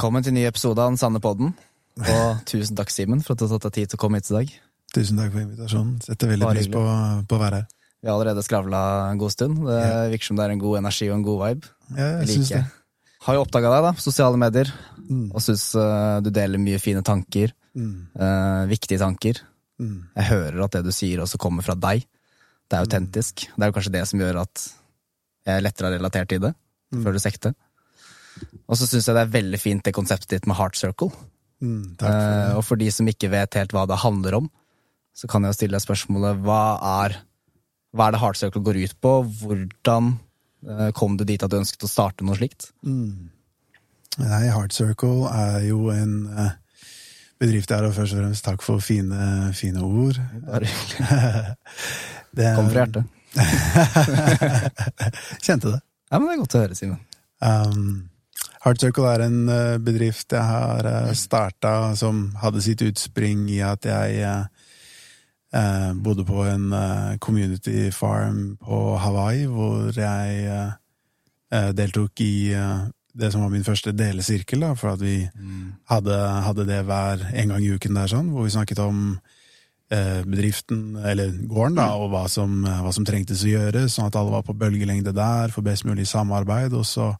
Velkommen til ny episode av Den sanne podden. Og tusen takk, Simen, for at du har tatt deg tid til å komme hit i dag. Tusen takk for invitasjonen. Setter veldig pris på, på å være her. Vi har allerede skravla en god stund. Det virker som det er en god energi og en god vibe. Ja, jeg Jeg synes det. Har jo oppdaga deg, da, på sosiale medier, Mm. og syns uh, du deler mye fine tanker. Mm. Uh, viktige tanker. Mm. Jeg hører at det du sier, også kommer fra deg. Det er autentisk. Det er jo kanskje det som gjør at jeg lettere har relatert til det. Mm. Før du sekte. Og så syns jeg det er veldig fint det konseptet ditt med heart circle. Mm. For Eh, og for de som ikke vet helt hva det handler om, så kan jeg jo stille deg spørsmålet hva er, hva er det Heart Circle går ut på? Hvordan eh, kom du dit at du ønsket å starte noe slikt? Mm. Nei, Heart Circle er jo en eh, bedrift der, og først og fremst takk for fine, fine ord. Bare hyggelig. Kom fra hjertet. Kjente det. Ja, men det er godt å høre, Simen. Um, Heart Circle er en eh, bedrift jeg har uh, starta som hadde sitt utspring i at jeg eh, eh, bodde på en eh, community farm på Hawaii, hvor jeg eh, eh, deltok i eh, det som var min første delesirkel, da, for at vi hadde, hadde det hver en gang i uken der, sånn, hvor vi snakket om eh, bedriften, eller gården, da, og hva som, hva som trengtes å gjøres, sånn at alle var på bølgelengde der, for best mulig samarbeid, og så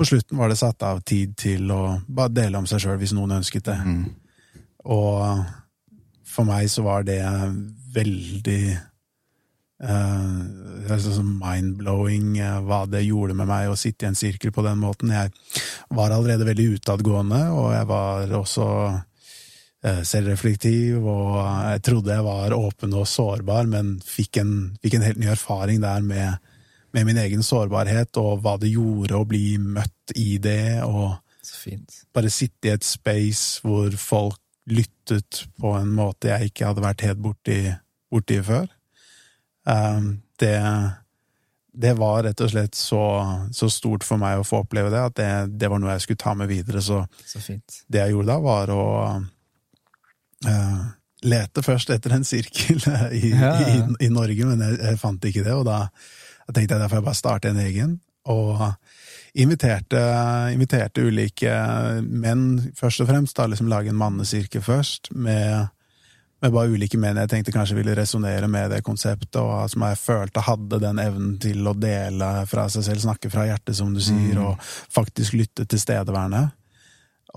på slutten var det satt av tid til å bare dele om seg sjøl hvis noen ønsket det. Mm. Og for meg så var det veldig uh, mind-blowing uh, hva det gjorde med meg å sitte i en sirkel på den måten. Jeg var allerede veldig utadgående, og jeg var også uh, selvreflektiv, og jeg trodde jeg var åpen og sårbar, men fikk en, fikk en helt ny erfaring der med, med min egen sårbarhet, og hva det gjorde å bli møtt i det, og Så fint. bare sitte i et space hvor folk lyttet på en måte jeg ikke hadde vært helt borti, borti før. Um, det, det var rett og slett så, så stort for meg å få oppleve det, at det, det var noe jeg skulle ta med videre. Så Så fint. det jeg gjorde da, var å uh, lete først etter en sirkel i, Ja, i, i, i Norge, men jeg, jeg fant ikke det, og da, da tenkte jeg derfor jeg bare starte en egen. Og inviterte, inviterte ulike menn, først og fremst, da liksom lage en mannesirkel først, med, med bare ulike menn jeg tenkte kanskje ville resonnere med det konseptet, og som jeg følte hadde den evnen til å dele fra seg selv, snakke fra hjertet, som du sier, Mm. og faktisk lytte tilstedeværende.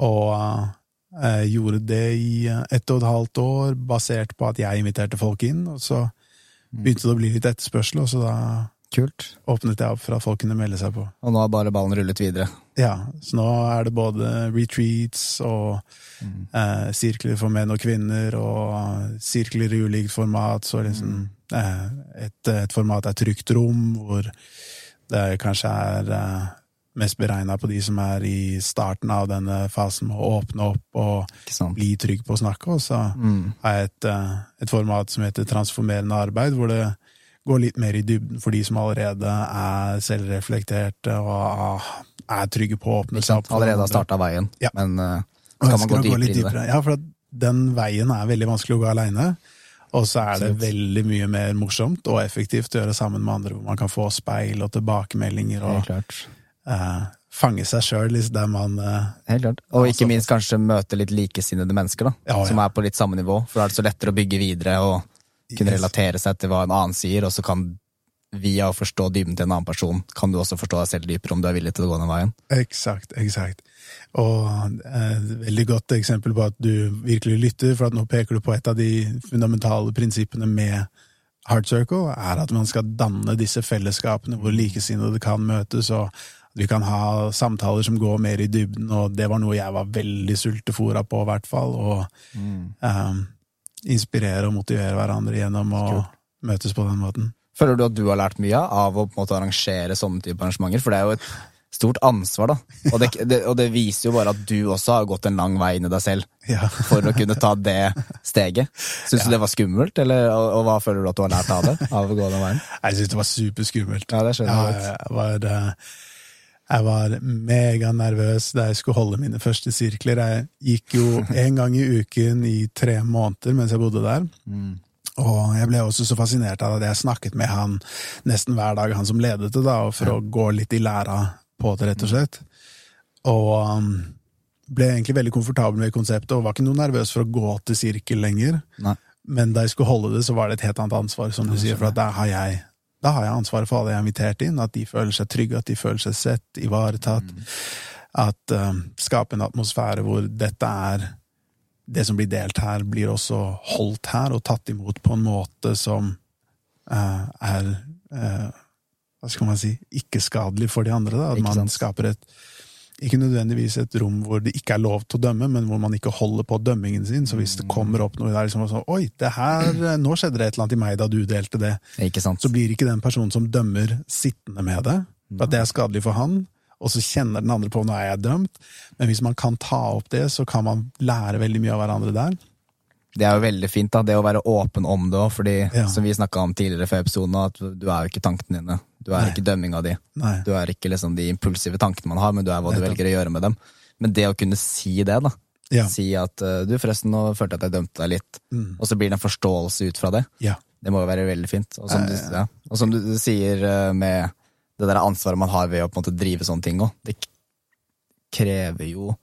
Og jeg gjorde det i ett og et halvt år, basert på at jeg inviterte folk inn, og så begynte det å bli litt etterspørsel, og så da Kult. åpnet jeg opp for at folk kunne melde seg på. Og nå har bare ballen rullet videre. Ja, så nå er det både retreats og eh, sirkler for menn og kvinner, og sirkler i ulikt format, så liksom eh, et, et format er trygt rom, hvor det kanskje er eh, mest beregna på de som er i starten av denne fasen med å åpne opp og bli trygg på å snakke, og så Mm. har jeg et, eh, et format som heter transformerende arbeid, hvor det går litt mer i dybden for de som allerede er selvreflekterte og ah, er trygge på å åpne seg opp. Allerede har starta veien, Ja. men uh, Og kan man gå litt dypere inn i det? Ja, for at den veien er veldig vanskelig å gå aleine. Og så er det veldig mye mer morsomt og effektivt å gjøre sammen med andre, hvor man kan få speil og tilbakemeldinger og eh, fange seg sjøl der man uh, Helt klart. Og ikke minst kanskje møte litt likesinnede mennesker, da. Ja, ja. Som er på litt samme nivå. For da er det så lettere å bygge videre og kunne relatere seg til hva en annen sier, og så kan via å forstå dybden til en annen person, kan du også forstå deg selv dypere om du er villig til å gå den veien. Eksakt, eksakt. Og eh, et veldig godt eksempel på at du virkelig lytter, for at nå peker du på et av de fundamentale prinsippene med Heart Circle, er at man skal danne disse fellesskapene hvor likesinnede kan møtes, og at vi kan ha samtaler som går mer i dybden, og det var noe jeg var veldig sultefora på, i hvert fall, og eh, inspirere og motivere hverandre gjennom å Kult. møtes på den måten. Føler du at du har lært mye av å på en måte arrangere sånne type arrangementer? For det er jo et stort ansvar, da. Og det, det, og det viser jo bare at du også har gått en lang vei inn i deg selv Ja. for å kunne ta det steget. Syns du det var skummelt, eller, og, og hva føler du at du har lært av det? Av å gå den veien? Jeg syns det var superskummelt. Ja, det skjønner Ja, jeg godt. jeg var, eh, jeg var meganervøs da jeg skulle holde mine første sirkler. Jeg gikk jo en gang i uken i tre måneder mens jeg bodde der. Mm. Og jeg ble også så fascinert av at jeg snakket med han nesten hver dag, han som ledet det, da, for å gå litt i læra på det, rett og slett. Og um, ble egentlig veldig komfortabel med konseptet, og var ikke noe nervøs for å gå til sirkel lenger. Nei. Men da jeg skulle holde det, så var det et helt annet ansvar, som du sier, for at der har jeg da har jeg ansvaret for alle jeg har invitert inn, at de føler seg trygge, at de føler seg sett, ivaretatt. At uh, skape en atmosfære hvor dette er Det som blir delt her, blir også holdt her og tatt imot på en måte som uh, er uh, Hva skal man si ikke-skadelig for de andre. Da. At man skaper et ikke nødvendigvis et rom hvor det ikke er lov til å dømme, men hvor man ikke holder på dømmingen sin. Så hvis det kommer opp noe der liksom sånn Oi, det her, nå skjedde det et eller annet i meg da du delte det. Ikke sant? Så blir ikke den personen som dømmer, sittende med det. For at det er skadelig for han. Og så kjenner den andre på nå er jeg dømt. Men hvis man kan ta opp det, så kan man lære veldig mye av hverandre der. Det er jo veldig fint, da, det å være åpen om det òg, fordi Ja. som vi snakka om tidligere før episoden, at du er jo ikke tankene dine. Du er Nei. ikke dømminga di. Nei. Du er ikke liksom de impulsive tankene man har, men du er hva du velger å gjøre med dem. Men det å kunne si det, da. Ja. Si at eh, du, forresten, nå følte jeg at jeg dømte deg litt. Mm. Og så blir det en forståelse ut fra det. Ja. Det må jo være veldig fint. Og som, du, ja, ja. og som du sier eh, med det der ansvaret man har ved å på en måte drive sånne ting òg, det krever jo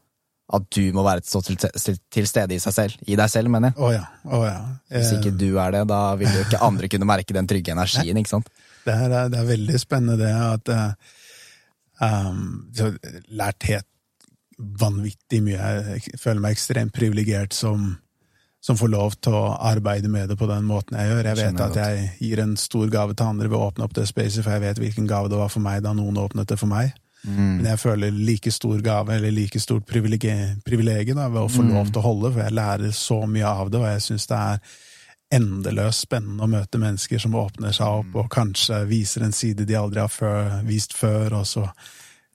at du må være så til, til, til stede i seg selv. I deg selv, mener jeg. Oh ja. Oh ja. Hvis ikke Eh, du er det, da vil jo ikke andre kunne merke den trygge energien, ikke sant? Det er, det er veldig spennende det at jeg um, så Lært helt vanvittig mye. Jeg føler meg ekstremt privilegert som, som får lov til å arbeide med det på den måten jeg gjør. Jeg vet at jeg gir en stor gave til andre ved å åpne opp det spacet, for jeg vet hvilken gave det var for meg da noen åpnet det for meg. Men jeg føler like stor gave, eller like stort privilegium da, ved å få lov til å holde, for jeg lærer så mye av det, og jeg syns det er endeløst spennende å møte mennesker som åpner seg opp, og kanskje viser en side de aldri har før, vist før, og så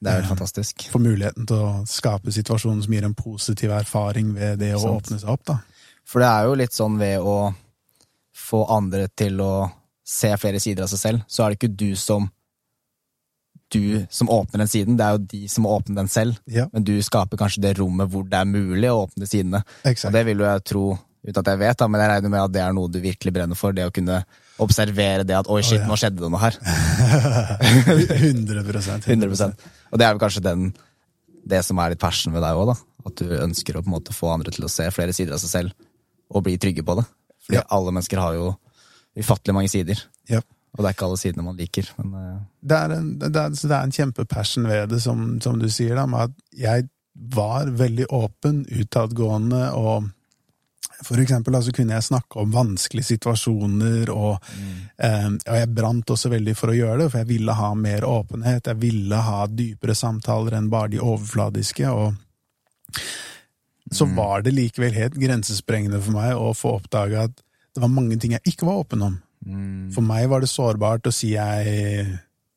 Det er helt fantastisk. får muligheten til å skape situasjoner som gir en positiv erfaring ved det å Sant. åpne seg opp, da. For det er jo litt sånn ved å få andre til å se flere sider av seg selv, så er det ikke du som du som åpner den siden, det er jo de som må åpne den selv. Ja, Men du skaper kanskje det rommet hvor det er mulig å åpne sidene. Og det vil jo jeg tro, uten at jeg vet, da, men jeg regner med at det er noe du virkelig brenner for. Det å kunne observere det at oi, shit, oh, ja. nå skjedde det noe her. 100 100 Og det er jo kanskje den, det som er litt passion ved deg òg, da. At du ønsker å på en måte få andre til å se flere sider av seg selv, og bli trygge på det. Fordi Ja. alle mennesker har jo ufattelig mange sider, Ja. og det er ikke alle sidene man liker. Men uh... det er en, det er, det er en kjempepassion ved det, som, som du sier, da, med at jeg var veldig åpen, utadgående, og for eksempel da, så kunne jeg snakke om vanskelige situasjoner, og, eh, og jeg brant også veldig for å gjøre det, for jeg ville ha mer åpenhet, jeg ville ha dypere samtaler enn bare de overfladiske, og så var det likevel helt grensesprengende for meg å få oppdage at det var mange ting jeg ikke var åpen om. mm, For meg var det sårbart å si jeg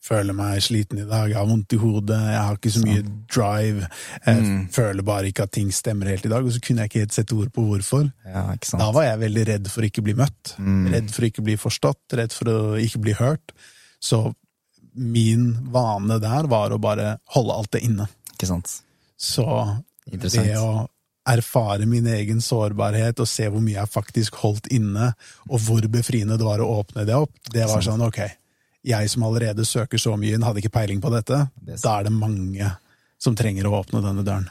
føler meg sliten i dag, jeg har vondt i hodet, jeg har ikke så mye drive, jeg Mm. føler bare ikke at ting stemmer helt i dag, og så kunne jeg ikke helt sette ord på hvorfor. ja. Da var jeg veldig redd for ikke bli møtt, Mm. redd for ikke bli forstått, redd for å ikke bli hørt. Så min vane der var å bare holde alt det inne. Ikke sant. Så det å erfare min egen sårbarhet og se hvor mye jeg faktisk holdt inne, og hvor befriende det var å åpne det opp, det var sånn ok, jeg som allerede søker så mye, hadde ikke peiling på dette, Det er da er det mange som trenger å åpne denne døren.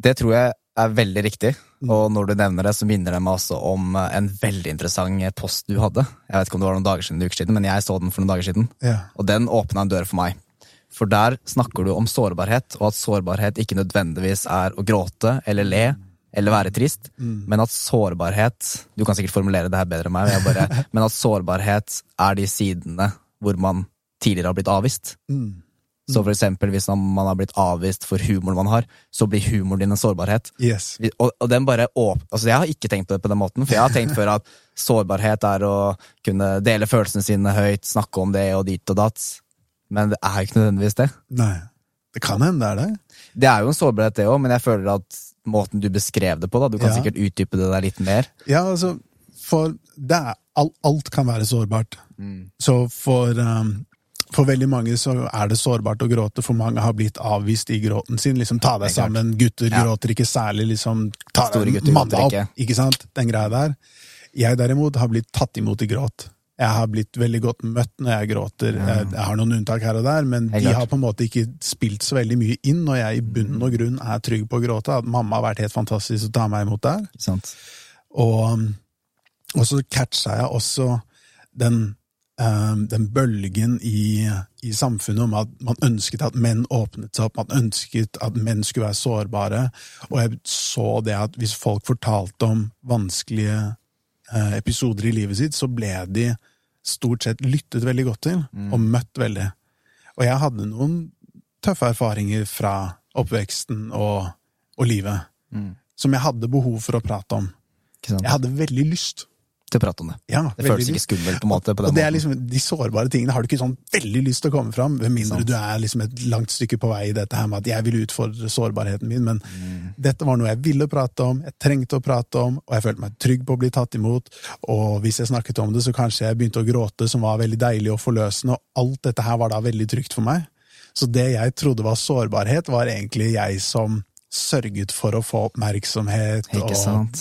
Det tror jeg er veldig riktig, Mm. og når du nevner det, så minner det meg også om eh, en veldig interessant post du hadde. Jeg vet ikke om det var noen dager siden, uker siden, men jeg så den for noen dager siden. Ja. Og den åpna en dør for meg. For der snakker du om sårbarhet, og at sårbarhet ikke nødvendigvis er å gråte eller le eller være trist, men at sårbarhet Du kan sikkert formulere det her bedre enn meg, jeg bare, men at sårbarhet er de sidene hvor man tidligere har blitt avvist. Mm. Så for eksempel hvis man har blitt avvist for humoren man har, så blir humoren din en sårbarhet. Yes. Og, og den bare åp altså Jeg har ikke tenkt på det på den måten, for jeg har tenkt før at sårbarhet er å kunne dele følelsene sine høyt, snakke om det og dit og datt. Men det er jo ikke nødvendigvis det. Nei. Det kan hende det er det. Det er jo en sårbarhet, det òg, men jeg føler at måten du beskrev det på, da, du kan Ja. sikkert utdype det der litt mer. Ja, altså, for det er, alt, alt kan være sårbart. Så for, um, for veldig mange så er det sårbart å gråte, for mange har blitt avvist i gråten sin. Liksom, ta deg sammen, gutter Ja. gråter ikke særlig, liksom, ta deg manna opp, ikke. sant? Den greia der. Jeg derimot har blitt tatt imot i gråt. Jeg har blitt veldig godt møtt når jeg gråter. Jeg, jeg har noen unntak her og der, men de har på en måte ikke spilt så veldig mye inn når jeg i bunn og grunn er trygg på å gråte. At mamma har vært helt fantastisk å ta meg imot der. Sant? Og, og så catcha jeg også den, eh, den bølgen i, i samfunnet om at man ønsket at menn åpnet seg opp, man ønsket at menn skulle være sårbare. Og jeg så det at hvis folk fortalte om vanskelige eh, episoder i livet sitt, så ble de stort sett lyttet veldig godt til, og møtt veldig. Og jeg hadde noen tøffe erfaringer fra oppveksten og, og livet, som jeg hadde behov for å prate om. Jeg hadde veldig lyst. Til å prate om det. Ja, Det føles ikke skummelt, på en måte. på den Og det er liksom, De sårbare tingene har du ikke sånn veldig lyst til å komme fram, med mindre du er liksom et langt stykke på vei i dette her med at jeg vil utfordre sårbarheten min, men Mm. dette var noe jeg ville prate om, jeg trengte å prate om, og jeg følte meg trygg på å bli tatt imot, og hvis jeg snakket om det, så kanskje jeg begynte å gråte, som var veldig deilig og forløsende, og alt dette her var da veldig trygt for meg. Så det jeg trodde var sårbarhet, var egentlig jeg som sørget for å få oppmerksomhet og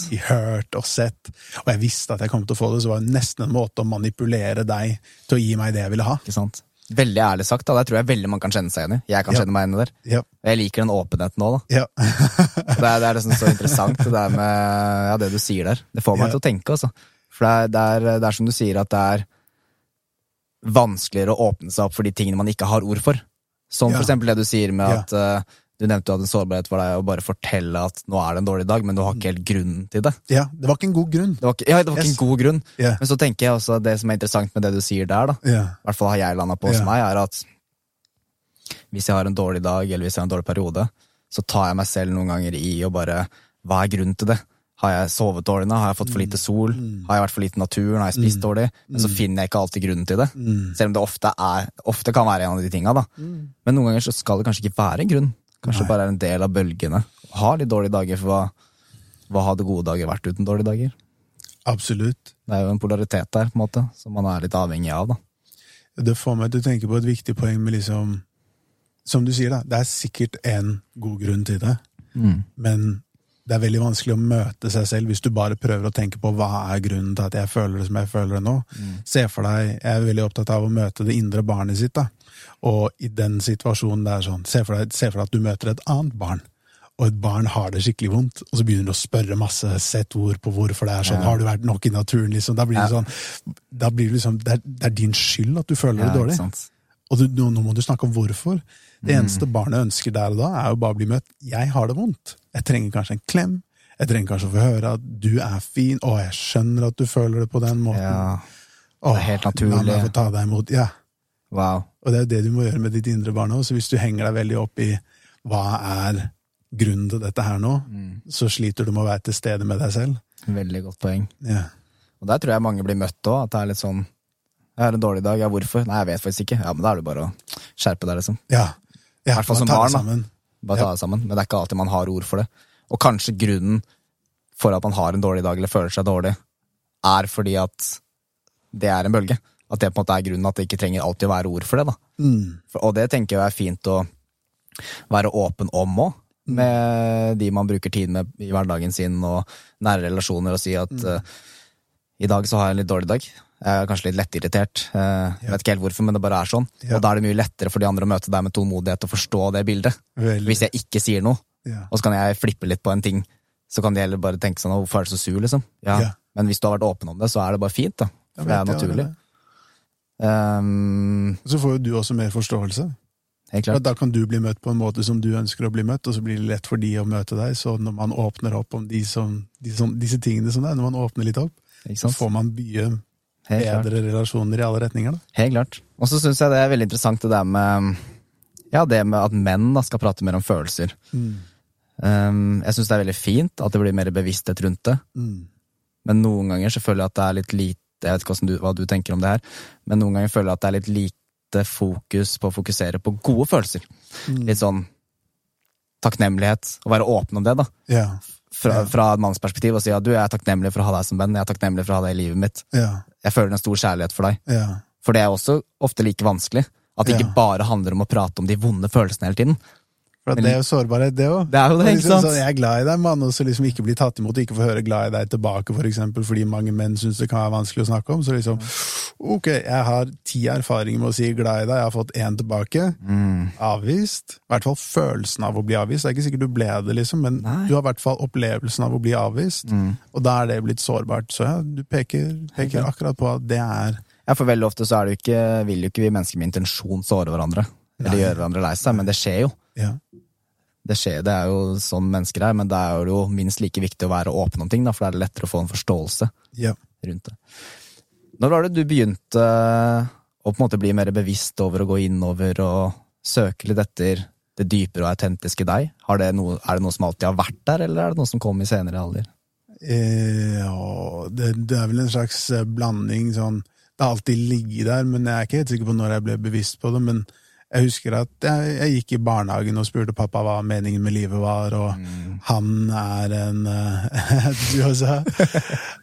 bli hørt og sett, og jeg visste at jeg kom til å få det, så var det nesten en måte å manipulere deg til å gi meg det jeg ville ha. Ikke sant? Veldig ærlig sagt, da. Det tror jeg veldig mange kan kjenne seg igjen i. Jeg kan Ja. kjenne meg igjen i der. Ja, jeg liker den åpenheten òg, da. ja. Det er, det er liksom så interessant, det der med ja, det du sier der. Det får meg til å tenke, altså. For det er, det, er, det er som du sier, at det er vanskeligere å åpne seg opp for de tingene man ikke har ord for. Som for eksempel det du sier med at eh, du nevnte jo at en sårbarhet for deg å bare fortelle at nå er det en dårlig dag, men du har ikke helt grunnen til det. ja, det var ikke en god grunn. Det var ikke, ja, det var ikke en god grunn. Yeah. Men så tenker jeg også at det som er interessant med det du sier der, da, yeah. i hvert fall har jeg landa på hos yeah. meg, er at hvis jeg har en dårlig dag, eller hvis jeg har en dårlig periode, så tar jeg meg selv noen ganger i å bare Hva er grunnen til det? Har jeg sovet dårlig nå? Har jeg fått for lite sol? Har jeg vært for lite i naturen? Har jeg spist dårlig? Men så finner jeg ikke alltid grunnen til det. Mm. Selv om det ofte, er, ofte kan være en av de tinga. Men noen ganger så skal det kanskje ikke være en grunn. Kanskje Nei. bare er en del av bølgene. Ha litt dårlige dager, for hva, hva hadde gode dager vært uten dårlige dager? absolutt. Det er jo en polaritet der, på en måte, som man er litt avhengig av, da. Det får meg til å tenke på et viktig poeng med liksom Som du sier, da, det er sikkert en god grunn til det, men det er veldig vanskelig å møte seg selv hvis du bare prøver å tenke på hva er grunnen til at jeg føler det som jeg føler det nå. Se for deg, Jeg er veldig opptatt av å møte det indre barnet sitt. da. Og i den situasjonen det er sånn, se for, deg, se for deg at du møter et annet barn, og et barn har det skikkelig vondt, og så begynner du å spørre masse, sett ord på hvorfor det er sånn. Ja. Har du vært nok i naturen? liksom? Da blir det sånn, da blir det liksom, det er, det er din skyld at du føler Ja, det dårlig. Og du, nå, nå må du snakke om hvorfor. Det Mm. eneste barnet ønsker der og da, er jo bare å bli møtt. Jeg har det vondt. Jeg trenger kanskje en klem. Jeg trenger kanskje å få høre at du er fin. og jeg skjønner at du føler det på den måten. Ja, det er helt La naturlig. meg få ta deg imot. Ja. Wow. Og det er jo det du må gjøre med ditt indre barn òg. Så hvis du henger deg veldig opp i hva er grunnen til dette her nå, Mm. så sliter du med å være til stede med deg selv. Veldig godt poeng. Ja. Og der tror jeg mange blir møtt òg, at det er litt sånn Jeg har en dårlig dag, ja, hvorfor? Nei, jeg vet faktisk ikke. Ja, men da er det bare å skjerpe deg, liksom. ja. ja hvert fall som barn, sammen. Bare ta det sammen. Men det er ikke alltid man har ord for det. Og kanskje grunnen for at man har en dårlig dag eller føler seg dårlig, er fordi at det er en bølge. At det på en måte er grunnen at det ikke trenger alltid å være ord for det. da. Mm. Og det tenker jeg er fint å være åpen om òg, med de man bruker tid med i hverdagen sin, og nære relasjoner, og si at eh, i dag så har jeg en litt dårlig dag. Jeg er kanskje litt lettirritert. Uh, Jeg vet ikke helt hvorfor, men det bare er sånn. Ja. Og da er det mye lettere for de andre å møte deg med tålmodighet og forstå det bildet. Veldig. Hvis jeg ikke sier noe, Ja. og så kan jeg flippe litt på en ting, så kan de heller bare tenke sånn 'Hvorfor er du så sur?' liksom. Ja. Ja. Men hvis du har vært åpen om det, så er det bare fint, da. For det er naturlig. det. Um, Så får jo du også mer forståelse. helt klart. da kan du bli møtt på en måte som du ønsker å bli møtt, og så blir det lett for de å møte deg. Så når man åpner opp om de som, de som, disse tingene som det er, når man åpner litt opp, så får man mye bedre relasjoner i alle retninger. Da. Helt klart. Og så syns jeg det er veldig interessant det der med Ja, det med at menn da skal prate mer om følelser. Um, jeg syns det er veldig fint at det blir mer bevissthet rundt det. Mm. Men noen ganger så føler jeg at det er litt lite Jeg vet ikke du, hva du tenker om det her, men noen ganger føler jeg at det er litt lite fokus på å fokusere på gode følelser. Mm. Litt sånn takknemlighet. Å være åpen om det, da. Ja. Fra, Ja. fra et manns perspektiv. Og si at du, jeg er takknemlig for å ha deg som venn. Jeg er takknemlig for å ha deg i livet mitt. Ja. Jeg føler en stor kjærlighet for deg. Ja. For det er også ofte like vanskelig. At det ikke bare handler om å prate om de vonde følelsene hele tiden. For det er jo sårbarhet, det òg. Det er jo det, ikke sant? Sånn, jeg er glad i deg, mann, og så liksom ikke bli tatt imot, ikke få høre glad i deg tilbake, for eksempel, fordi mange menn syns det kan være vanskelig å snakke om. Så liksom, ok, jeg har ti erfaringer med å si glad i deg, jeg har fått én tilbake. Mm. Avvist. I hvert fall følelsen av å bli avvist. Det er ikke sikkert du ble det, liksom, men Nei. du har i hvert fall opplevelsen av å bli avvist, Mm. og da er det blitt sårbart. Så ja, du peker, peker akkurat på at det er Ja, for veldig ofte så er det jo ikke, vil jo ikke vi mennesker med intensjon såre hverandre. Eller gjøre hverandre lei seg, men det skjer jo. ja. Det skjer, det er jo sånn mennesker er, men det er jo minst like viktig å være åpen om ting, da, for da er det lettere å få en forståelse ja. rundt det. Når var det du begynte å på en måte bli mer bevisst over å gå innover og søke litt etter det dypere og autentiske deg? Har det noe, er det noe som alltid har vært der, eller er det noe som kom i senere alder? Eh, ja, det, det er vel en slags eh, blanding sånn Det har alltid ligget der, men jeg er ikke helt sikker på når jeg ble bevisst på det. Men jeg husker at jeg, jeg gikk i barnehagen og spurte pappa hva meningen med livet var, og han er en eh, også?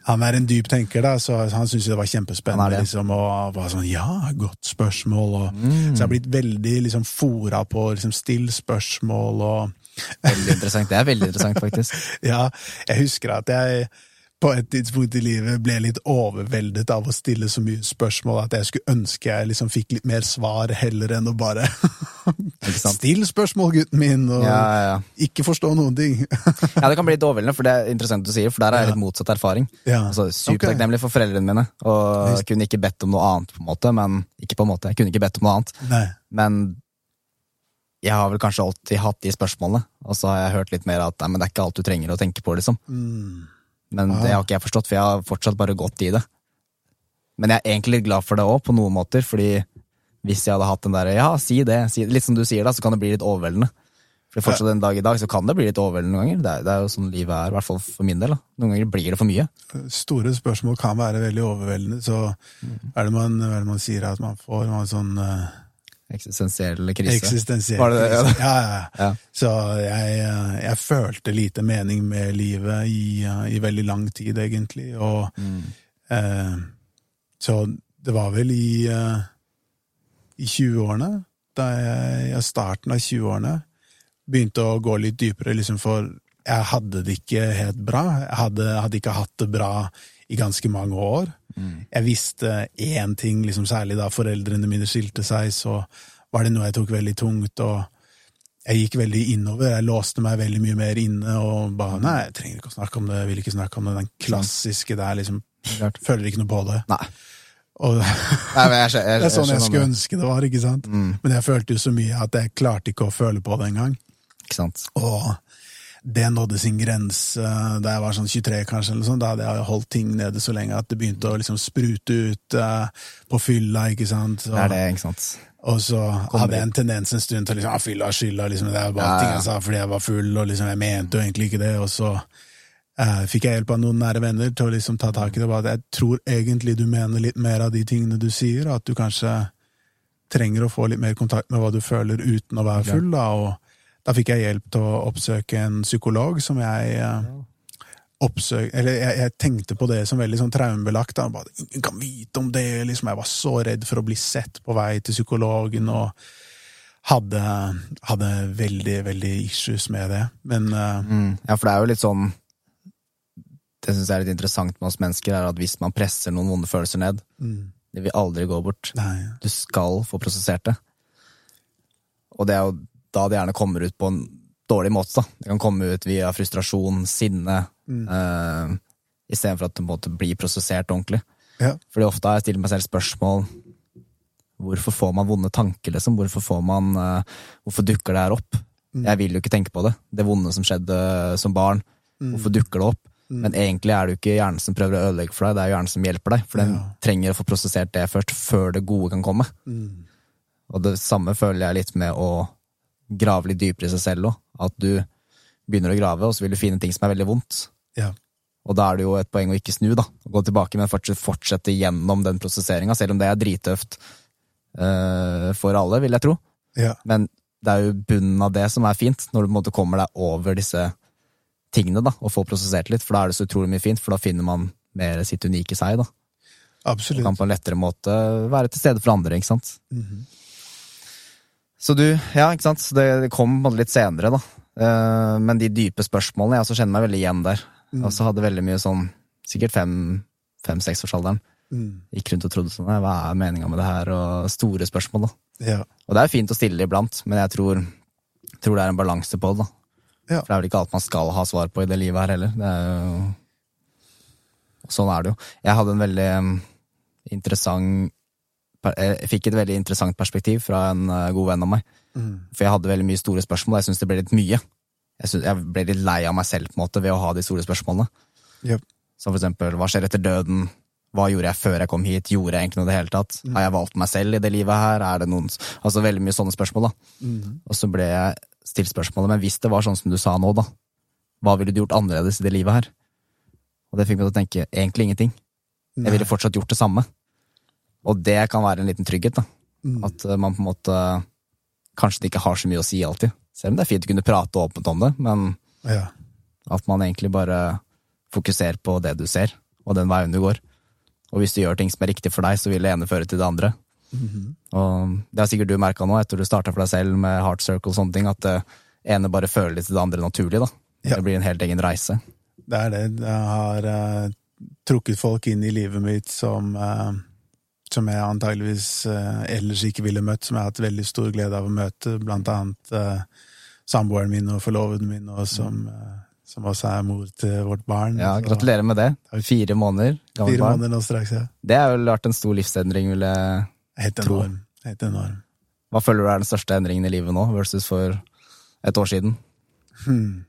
Han er en dyp tenker, da, så han syntes det var kjempespennende. det. Liksom, og var sånn Ja, godt spørsmål. Og, Så jeg har blitt veldig liksom, fora på liksom, still spørsmål og Veldig interessant. Det er veldig interessant, faktisk. ja, jeg husker at jeg på et tidspunkt i livet ble litt overveldet av å stille så mye spørsmål at jeg skulle ønske jeg liksom fikk litt mer svar heller enn å bare? Still spørsmål, gutten min, og Ja, ja, ja. ikke forstå noen ting. Ja, det kan bli litt overveldende, for det er interessant du sier, for der er jeg litt motsatt erfaring. Altså, Supertakknemlig for foreldrene mine, og Visst. kunne ikke bedt om noe annet, på en måte. Men ikke på en måte, jeg kunne ikke bedt om noe annet. Nei. Men jeg har vel kanskje alltid hatt de spørsmålene, og så har jeg hørt litt mer at nei, men det er ikke alt du trenger å tenke på, liksom. Mm. Men det har ikke jeg forstått, for jeg har fortsatt bare gått i det. Men jeg er egentlig litt glad for det òg, på noen måter, fordi hvis jeg hadde hatt den derre ja, si det, si det, litt som du sier da, så kan det bli litt overveldende. For fortsatt en dag i dag så kan det bli litt overveldende noen ganger. Det er, det er jo sånn livet er, i hvert fall for min del. da. Noen ganger blir det for mye. Store spørsmål kan være veldig overveldende, så er det man, er det man sier at man får man sånn eh, Eksistensiell krise. eksistensiell krise. Ja, ja, ja. Ja. Så jeg, eh, jeg følte lite mening med livet i, eh, i veldig lang tid, egentlig. Og eh, Så det var vel i, eh, i 20-årene, da jeg i starten av 20-årene begynte å gå litt dypere, liksom for jeg hadde det ikke helt bra. Jeg hadde, hadde ikke hatt det bra i ganske mange år. Jeg visste én ting, liksom særlig da foreldrene mine skilte seg, så var det noe jeg tok veldig tungt. og jeg gikk veldig innover, jeg låste meg veldig mye mer inne og bare nei, jeg trenger ikke å snakke om det, jeg vil ikke snakke om det. Den klassiske der, liksom, føler ikke noe på det. Nei. Og Nei, men jeg, skjø- jeg, det er sånn jeg skulle ønske det var, ikke sant? Men jeg følte jo så mye at jeg klarte ikke å føle på det engang. Ikke sant? Og det nådde sin grense da jeg var sånn 23, kanskje, eller sånn. Da hadde jeg holdt ting nede så lenge at det begynte å liksom sprute ut uh, på fylla, ikke sant. Det er det, ikke sant? Og så hadde jeg en tendens en stund til liksom, ah, fylla skylda, liksom, det er bare Ja, ja. ting jeg sa fordi jeg var full, og liksom, jeg mente jo egentlig ikke det. Og så uh, fikk jeg hjelp av noen nære venner til å liksom ta tak i det. Bare at jeg tror egentlig du mener litt mer av de tingene du sier, og at du kanskje trenger å få litt mer kontakt med hva du føler uten å være full. Da, og da fikk jeg hjelp til å oppsøke en psykolog som jeg eh, oppsøk, eller jeg, jeg tenkte på det som veldig sånn traumebelagt. Da. Bare, Ingen kan vite om det. Liksom. Jeg var så redd for å bli sett på vei til psykologen, og hadde, hadde veldig, veldig issues med det. Men uh, Mm. Ja, for det er jo litt sånn Det syns jeg er litt interessant med oss mennesker, er at hvis man presser noen vonde følelser ned, det vil aldri gå bort. nei. Du skal få prosessert det. Og det er jo da det gjerne kommer ut på en dårlig måte. da. Det kan komme ut via frustrasjon, sinne, eh, istedenfor at det måtte bli prosessert ordentlig. Ja. Fordi ofte har jeg stilt meg selv spørsmål Hvorfor får man vonde tanker, liksom? Hvorfor, får man, eh, hvorfor dukker det her opp? Jeg vil jo ikke tenke på det. Det vonde som skjedde som barn. Hvorfor dukker det opp? Men egentlig er det jo ikke hjernen som prøver å ødelegge for deg, det er jo hjernen som hjelper deg. For den Ja. trenger å få prosessert det først, før det gode kan komme. Og det samme føler jeg litt med å grave litt dypere i seg selv òg. At du begynner å grave, og så vil du finne ting som er veldig vondt. Ja. Og da er det jo et poeng å ikke snu, da. Gå tilbake, men fortsette, fortsette gjennom den prosesseringa, selv om det er drittøft uh, for alle, vil jeg tro. Ja. Men det er jo bunnen av det som er fint, når du på en måte kommer deg over disse tingene, da, og får prosessert litt, for da er det så utrolig mye fint, for da finner man mer sitt unike seg, da. Og Absolutt. kan på en lettere måte være til stede for andre, ikke sant. Så du, ja, ikke sant. Det, kom litt senere, da. Eh, men de dype spørsmålene, jeg også kjenner meg veldig igjen der. Mm. Og så hadde veldig mye sånn, sikkert fem-seksårsalderen. Mm. Gikk rundt og trodde sånn, hva er meninga med det her, og store spørsmål, da. Ja. Og det er fint å stille iblant, men jeg tror, tror det er en balanse på det, da. Ja. For det er vel ikke alt man skal ha svar på i det livet her heller. Det er jo Sånn er det jo. Jeg hadde en veldig um, interessant Jeg fikk et veldig interessant perspektiv fra en uh, god venn av meg. Mm. For jeg hadde veldig mye store spørsmål, og jeg syntes det ble litt mye. Jeg, synes, jeg ble litt lei av meg selv på en måte ved å ha de store spørsmålene. Yep. Som for eksempel, hva skjer etter døden? Hva gjorde jeg før jeg kom hit? Gjorde jeg egentlig noe i det hele tatt? Har jeg valgt meg selv i det livet her? Er det noen Altså veldig mye sånne spørsmål, da. Mm. Og så ble jeg stilt spørsmålet, men hvis det var sånn som du sa nå, da, hva ville du gjort annerledes i det livet her? Og det fikk meg til å tenke egentlig ingenting. Jeg ville fortsatt gjort det samme. Og det kan være en liten trygghet, da. Mm. At eh, man på en måte kanskje det ikke har så mye å si alltid. Selv om det er fint å kunne prate åpent om det, men Ja. at man egentlig bare fokuserer på det du ser, og den veien du går. Og hvis du gjør ting som er riktig for deg, så vil det ene føre til det andre. Mhm. Og det har sikkert du merka nå, etter du starta for deg selv med Heart Circle og sånne ting, at det ene bare føler litt til det andre naturlig, da. Ja. Det blir en helt egen reise. Det er det. Jeg har uh, trukket folk inn i livet mitt som eh, som jeg antageligvis eh, ellers ikke ville møtt, som jeg har hatt veldig stor glede av å møte, blant annet eh, samboeren min og forloveden min, og som, eh, som også er mor til vårt barn. Ja, Så Gratulerer med det. Fire måneder gammelt Fire barn. måneder nå straks, ja. Det har jo vært en stor livsendring, vil jeg Helt Tro. enorm. Helt enorm. Hva føler du er den største endringen i livet nå, versus for et år siden? Hmm.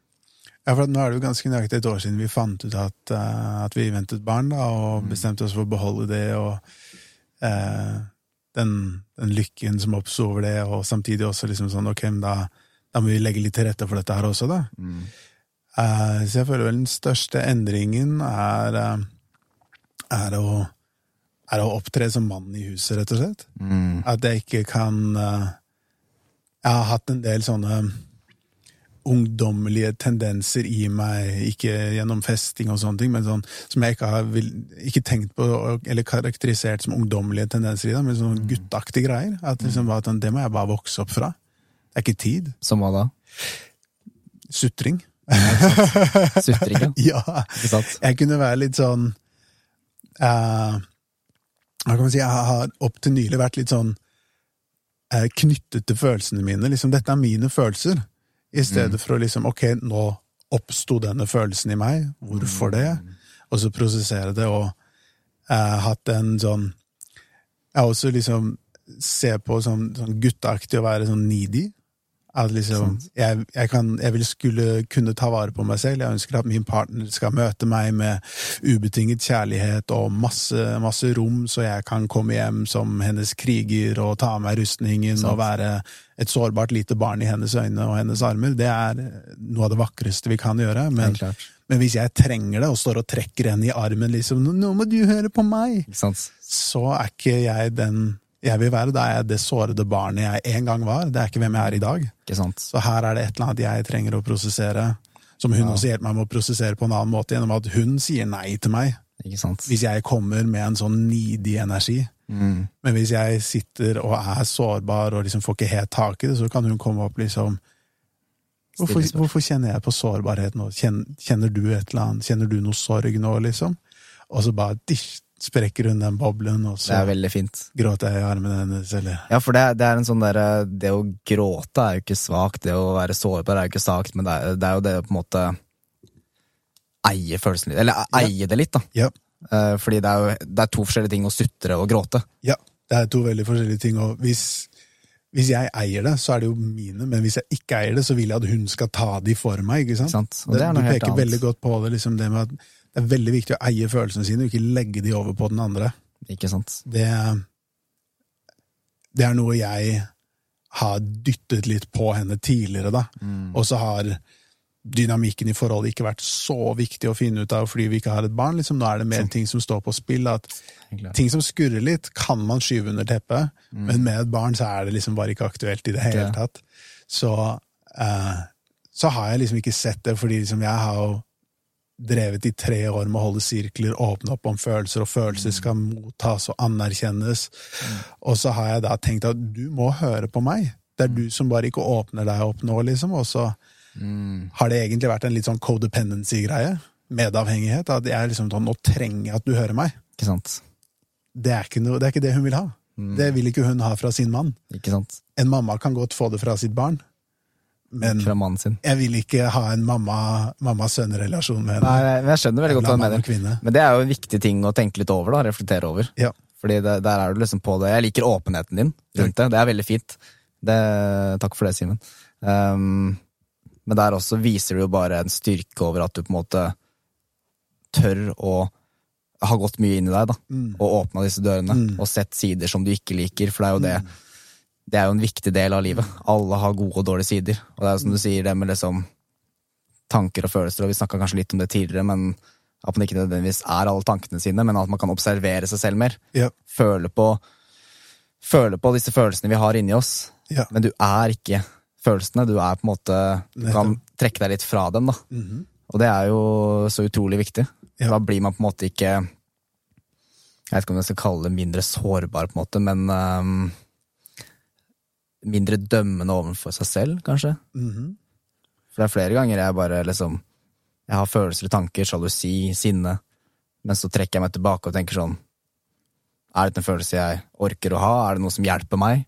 Ja, for nå er det jo ganske nøyaktig et år siden vi fant ut at, eh, at vi ventet barn, da, og Mm. bestemte oss for å beholde det, og eh, den, den lykken som oppsto over det, og samtidig også liksom sånn, ok, men da, da må vi legge litt til rette for dette her også, da. Eh, så jeg føler vel den største endringen er, eh, er, å, er å opptre som mann i huset, rett og slett. Mm. At jeg ikke kan eh, Jeg har hatt en del sånne ungdommelige tendenser i meg, ikke gjennom festing og sånne ting, men sånn som jeg ikke har vil, ikke tenkt på eller karakterisert som ungdommelige tendenser i da, men sånn gutteaktige greier. At liksom, at det må jeg bare vokse opp fra. Det er ikke tid. Som hva da? Sutring. Sutring, ja. Ja. Ikke sant? Jeg kunne være litt sånn uh, Hva kan man si? Jeg har opp til nylig vært litt sånn eh, knyttet til følelsene mine. Liksom, dette er mine følelser. I stedet for å liksom Ok, nå oppsto denne følelsen i meg. Hvorfor det? Og så prosessere det, og eh, hatt en sånn Jeg også liksom ser på som sånn gutteaktig å være sånn needy. At liksom, jeg, jeg, kan, jeg vil skulle kunne ta vare på meg selv. Jeg ønsker at min partner skal møte meg med ubetinget kjærlighet og masse, masse rom, så jeg kan komme hjem som hennes kriger og ta av meg rustningen og være et sårbart lite barn i hennes øyne og hennes armer. Det er noe av det vakreste vi kan gjøre. Men, men hvis jeg trenger det og står og trekker henne i armen, liksom 'Nå må du høre på meg', sant? så er ikke jeg den jeg vil være. Da er det sårede barnet jeg en gang var. Det er ikke hvem jeg er i dag. Så her er det et eller annet jeg trenger å prosessere, som hun også hjelper meg med å prosessere på en annen måte, gjennom at hun sier nei til meg hvis jeg kommer med en sånn nidig energi. Mm. Men hvis jeg sitter og er sårbar og liksom får ikke helt tak i det, så kan hun komme opp liksom Hvorfor, hvorfor kjenner jeg på sårbarhet nå? Kjenner, kjenner du et eller annet? Kjenner du noe sorg nå, liksom? Og så bare dish, sprekker hun den boblen, og Det er veldig fint. gråter jeg i armene hennes, eller Ja, for det, det er en sånn derre Det å gråte er jo ikke svakt, det å være sårbar er jo ikke svakt, men det er, det er jo det å på en måte eie følelsen litt. Eller eie det litt, da. Ja. Eh, Fordi det er jo det er to forskjellige ting å sutre og gråte. Ja, det er to veldig forskjellige ting. Og hvis, hvis jeg eier det, så er det jo mine, men hvis jeg ikke eier det, så vil jeg at hun skal ta de for meg. ikke sant? Ikke sant? Og det er du noe helt peker annet. veldig godt på det, liksom det med at det er veldig viktig å eie følelsene sine, og ikke legge de over på den andre. Ikke sant? Det, det er noe jeg har dyttet litt på henne tidligere, da. Mm. Og så har dynamikken i forholdet ikke vært så viktig å finne ut av fordi vi ikke har et barn. Liksom, nå er det mer ting som står på spill. at Ting som skurrer litt, kan man skyve under teppet, men med et barn så er det liksom bare ikke aktuelt i det hele tatt. Så, eh, så har jeg liksom ikke sett det, fordi liksom jeg har jo drevet i tre år med å holde sirkler, åpne opp om følelser, og følelser skal mottas og anerkjennes. Og så har jeg da tenkt at du må høre på meg. Det er du som bare ikke åpner deg opp nå, liksom, og så har det egentlig vært en litt sånn codependency-greie. Medavhengighet. At jeg liksom sånn Nå trenger jeg at du hører meg. Ikke sant? Det er ikke, noe, det, er ikke det hun vil ha. Det vil ikke hun ha fra sin mann. Ikke sant? En mamma kan godt få det fra sitt barn, men jeg vil ikke ha en mamma- mamma-sønn-relasjon med henne. Nei, men jeg skjønner veldig godt hva du mener. Men det er jo en viktig ting å tenke litt over, da. Reflektere over. Ja. Fordi det, der er du liksom på det. Jeg liker åpenheten din rundt det. Det er veldig fint. Det, takk for det, Simen. Um, men der også viser du jo bare en styrke over at du på en måte tør å ha gått mye inn i deg, da. Og åpna disse dørene. Og sett sider som du ikke liker, for det er jo det Det er jo en viktig del av livet. Alle har gode og dårlige sider. Og det er jo som du sier, det med liksom tanker og følelser, og vi snakka kanskje litt om det tidligere, men at man ikke nødvendigvis er alle tankene sine, men at man kan observere seg selv mer. Ja. Føle på, føle på disse følelsene vi har inni oss. Ja. Men du er ikke følelsene, du er på en måte Du kan trekke deg litt fra dem, da. Og det er jo så utrolig viktig. Ja. Da blir man på en måte ikke Jeg vet ikke om jeg skal kalle det mindre sårbar, på en måte, men ehm, mindre dømmende overfor seg selv, kanskje. Mhm. For det er flere ganger jeg bare liksom Jeg har følelser og tanker, sjalusi, sinne, men så trekker jeg meg tilbake og tenker sånn Er dette en følelse jeg orker å ha? Er det noe som hjelper meg?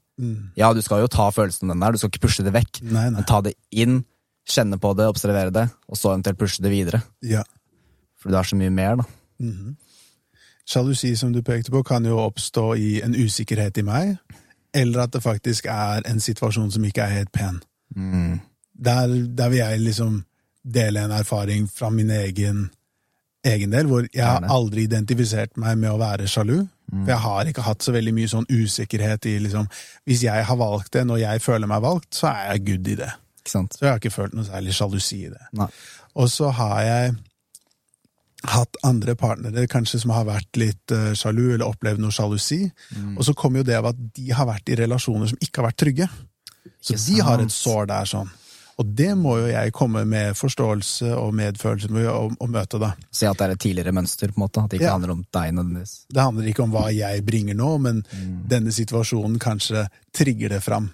Ja, du skal jo ta følelsen den der, du skal ikke pushe det vekk, Nei, nei. men ta det inn, kjenne på det, observere det, og så eventuelt pushe det videre. Ja. For det er så mye mer, da. Sjalusi, som du pekte på, kan jo oppstå i en usikkerhet i meg, eller at det faktisk er en situasjon som ikke er helt pen. Der, der vil jeg liksom dele en erfaring fra min egen, egen del, hvor jeg har aldri identifisert meg med å være sjalu. For jeg har ikke hatt så veldig mye sånn usikkerhet i liksom Hvis jeg har valgt det når jeg føler meg valgt, så er jeg good i det. Så jeg har ikke følt noe særlig sjalusi i det. Nei. Og så har jeg hatt andre partnere kanskje som har vært litt uh, sjalu, eller opplevd noe sjalusi. Mm. Og så kommer jo det av at de har vært i relasjoner som ikke har vært trygge. Så de har et sår der sånn. Og det må jo jeg komme med forståelse og medfølelse med å møte, da. Si at det er et tidligere mønster, på en måte. At det ikke Ja. handler om deg nødvendigvis. Det handler ikke om hva jeg bringer nå, men Mm. denne situasjonen kanskje trigger det fram.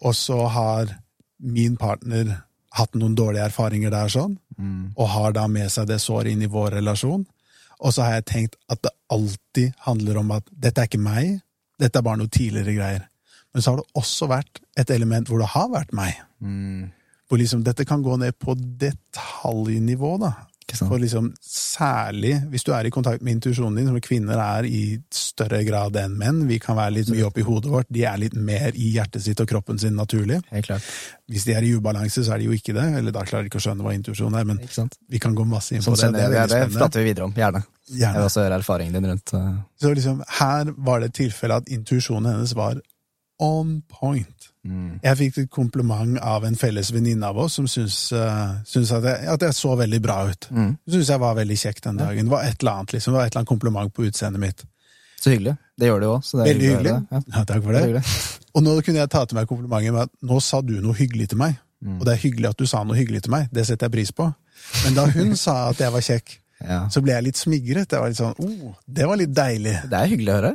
Og så har min partner hatt noen dårlige erfaringer der sånn, Mm. og har da med seg det såret inn i vår relasjon. Og så har jeg tenkt at det alltid handler om at dette er ikke meg, dette er bare noe tidligere greier. Men så har det også vært et element hvor det har vært meg. Mm. Hvor liksom dette kan gå ned på detaljnivå, da. For liksom særlig hvis du er i kontakt med intuisjonen din, som kvinner er i større grad enn menn. Vi kan være litt mye oppi hodet vårt, de er litt mer i hjertet sitt og kroppen sin naturlig. Helt klart. Hvis de er i ubalanse, så er de jo ikke det, eller da klarer de ikke å skjønne hva intuisjon er, men vi kan gå masse inn på Sånn det. Det er det. prater vi videre om. Gjerne. Jeg vil også høre erfaringen din rundt uh, Så liksom, her var det et tilfelle at intuisjonen hennes var on point. Mm. Jeg fikk et kompliment av en felles venninne av oss som syntes, uh, syntes at, jeg, at jeg så veldig bra ut. Mm. Syntes jeg var veldig kjekk den dagen. Det var et eller annet liksom, det var et eller annet kompliment på utseendet mitt. Så hyggelig. Det gjør det jo òg. Veldig hyggelig. det. Ja, Ja, takk for det det. Og nå kunne jeg ta til meg komplimentet med at nå sa du noe hyggelig til meg. Mm. Og det er hyggelig at du sa noe hyggelig til meg. Det setter jeg pris på. Men da hun sa at jeg var kjekk, Ja. så ble jeg litt smigret. Jeg var litt sånn, oh, det var litt deilig. Det er hyggelig å høre.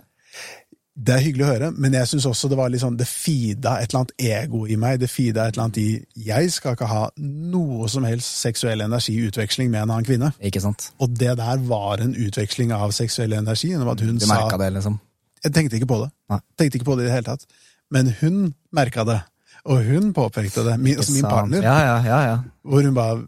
Det er hyggelig å høre, men jeg syns også det var litt sånn, det feeda et eller annet ego i meg. Det feeda et eller annet i Jeg skal ikke ha noe som helst seksuell energiutveksling med en annen kvinne. Ikke sant? Og det der var en utveksling av seksuell energi. gjennom at hun Du sa det, liksom. Jeg tenkte ikke på det. Nei. Tenkte ikke på det i det hele tatt. Men hun merka det, og hun påpekte det. Min, altså min partner. Ja, ja, ja, ja. Hvor hun bare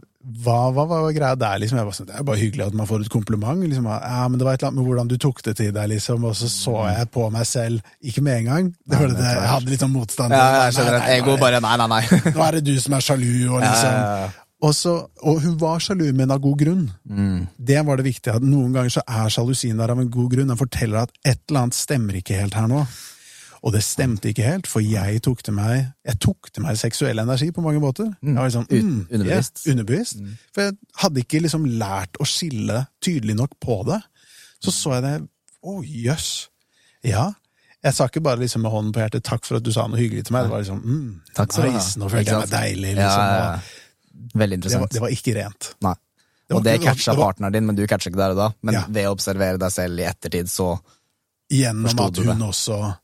hva, hva var greia der? liksom? Jeg var sånn, Det er bare hyggelig at man får et kompliment. liksom. Ja, men Det var et eller annet med hvordan du tok det til deg, liksom. Og så så jeg på meg selv, ikke med en gang. Det var det, det, jeg hadde litt sånn motstand. ja jeg skjønner Nei, ego bare Nei, nei, nei. Nå er det du som er sjalu, og liksom. ja, ja. Og, så, og hun var sjalu, men av god grunn. Mm. Det var det viktige. at Noen ganger så er sjalusien der av en god grunn. Den forteller at et eller annet stemmer ikke helt her nå. Og det stemte ikke helt, for jeg tok til meg jeg tok til meg seksuell energi på mange måter. Jeg var liksom, mm, underbevisst. ja, underbevisst. For jeg hadde ikke liksom lært å skille tydelig nok på det. Så så jeg det Å, jøss. Ja. Jeg sa ikke bare liksom med hånden på hjertet 'takk for at du sa noe hyggelig til meg'. Det var liksom mm, Takk skal nice, nå følte jeg meg deilig. Liksom. ja, ja. Veldig Det, var, interessant. det var ikke rent. Nei. Det Og det det catcha var- partneren din, men du catcha ikke der og da. Men Ja. ved å observere deg selv i ettertid, så Gjennom at hun også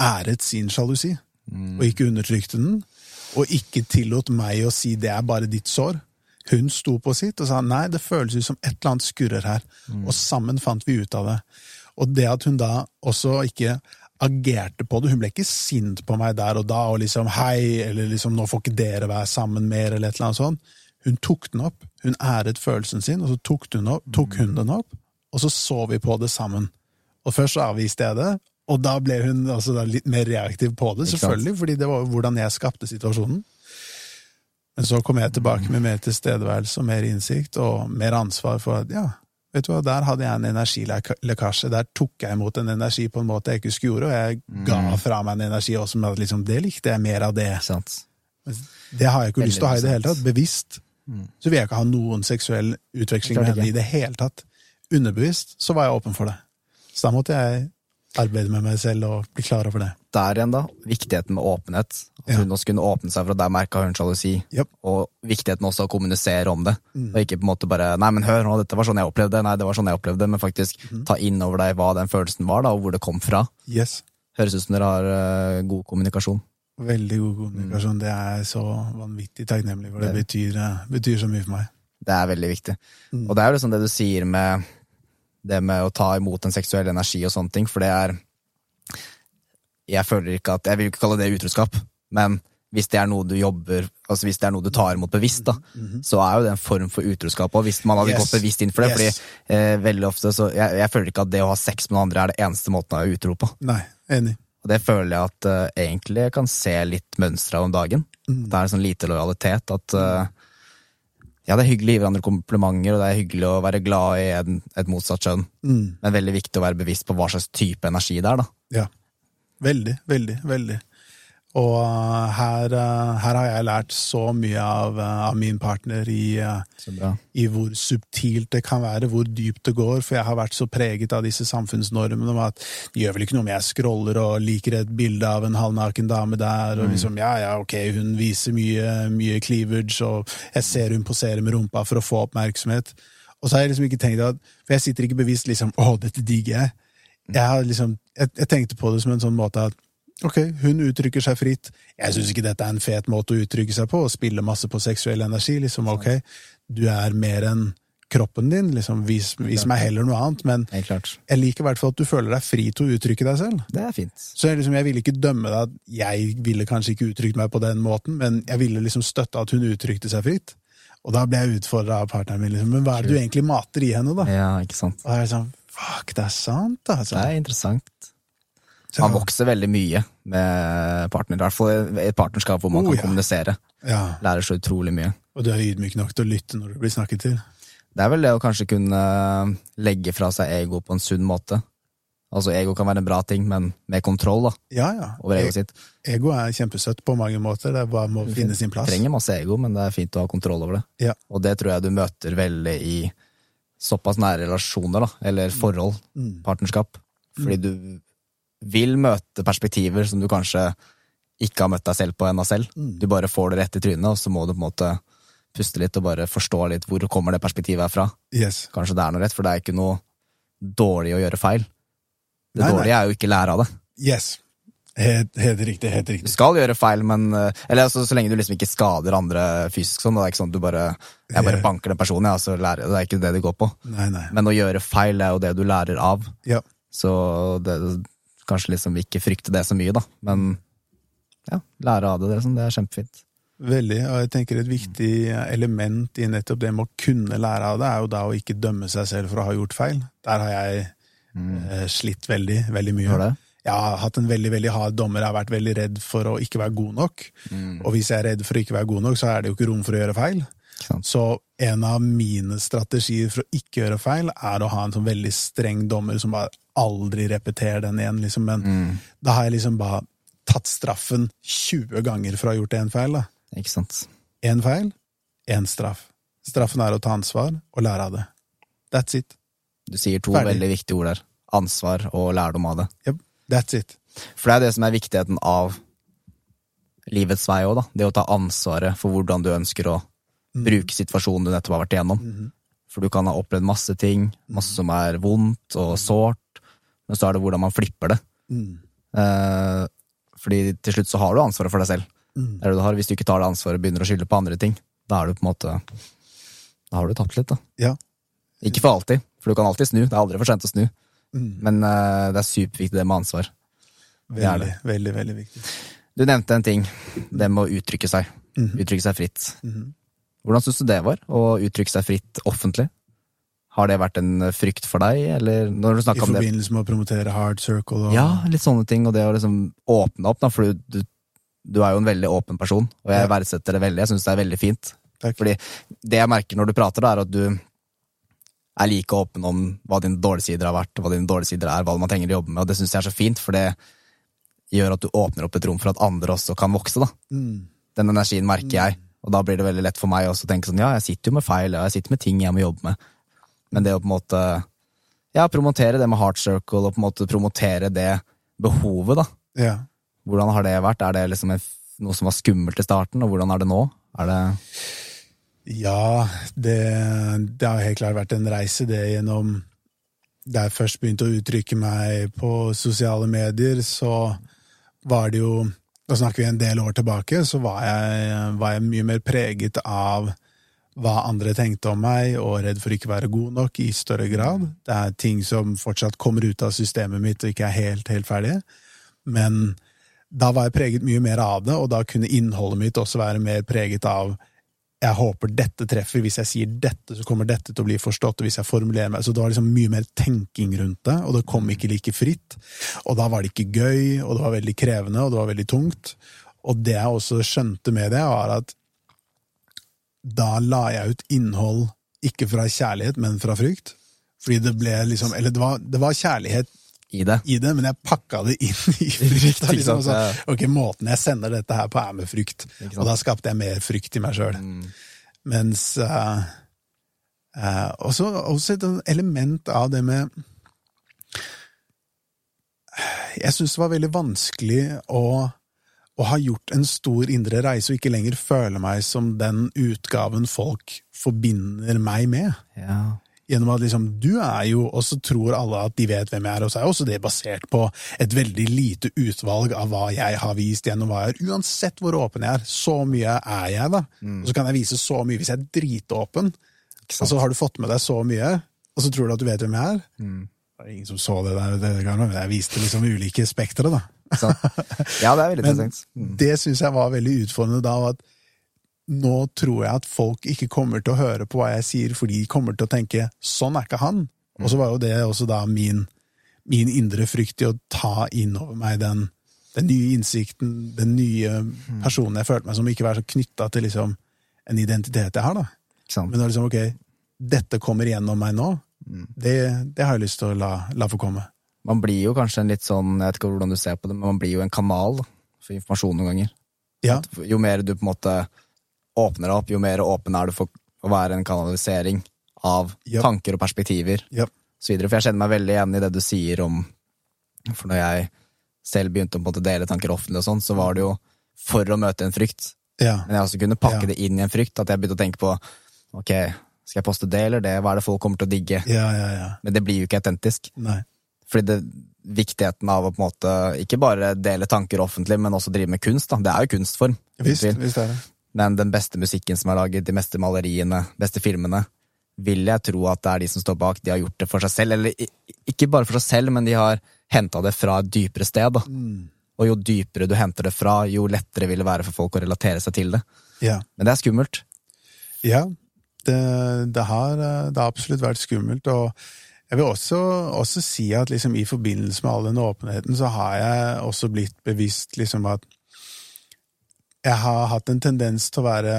æret sin sjalusi. og ikke undertrykte den. Og ikke tillot meg å si 'det er bare ditt sår'. Hun sto på sitt og sa 'nei, det føles ut som et eller annet skurrer her'. Og sammen fant vi ut av det. Og det at hun da også ikke agerte på det Hun ble ikke sint på meg der og da og liksom 'hei', eller liksom 'nå får ikke dere være sammen mer', eller et eller annet sånt. Hun tok den opp. Hun æret følelsen sin, og så tok hun, opp, tok hun den opp, og så så vi på det sammen. Og først så avviste jeg det, og da ble hun altså da litt mer reaktiv på det, selvfølgelig, fordi det var hvordan jeg skapte situasjonen. Men så kom jeg tilbake med mer tilstedeværelse og mer innsikt, og mer ansvar for at ja, vet du hva, der hadde jeg en energilekkasje, der tok jeg imot en energi på en måte jeg ikke skulle gjøre, og jeg ga fra meg en energi også, at liksom, det likte jeg mer av det. Sant? Det har jeg ikke Veldig lyst til å ha i det hele tatt, bevisst. Så vil jeg ikke ha noen seksuell utveksling med henne i det hele tatt. Underbevisst så var jeg åpen for det. Så da måtte jeg arbeide med meg selv og bli klar over det. Der igjen, da. Viktigheten med åpenhet. At Ja. hun også kunne åpne seg for at der merka hun sjalusi. Yep. Og viktigheten også å kommunisere om det. Mm. Og ikke på en måte bare 'nei, men hør nå, dette var sånn jeg opplevde det', nei, det var sånn jeg opplevde det, men faktisk mm. ta inn over deg hva den følelsen var, da, og hvor det kom fra. Yes. Høres ut som dere har uh, god kommunikasjon. Veldig god kommunikasjon. Det er så vanvittig takknemlig for. Det Det- betyr, eh, betyr så mye for meg. Det er veldig viktig. Mm. Og det er jo liksom det du sier med det med å ta imot en seksuell energi og sånne ting, for det er Jeg føler ikke at Jeg vil ikke kalle det utroskap, men hvis det er noe du jobber Altså hvis det er noe du tar imot bevisst, da, så er jo det en form for utroskap. Og hvis man hadde. Yes. gått bevisst inn for det, Yes. fordi eh, veldig ofte så jeg, jeg føler ikke at det å ha sex med noen andre er det eneste måten å være utro på. Nei, enig. Og det føler jeg at uh, egentlig kan se litt mønstre av om dagen. Mm. Det er en sånn lite lojalitet. At eh, ja, det er hyggelig å gi hverandre komplimenter, og det er hyggelig å være glad i en, et motsatt kjønn. Mm. Men veldig viktig å være bevisst på hva slags type energi det er, da. Ja. Veldig, veldig, veldig. Og uh, her, uh, her har jeg lært så mye av, uh, av min partner i, i hvor subtilt det kan være, hvor dypt det går, for jeg har vært så preget av disse samfunnsnormene om at det gjør vel ikke noe om jeg scroller og liker et bilde av en halvnaken dame der, og liksom ja, ja, ok, hun viser mye, mye cleavage, og jeg ser hun poserer med rumpa for å få oppmerksomhet. Og så har jeg liksom ikke tenkt at For jeg sitter ikke bevisst liksom å, dette digger jeg. Jeg, har liksom, jeg, jeg tenkte på det som en sånn måte at Ok, hun uttrykker seg fritt. Jeg syns ikke dette er en fet måte å uttrykke seg på, å spille masse på seksuell energi. liksom, ok, Du er mer enn kroppen din, liksom, vis, vis meg heller noe annet. Men jeg liker i hvert fall at du føler deg fri til å uttrykke deg selv. Det er fint. Så jeg, liksom, jeg ville ikke dømme deg at jeg ville kanskje ikke uttrykt meg på den måten, men jeg ville liksom støtte at hun uttrykte seg fritt. Og da ble jeg utfordra av partneren min. liksom, Men hva er det du egentlig mater i henne, da? Ja, ikke sant. Og jeg er sånn Fuck, det er sant, altså. Det er interessant. Så- Man vokser veldig mye med partner, i hvert fall et partnerskap hvor man Oh, kan ja. kommunisere. Ja, Lærer så utrolig mye. Og du er ydmyk nok til å lytte når du blir snakket til. Det er vel det å kanskje kunne legge fra seg ego på en sunn måte. Altså, ego kan være en bra ting, men med kontroll da, Ja, ja. over egoet sitt. Ego er kjempesøtt på mange måter. Det er bare må finne sin plass. Du Trenger masse ego, men det er fint å ha kontroll over det. Ja. Og det tror jeg du møter veldig i såpass nære relasjoner, da, eller forhold, Mm. partnerskap. Fordi du vil møte perspektiver som du kanskje ikke har møtt deg selv på ennå selv. Mm. Du bare får det rett i trynet, og så må du på en måte puste litt og bare forstå litt hvor kommer det perspektivet her fra. Yes. Kanskje det er noe rett, for det er ikke noe dårlig å gjøre feil. Det Nei, nei. dårlige er jo ikke lære av det. Yes. Helt, helt riktig. Helt Du skal gjøre feil, men eh, Eller altså, så lenge du liksom ikke skader andre fysisk sånn. Det er ikke sånn at du bare Jeg bare banker den personen, ja, så lærer jeg. Det er ikke det det går på. Nei, nei. Men å gjøre feil er jo det du lærer av. Ja. Så det, kanskje liksom ikke frykte det så mye, da. Men ja, lære av det. Det sånn, det er kjempefint. Veldig. Og jeg tenker et viktig element i nettopp det med å kunne lære av det, er jo da å ikke dømme seg selv for å ha gjort feil. Der har jeg eh, slitt veldig, veldig mye. Har det? Jeg har hatt en veldig veldig hard dommer. Jeg har vært veldig redd for å ikke være god nok. Mm. Og hvis jeg er redd for å ikke være god nok, så er det jo ikke rom for å gjøre feil. Så en av mine strategier for å ikke gjøre feil, er å ha en sånn veldig streng dommer som bare aldri repetere den igjen. Liksom. Men Mm. da har jeg liksom bare tatt straffen 20 ganger for å ha gjort én feil. da. Ikke sant. Én feil, én straff. Straffen er å ta ansvar og lære av det. That's it. Du sier to Ferdig. veldig viktige ord der. Ansvar og lærdom av det. Yep. That's it. For det er det som er viktigheten av livets vei òg, da. Det å ta ansvaret for hvordan du ønsker å bruke situasjonen du nettopp har vært igjennom. For du kan ha opplevd masse ting, masse som er vondt og sårt, men så er det hvordan man flipper det. Mm. Eh, Fordi til slutt så har du ansvaret for deg selv. Mm. Det det du har. Hvis du ikke tar det ansvaret og begynner å skylde på andre ting, da er du på en måte Da har du tapt litt, da. Ja. Ikke for alltid, for du kan alltid snu. Det er aldri for sent å snu. Mm. Men eh, det er superviktig det med ansvar. Det er Veldig, veldig, veldig viktig. Du nevnte en ting, det med å uttrykke seg. Mhm. Uttrykke seg fritt. Mhm. Hvordan syns du det var, å uttrykke seg fritt offentlig? Har det vært en frykt for deg, eller når du I om det? forbindelse med å promotere Hard Circle og Ja, litt sånne ting, og det å liksom åpne opp, da, for du, du, du er jo en veldig åpen person, og jeg Ja. verdsetter det veldig. Jeg syns det er veldig fint. Takk. Fordi det jeg merker når du prater, da, er at du er like åpen om hva dine dårlige sider har vært, hva dine dårlige sider er, hva man trenger å jobbe med, og det syns jeg er så fint, for det gjør at du åpner opp et rom for at andre også kan vokse, da. Mm. Den energien merker jeg, og da blir det veldig lett for meg også å tenke sånn, ja, jeg sitter jo med feil, ja, jeg sitter med ting jeg må jobbe med, men det å på en måte, ja, promotere det med Heart Circle, og på en måte promotere det behovet, da. Ja. Hvordan har det vært? Er det liksom en, noe som var skummelt i starten, og hvordan er det nå? Er det Ja, det, det har helt klart vært en reise, det gjennom Da jeg først begynte å uttrykke meg på sosiale medier, så var det jo Da snakker vi en del år tilbake, så var jeg, var jeg mye mer preget av hva andre tenkte om meg, og redd for ikke å være god nok i større grad. Det er ting som fortsatt kommer ut av systemet mitt og ikke er helt, helt ferdige. Men da var jeg preget mye mer av det, og da kunne innholdet mitt også være mer preget av jeg håper dette treffer, hvis jeg sier dette, så kommer dette til å bli forstått, og hvis jeg formulerer meg Så det var liksom mye mer tenking rundt det, og det kom ikke like fritt. Og da var det ikke gøy, og det var veldig krevende, og det var veldig tungt. Og det jeg også skjønte med det, var at da la jeg ut innhold ikke fra kjærlighet, men fra frykt. Fordi det ble liksom Eller det var, det var kjærlighet i det? i det, men jeg pakka det inn i frykt. Liksom, så, ok, måten jeg sender dette her på, er med frykt. Og da skapte jeg mer frykt i meg sjøl. Mm. Mens uh, uh, også, også et element av det med Jeg syns det var veldig vanskelig å, å har gjort en stor indre reise og ikke lenger føler meg som den utgaven folk forbinder meg med. Ja. Gjennom at liksom, du er jo, og så tror alle at de vet hvem jeg er, og så er også det basert på et veldig lite utvalg av hva jeg har vist gjennom hva jeg er. Uansett hvor åpen jeg er, så mye er jeg, da. Og så kan jeg vise så mye hvis jeg er dritåpen, og så har du fått med deg så mye, og så tror du at du vet hvem jeg er. Mm. Det er ingen som så det der, det, men jeg viste liksom ulike spektre, da. Sant? Ja, det er veldig interessant. Mm. det syns jeg var veldig utfordrende da, at nå tror jeg at folk ikke kommer til å høre på hva jeg sier, fordi de kommer til å tenke 'sånn er ikke han'. Og så var jo det også da min, min indre frykt i å ta inn over meg den, den nye innsikten, den nye personen jeg følte meg som, ikke være så knytta til liksom en identitet jeg har, da. Sant? Men liksom, ok, dette kommer gjennom meg nå, Mm. det, det har jeg lyst til å la, la få komme. Man blir jo kanskje en litt sånn, jeg vet ikke hvordan du ser på det, men man blir jo en kanal da, for informasjon noen ganger. Ja, Jo mer du på en måte åpner opp, jo mer åpen er du for å være en kanalisering av yep. tanker og perspektiver, ja, osv. For jeg kjenner meg veldig igjen i det du sier om For når jeg selv begynte å dele tanker offentlig og sånn, så var det jo for å møte en frykt. ja, Men jeg også kunne pakke Ja. det inn i en frykt, at jeg begynte å tenke på ok, skal jeg poste det eller det, hva er det folk kommer til å digge? ja, ja, ja. Men det blir jo ikke autentisk. Nei. Fordi det, viktigheten av å på en måte ikke bare dele tanker offentlig, men også drive med kunst, da. Det er jo kunstform. Visst, visst er det. Men den beste musikken som er laget, de beste maleriene, beste filmene, vil jeg tro at det er de som står bak, de har gjort det for seg selv. Eller ikke bare for seg selv, men de har henta det fra et dypere sted. Da. Mm. Og jo dypere du henter det fra, jo lettere vil det være for folk å relatere seg til det. Ja. Men det er skummelt. Ja, det, det, har, det har absolutt vært skummelt, og jeg vil også, også si at liksom i forbindelse med all den åpenheten, så har jeg også blitt bevisst liksom at jeg har hatt en tendens til å være,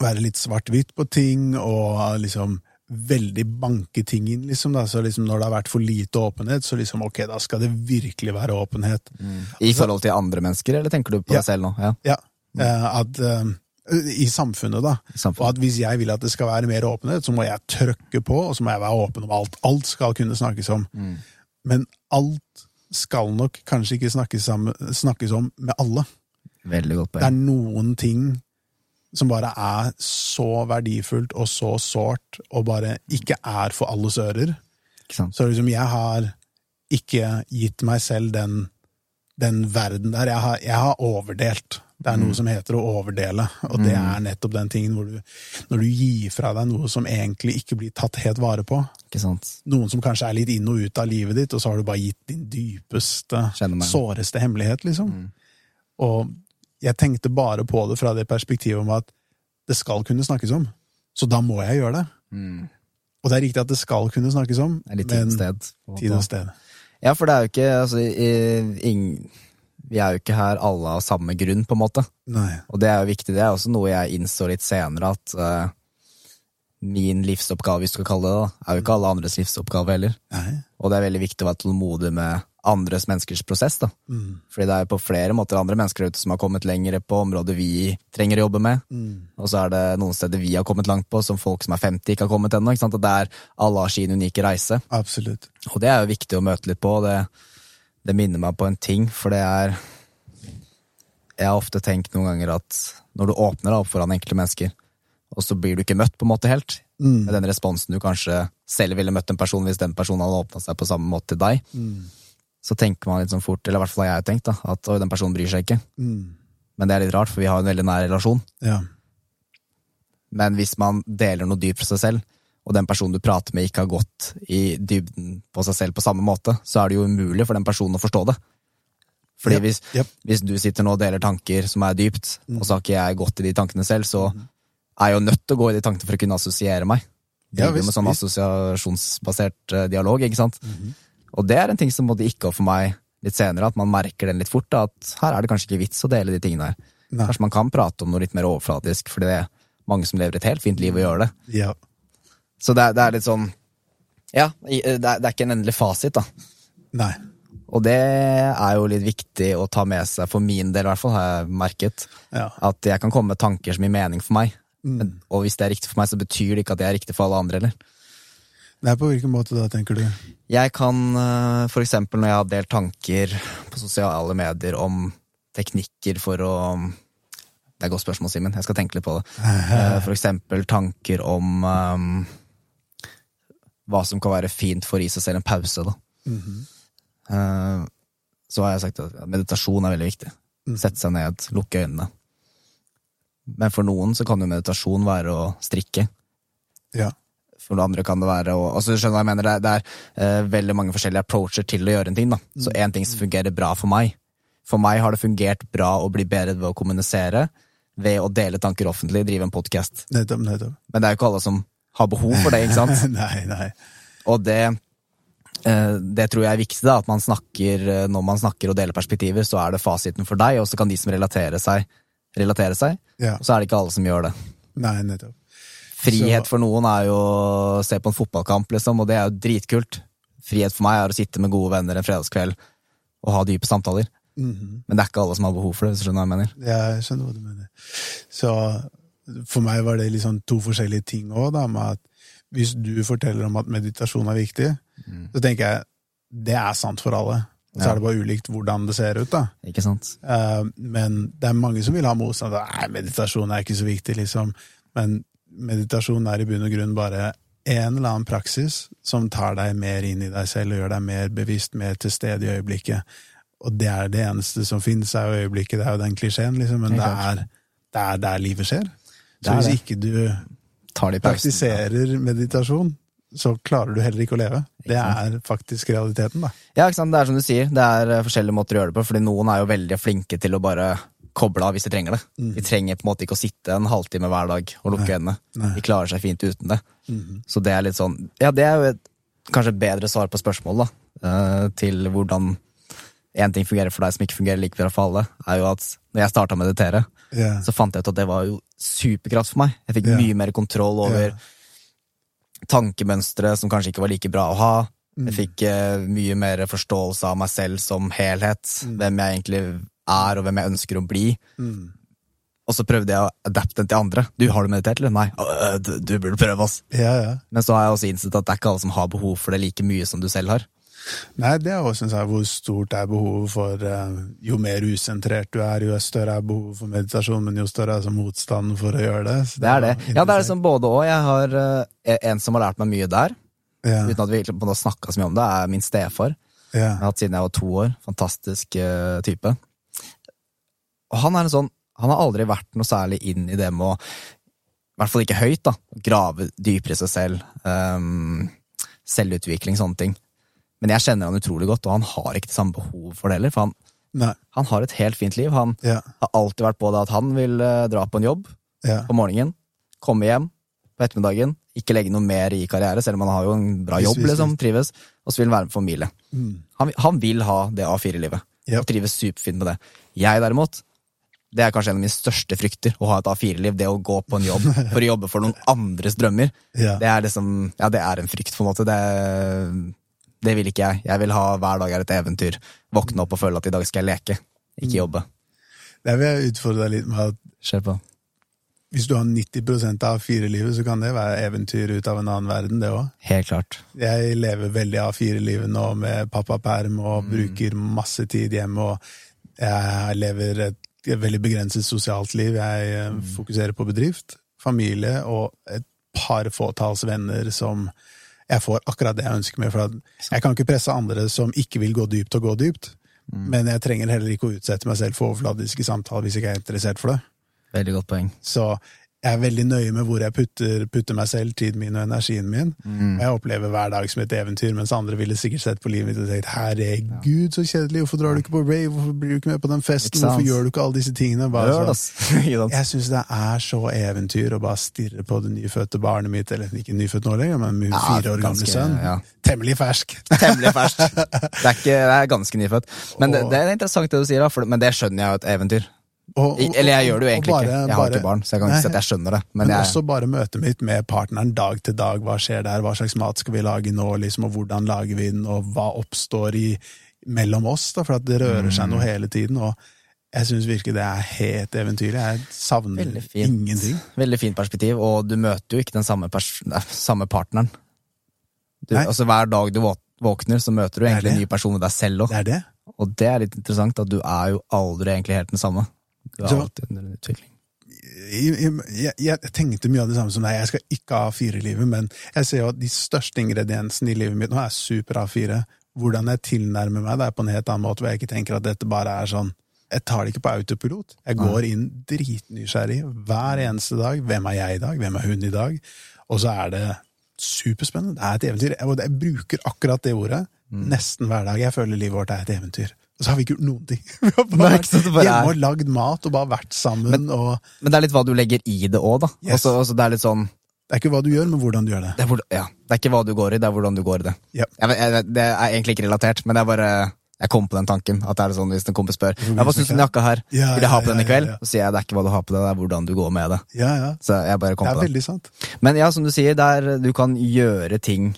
være litt svart-hvitt på ting, og liksom veldig banke ting inn, liksom. Da. Så liksom når det har vært for lite åpenhet, så liksom ok, da skal det virkelig være åpenhet. I forhold til andre mennesker, eller tenker du på Ja. deg selv nå? Ja, Ja, eh, at eh, I samfunnet, da. samfunnet. Og at hvis jeg vil at det skal være mer åpenhet, så må jeg trykke på, og så må jeg være åpen om alt. Alt skal kunne snakkes om. Mm. Men alt skal nok kanskje ikke snakkes, sammen, snakkes om med alle. Veldig godt Det er noen ting som bare er så verdifullt og så sårt, og bare ikke er for alles ører. Så liksom jeg har ikke gitt meg selv den den verden der. Jeg har, jeg har overdelt. Det er noe som heter å overdele, og det er nettopp den tingen hvor du Når du gir fra deg noe som egentlig ikke blir tatt helt vare på, noen som kanskje er litt inn og ut av livet ditt, og så har du bare gitt din dypeste, såreste hemmelighet, liksom. Og jeg tenkte bare på det fra det perspektivet om at det skal kunne snakkes om, så da må jeg gjøre det. Mm. Og det er riktig at det skal kunne snakkes om, men tid og sted. Ja, for det er jo ikke altså, i- ing- Vi er jo ikke her alle av samme grunn, på en måte. Nei. Og det er jo viktig. Det er også noe jeg innså litt senere, at uh, min livsoppgave, hvis du skal kalle det det, er jo ikke alle andres livsoppgave heller. Nei. Og det er veldig viktig å være tålmodig med andres menneskers prosess. da. Mm. Fordi det er jo på flere måter andre mennesker ute som har kommet lenger på områder vi trenger å jobbe med. Mm. Og så er det noen steder vi har kommet langt på, som folk som er 50 ikke har kommet ennå. Og der alle har sin unike reise. Absolutt. Og det er jo viktig å møte litt på, det, det minner meg på en ting, for det er Jeg har ofte tenkt noen ganger at når du åpner deg opp foran enkle mennesker, og så blir du ikke møtt på en måte helt, Mm. med den responsen du kanskje selv ville møtt en person hvis den personen hadde åpna seg på samme måte til deg, Mm. så tenker man litt sånn fort, eller i hvert fall har jeg tenkt, da, at oi, den personen bryr seg ikke. Mm. Men det er litt rart, for vi har en veldig nær relasjon. Ja. Men hvis man deler noe dypt for seg selv, og den personen du prater med ikke har gått i dybden på seg selv på samme måte, så er det jo umulig for den personen å forstå det. Fordi hvis, yep. hvis du sitter nå og deler tanker som er dypt, Mm. og så har ikke jeg gått i de tankene selv, så er jeg jo nødt til å gå i de tankene for å kunne assosiere meg. Ja, Driver visst, med sånn assosiasjonsbasert eh, dialog, ikke sant? Mhm. Og det er en ting som måtte ikke opp for meg litt senere, at man merker den litt fort, da, at her er det kanskje ikke vits å dele de tingene her. Nei. Kanskje man kan prate om noe litt mer overflatisk, for det er mange som lever et helt fint liv og gjør det. Ja. Så det er, det er litt sånn Ja, det er, det er ikke en endelig fasit, da. Nei. Og det er jo litt viktig å ta med seg, for min del i hvert fall, har jeg merket. Ja. At jeg kan komme med tanker som gir mening for meg. Mm. Men, og hvis det er riktig for meg, så betyr det ikke at det er riktig for alle andre heller. Nei, på hvilken måte da, tenker du? Jeg kan f.eks. for eksempel når jeg har delt tanker på sosiale medier om teknikker for å Det er et godt spørsmål, Simen. Jeg skal tenke litt på det. F.eks. For eksempel tanker om eh, hva som kan være fint for å gi seg selv en pause. Da. Mm -hmm. uh, Så har jeg sagt at meditasjon er veldig viktig. Mm. Sette seg ned, lukke øynene. Men for noen så kan jo meditasjon være å strikke. Ja. For andre kan det være å altså, du skjønner hva jeg mener, Det er, det er uh, veldig mange forskjellige approacher til å gjøre en ting. da. Så én ting som fungerer bra for meg. For meg har det fungert bra å bli bedre ved å kommunisere, ved å dele tanker offentlig, drive en podkast. Men det er jo ikke alle som har behov for det, ikke sant? nei, nei. Og det, eh, det tror jeg er viktig, da, at man snakker, eh, når man snakker og deler perspektiver, så er det fasiten for deg, og så kan de som relaterer seg, relatere seg. Ja. Og så er det ikke alle som gjør det. Nei, nettopp. Frihet Så- for noen er jo å se på en fotballkamp, liksom, og det er jo dritkult. Frihet for meg er å sitte med gode venner en fredagskveld og ha dype samtaler. Mhm. Men det er ikke alle som har behov for det, hvis du skjønner hva jeg mener. Ja, Jeg skjønner hva du mener. Så for meg var det liksom to forskjellige ting òg, da, med at hvis du forteller om at meditasjon er viktig, så tenker jeg det er sant for alle. Og så Ja. er det bare ulikt hvordan det ser ut, da. Ikke sant? Uh, men det er mange som vil ha motstand. Nei, meditasjon er ikke så viktig, liksom. Men meditasjon er i bunn og grunn bare en eller annen praksis som tar deg mer inn i deg selv og gjør deg mer bevisst, mer til stede i øyeblikket. Og det er det eneste som finnes, er jo øyeblikket. Det er jo den klisjeen, liksom. Men det er, det er der livet skjer. Så hvis det. ikke du praktiserer meditasjon, så klarer du heller ikke å leve. Det er faktisk realiteten, da. Ja, ikke sant? det er som du sier, det er eh, forskjellige måter å gjøre det på, fordi noen er jo veldig flinke til å bare koble av hvis de trenger det. De trenger på en måte ikke å sitte en halvtime hver dag og lukke øynene. De klarer seg fint uten det. Mm. Så det er litt sånn Ja, det er jo et kanskje et bedre svar på spørsmålet, da. eh, Til hvordan én ting fungerer for deg som ikke fungerer like bra for alle, er jo at når jeg starta å meditere, yeah. så fant jeg ut at det var jo superkraft for meg. Jeg fikk yeah. mye mer kontroll over yeah. tankemønstre som kanskje ikke var like bra å ha. Mm. Jeg fikk eh, mye mer forståelse av meg selv som helhet. Hvem jeg egentlig er, og hvem jeg ønsker å bli. Mm. Og så prøvde jeg å adapte den til andre. Du, har du meditert, eller? Nei. «Øh, Du, du burde prøve, ass. ja, ja. Men så har jeg også innsett at det er ikke alle som har behov for det like mye som du selv har. Nei, det er også synes jeg, hvor stort er behovet for eh, Jo mer usentrert du er, jo større er behovet for meditasjon, men jo større er altså motstanden for å gjøre det. Så Det er det. Ja, det er liksom både og. Jeg har eh, en som har lært meg mye der, Ja, uten at vi har snakka så mye om det, er min stefar. Jeg har hatt siden jeg var to år. Fantastisk eh, type. Og han er en sånn Han har aldri vært noe særlig inn i det med å I hvert fall ikke høyt, da. Grave dypere i seg selv. Um, selvutvikling, sånne ting. Men jeg kjenner han utrolig godt, og han har ikke det samme behov for det heller. For han, han har et helt fint liv. Han Ja. har alltid vært på det at han vil eh, dra på en jobb Ja. på morgenen, komme hjem på ettermiddagen, ikke legge noe mer i karriere, selv om han har jo en bra jobb, liksom, trives, og så vil han være med familie. Mm. Han, han vil ha det A4-livet, Ja. og trives superfint med det. Jeg derimot, det er kanskje en av mine største frykter, å ha et A4-liv, det å gå på en jobb for å jobbe for noen andres drømmer. Ja. Det er liksom, ja, det er en frykt, på en måte. Det, det vil ikke jeg. Jeg vil ha hver dag er et eventyr. Våkne opp og føle at i dag skal jeg leke, ikke jobbe. Der vil jeg utfordre deg litt med at hvis du har 90% av A4-livet, så kan det være eventyr ut av en annen verden, det òg. Helt klart. Jeg lever veldig A4-livet nå med pappaperm og Mm. bruker masse tid hjemme, og jeg lever et veldig begrenset sosialt liv. Jeg eh, Mm. fokuserer på bedrift, familie og et par fåtalls venner som jeg får akkurat det jeg ønsker meg. For jeg kan ikke presse andre som ikke vil gå dypt, og gå dypt. Mm. Men jeg trenger heller ikke å utsette meg selv for overfladiske samtaler hvis jeg ikke er interessert for det. Veldig godt poeng. Så jeg er veldig nøye med hvor jeg putter, putter meg selv, tiden min og energien min. Mm. Jeg opplever hver dag som et eventyr, mens andre ville sikkert sett på livet mitt og tenkt herregud, så kjedelig, hvorfor drar du ikke på rave, hvorfor blir du ikke med på den festen, hvorfor gjør du ikke alle disse tingene? Bare så, jeg syns det er så eventyr å bare stirre på det nyfødte barnet mitt, eller ikke nyfødt nå lenger, men min fire år gamle sønn. ja. Temmelig fersk. Temmelig fersk. Det er, ikke, det er ganske nyfødt. Men det, det er interessant det du sier, da, for, men det skjønner jeg jo et eventyr. Og- og, eller jeg gjør det jo egentlig bare- ikke. Jeg har bare- ikke barn, så jeg kan ikke si at jeg skjønner det. Men, Men jeg, også bare møtet mitt med partneren dag til dag. Hva skjer der? Hva slags mat skal vi lage nå? Liksom, og hvordan lager vi den? Og hva oppstår i, mellom oss? Da, for at det rører seg Mm. noe hele tiden. Og jeg syns virkelig det er helt eventyrlig. Jeg savner Veldig ingenting. Veldig fint perspektiv, og du møter jo ikke den samme, samme partneren. Du, altså Hver dag du våkner, så møter du egentlig en ny person med deg selv òg. Det det. Og det er litt interessant, at du er jo aldri egentlig helt den samme. Du er alltid en utvikling. Jeg, jeg, jeg tenkte mye av det samme som deg. Jeg skal ikke ha A4-livet, men jeg ser jo at de største ingrediensene i livet mitt nå er super A4. Hvordan jeg tilnærmer meg det, er på en helt annen måte, hvor jeg ikke tenker at dette bare er sånn Jeg tar det ikke på autopilot. Jeg går inn dritnysgjerrig hver eneste dag. Hvem er jeg i dag? Hvem er hun i dag? Og så er det superspennende. Det er et eventyr. Jeg bruker akkurat det ordet nesten hver dag. Jeg føler livet vårt er et eventyr. Og så har vi ikke gjort noen ting. Vi har bare det vært hjemme er- og lagd mat og bare vært sammen. og Men det er litt hva du legger i det òg, da. Yes. Også, også det er litt sånn Det er ikke hva du gjør, men hvordan du gjør det. det er, hvor, ja, det er ikke hva du går i, det er hvordan du går i det. Ja. Jeg, jeg, det er egentlig ikke relatert, men det er bare jeg kom på den tanken. At det er sånn Hvis en kompis spør ja, hva syns du om jakka her, Ja, vil jeg ha på den i kveld, så sier jeg det er ikke hva du har på deg, det er hvordan du går med det. Ja, ja. Så jeg bare kom Det er på det. veldig sant. Men ja, som du sier, der du kan gjøre ting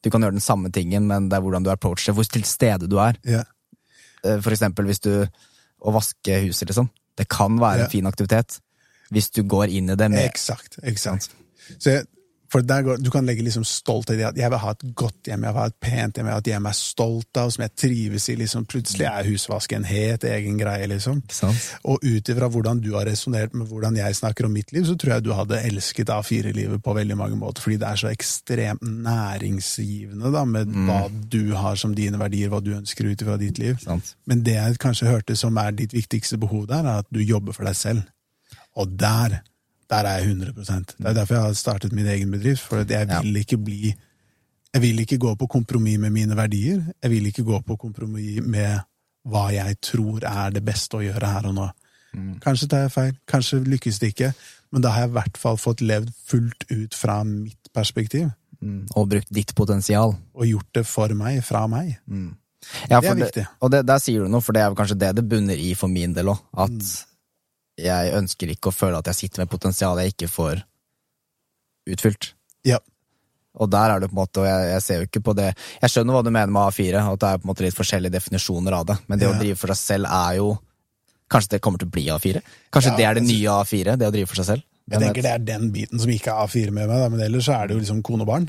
Du kan gjøre den samme tingen, men det er hvordan du approacher, hvor til stede du er. Ja. Eh, For eksempel hvis du Å vaske huset, liksom. Det kan være en fin aktivitet. Hvis du går inn i det med Eksakt. eksakt. Så jeg, for går, Du kan legge liksom stolthet i at jeg vil ha et godt hjem, jeg vil ha et pent hjem, jeg vil ha et hjem jeg er stolt av, som jeg trives i. liksom Plutselig er husvask en helt egen greie. liksom. Sant? Og ut ifra hvordan du har resonnert med hvordan jeg snakker om mitt liv, så tror jeg du hadde elsket A4-livet på veldig mange måter, fordi det er så ekstremt næringsgivende da, med hva du har som dine verdier, hva du ønsker ut ifra ditt liv. sant? Men det jeg kanskje hørte som er ditt viktigste behov der, er at du jobber for deg selv. Og der, der er jeg 100% Det er derfor jeg har startet min egen bedrift. For jeg vil ikke bli Jeg vil ikke gå på kompromiss med mine verdier. Jeg vil ikke gå på kompromiss med hva jeg tror er det beste å gjøre her og nå. Kanskje tar jeg feil, kanskje lykkes det ikke, men da har jeg i hvert fall fått levd fullt ut fra mitt perspektiv. Mm. Og brukt ditt potensial. Og gjort det for meg, fra meg. Ja, Det er viktig. viktig. Og det, der sier du noe, for det er kanskje det det bunner i for min del òg. At Mm. Jeg ønsker ikke å føle at jeg sitter med potensial jeg ikke får utfylt. Ja. Og der er det på en måte, og jeg, jeg ser jo ikke på det Jeg skjønner hva du mener med A4, at det er på en måte litt forskjellige definisjoner av det, men det Ja. å drive for seg selv er jo Kanskje det kommer til å bli A4? Kanskje Ja, det er det altså- nye A4? Det å drive for seg selv? Jeg Hvem tenker vet? det er den biten som ikke er A4 med meg, men ellers er det jo liksom kone og barn.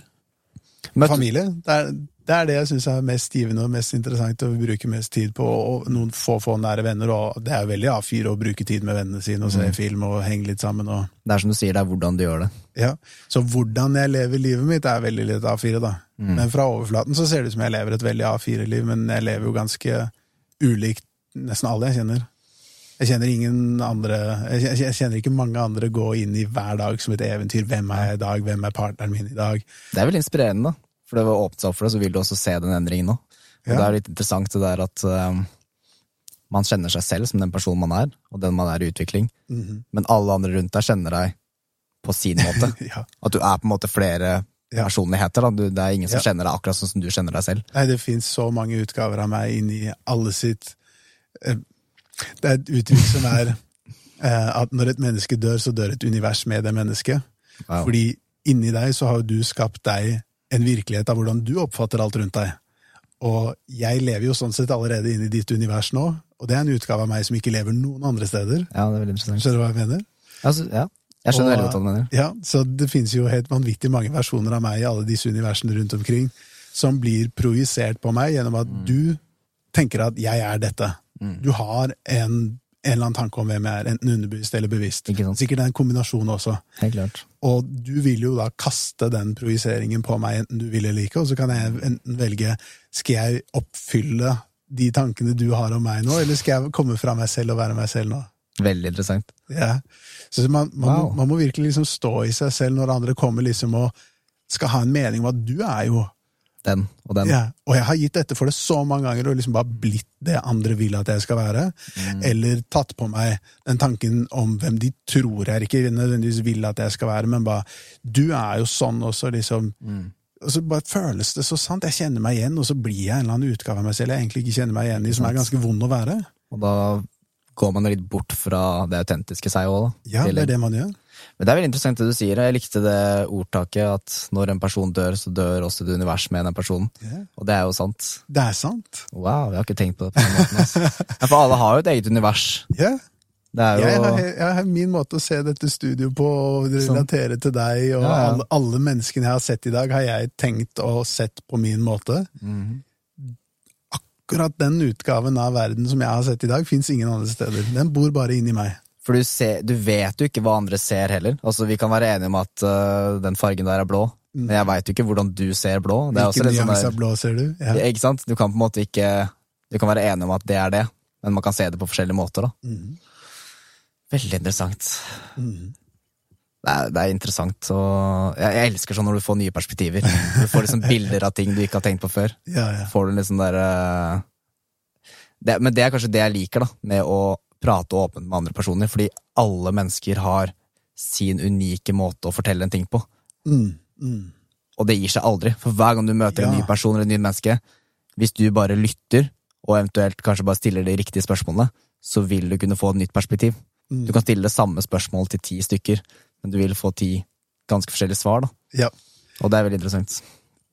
Møtte- Familie. Det er, Det er det jeg syns er mest givende og mest interessant å bruke mest tid på. Og noen få, få nære venner, og det er veldig A4 å bruke tid med vennene sine og se Mm. film og henge litt sammen. og Det er som du sier, det er hvordan du gjør det. ja, Så hvordan jeg lever livet mitt, er veldig litt A4, da. Mm. Men fra overflaten så ser det ut som jeg lever et veldig A4-liv, men jeg lever jo ganske ulikt nesten alle jeg kjenner. Jeg kjenner ingen andre Jeg kjenner- ikke mange andre gå inn i hver dag som et eventyr. Hvem er jeg i dag? Hvem er partneren min i dag? Det er vel inspirerende, da. For det å åpne seg opp for det, så vil du også se den endringen nå. Og Ja. det er litt interessant det der at eh, man kjenner seg selv som den personen man er, og den man er i utvikling. Mhm. Men alle andre rundt deg kjenner deg på sin måte. ja. At du er på en måte flere Ja. personligheter. Du, det er ingen som kjenner deg akkurat sånn som du kjenner deg selv. Nei, det fins så mange utgaver av meg inni alle sitt uh, Det er et uttrykk som er uh, at når et menneske dør, så dør et univers med det mennesket. Wow. Fordi inni deg så har du skapt deg en virkelighet av hvordan du oppfatter alt rundt deg. Og jeg lever jo sånn sett allerede inn i ditt univers nå, og det er en utgave av meg som ikke lever noen andre steder. Ja, det er veldig interessant. Skjønner du hva jeg mener? Altså, ja. Jeg skjønner veldig godt hva du mener. Ja, så det finnes jo helt vanvittig mange versjoner av meg i alle disse universene rundt omkring, som blir projisert på meg gjennom at du tenker at jeg er dette. Du har en, en eller annen tanke om hvem jeg er, enten underbevisst eller bevisst. Sikkert en kombinasjon også. Helt klart. Og du vil jo da kaste den projiseringen på meg, enten du vil eller ikke, og så kan jeg enten velge skal jeg oppfylle de tankene du har om meg nå, eller skal jeg komme fra meg selv og være meg selv nå? Veldig interessant. Ja. Så man, man, må, man må virkelig liksom stå i seg selv når andre kommer liksom og skal ha en mening om at du er jo Den og den. ja. Og jeg har gitt etter for det så mange ganger og liksom bare blitt det andre vil at jeg skal være. Eller tatt på meg den tanken om hvem de tror jeg ikke nødvendigvis vil at jeg skal være, men bare Du er jo sånn også, liksom. Og så bare føles det så sant. Jeg kjenner meg igjen, og så blir jeg en eller annen utgave av meg selv jeg egentlig ikke kjenner meg igjen i, som er ganske vond å være. Og da går man litt bort fra det autentiske seg òg, da. Ja, det er det man gjør. Men det er veldig interessant det du sier. Jeg likte det ordtaket at når en person dør, så dør også det univers med den personen. Yeah. Og det er jo sant. Det er sant. Wow, jeg har ikke tenkt på det på den måten. Altså. Ja, for alle har jo et eget univers. Er jo Jeg har, jeg har min måte å se dette studioet på, og relatere til deg, og Ja, ja. Alle, alle menneskene jeg har sett i dag, har jeg tenkt og sett på min måte. Mm. Akkurat den utgaven av verden som jeg har sett i dag, fins ingen andre steder. Den bor bare inni meg. For du, ser, du vet jo ikke hva andre ser heller. Altså, Vi kan være enige om at uh, den fargen der er blå, men jeg veit jo ikke hvordan du ser blå. Det er også Hvilken sånn nyanse av blå ser du? Ja. Ikke sant? Du kan på en måte ikke Du kan være enig om at det er det, men man kan se det på forskjellige måter. da. Mm. Veldig interessant. Mm. Det er, det er interessant, og jeg, jeg elsker sånn når du får nye perspektiver. Du får liksom bilder av ting du ikke har tenkt på før. Ja, ja. Får du liksom der øh, det, Men det er kanskje det jeg liker, da, med å prate åpent med andre personer, fordi alle mennesker har sin unike måte å fortelle en ting på. Mm, mm. Og det gir seg aldri. For hver gang du møter en ny person eller et nytt menneske, hvis du bare lytter, og eventuelt kanskje bare stiller de riktige spørsmålene, så vil du kunne få et nytt perspektiv. Mm. Du kan stille det samme spørsmål til ti stykker, men du vil få ti ganske forskjellige svar, da. Ja. Og det er veldig interessant.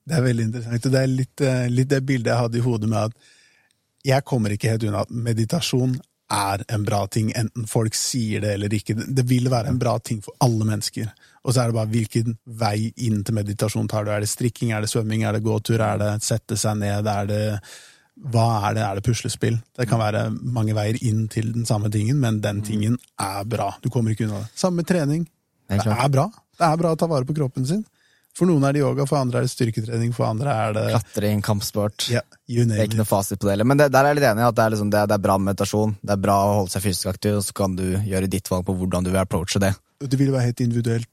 Det er veldig interessant. og Det er litt, eh, litt det bildet jeg hadde i hodet med at jeg kommer ikke helt unna at meditasjon er en bra ting, enten folk sier det eller ikke. Det vil være en bra ting for alle mennesker. Og så er det bare hvilken vei inn til meditasjon tar du. Er det strikking, er det svømming, er det gåtur, er det sette seg ned, er det hva er det? Er det puslespill? Det kan være mange veier inn til den samme tingen, men den tingen er bra. Du kommer ikke unna det. Samme trening. Det er bra. Det er bra å ta vare på kroppen sin. For noen er det yoga, for andre er det styrketrening, for andre er det Klatring, kampsport. ja, you Det er ikke noe fasit på det heller. Men det, der er jeg litt enig i at det er, liksom, det, det er bra med meditasjon. Det er bra å holde seg fysisk aktiv, og så kan du gjøre ditt valg på hvordan du vil approache det. Det vil være helt individuelt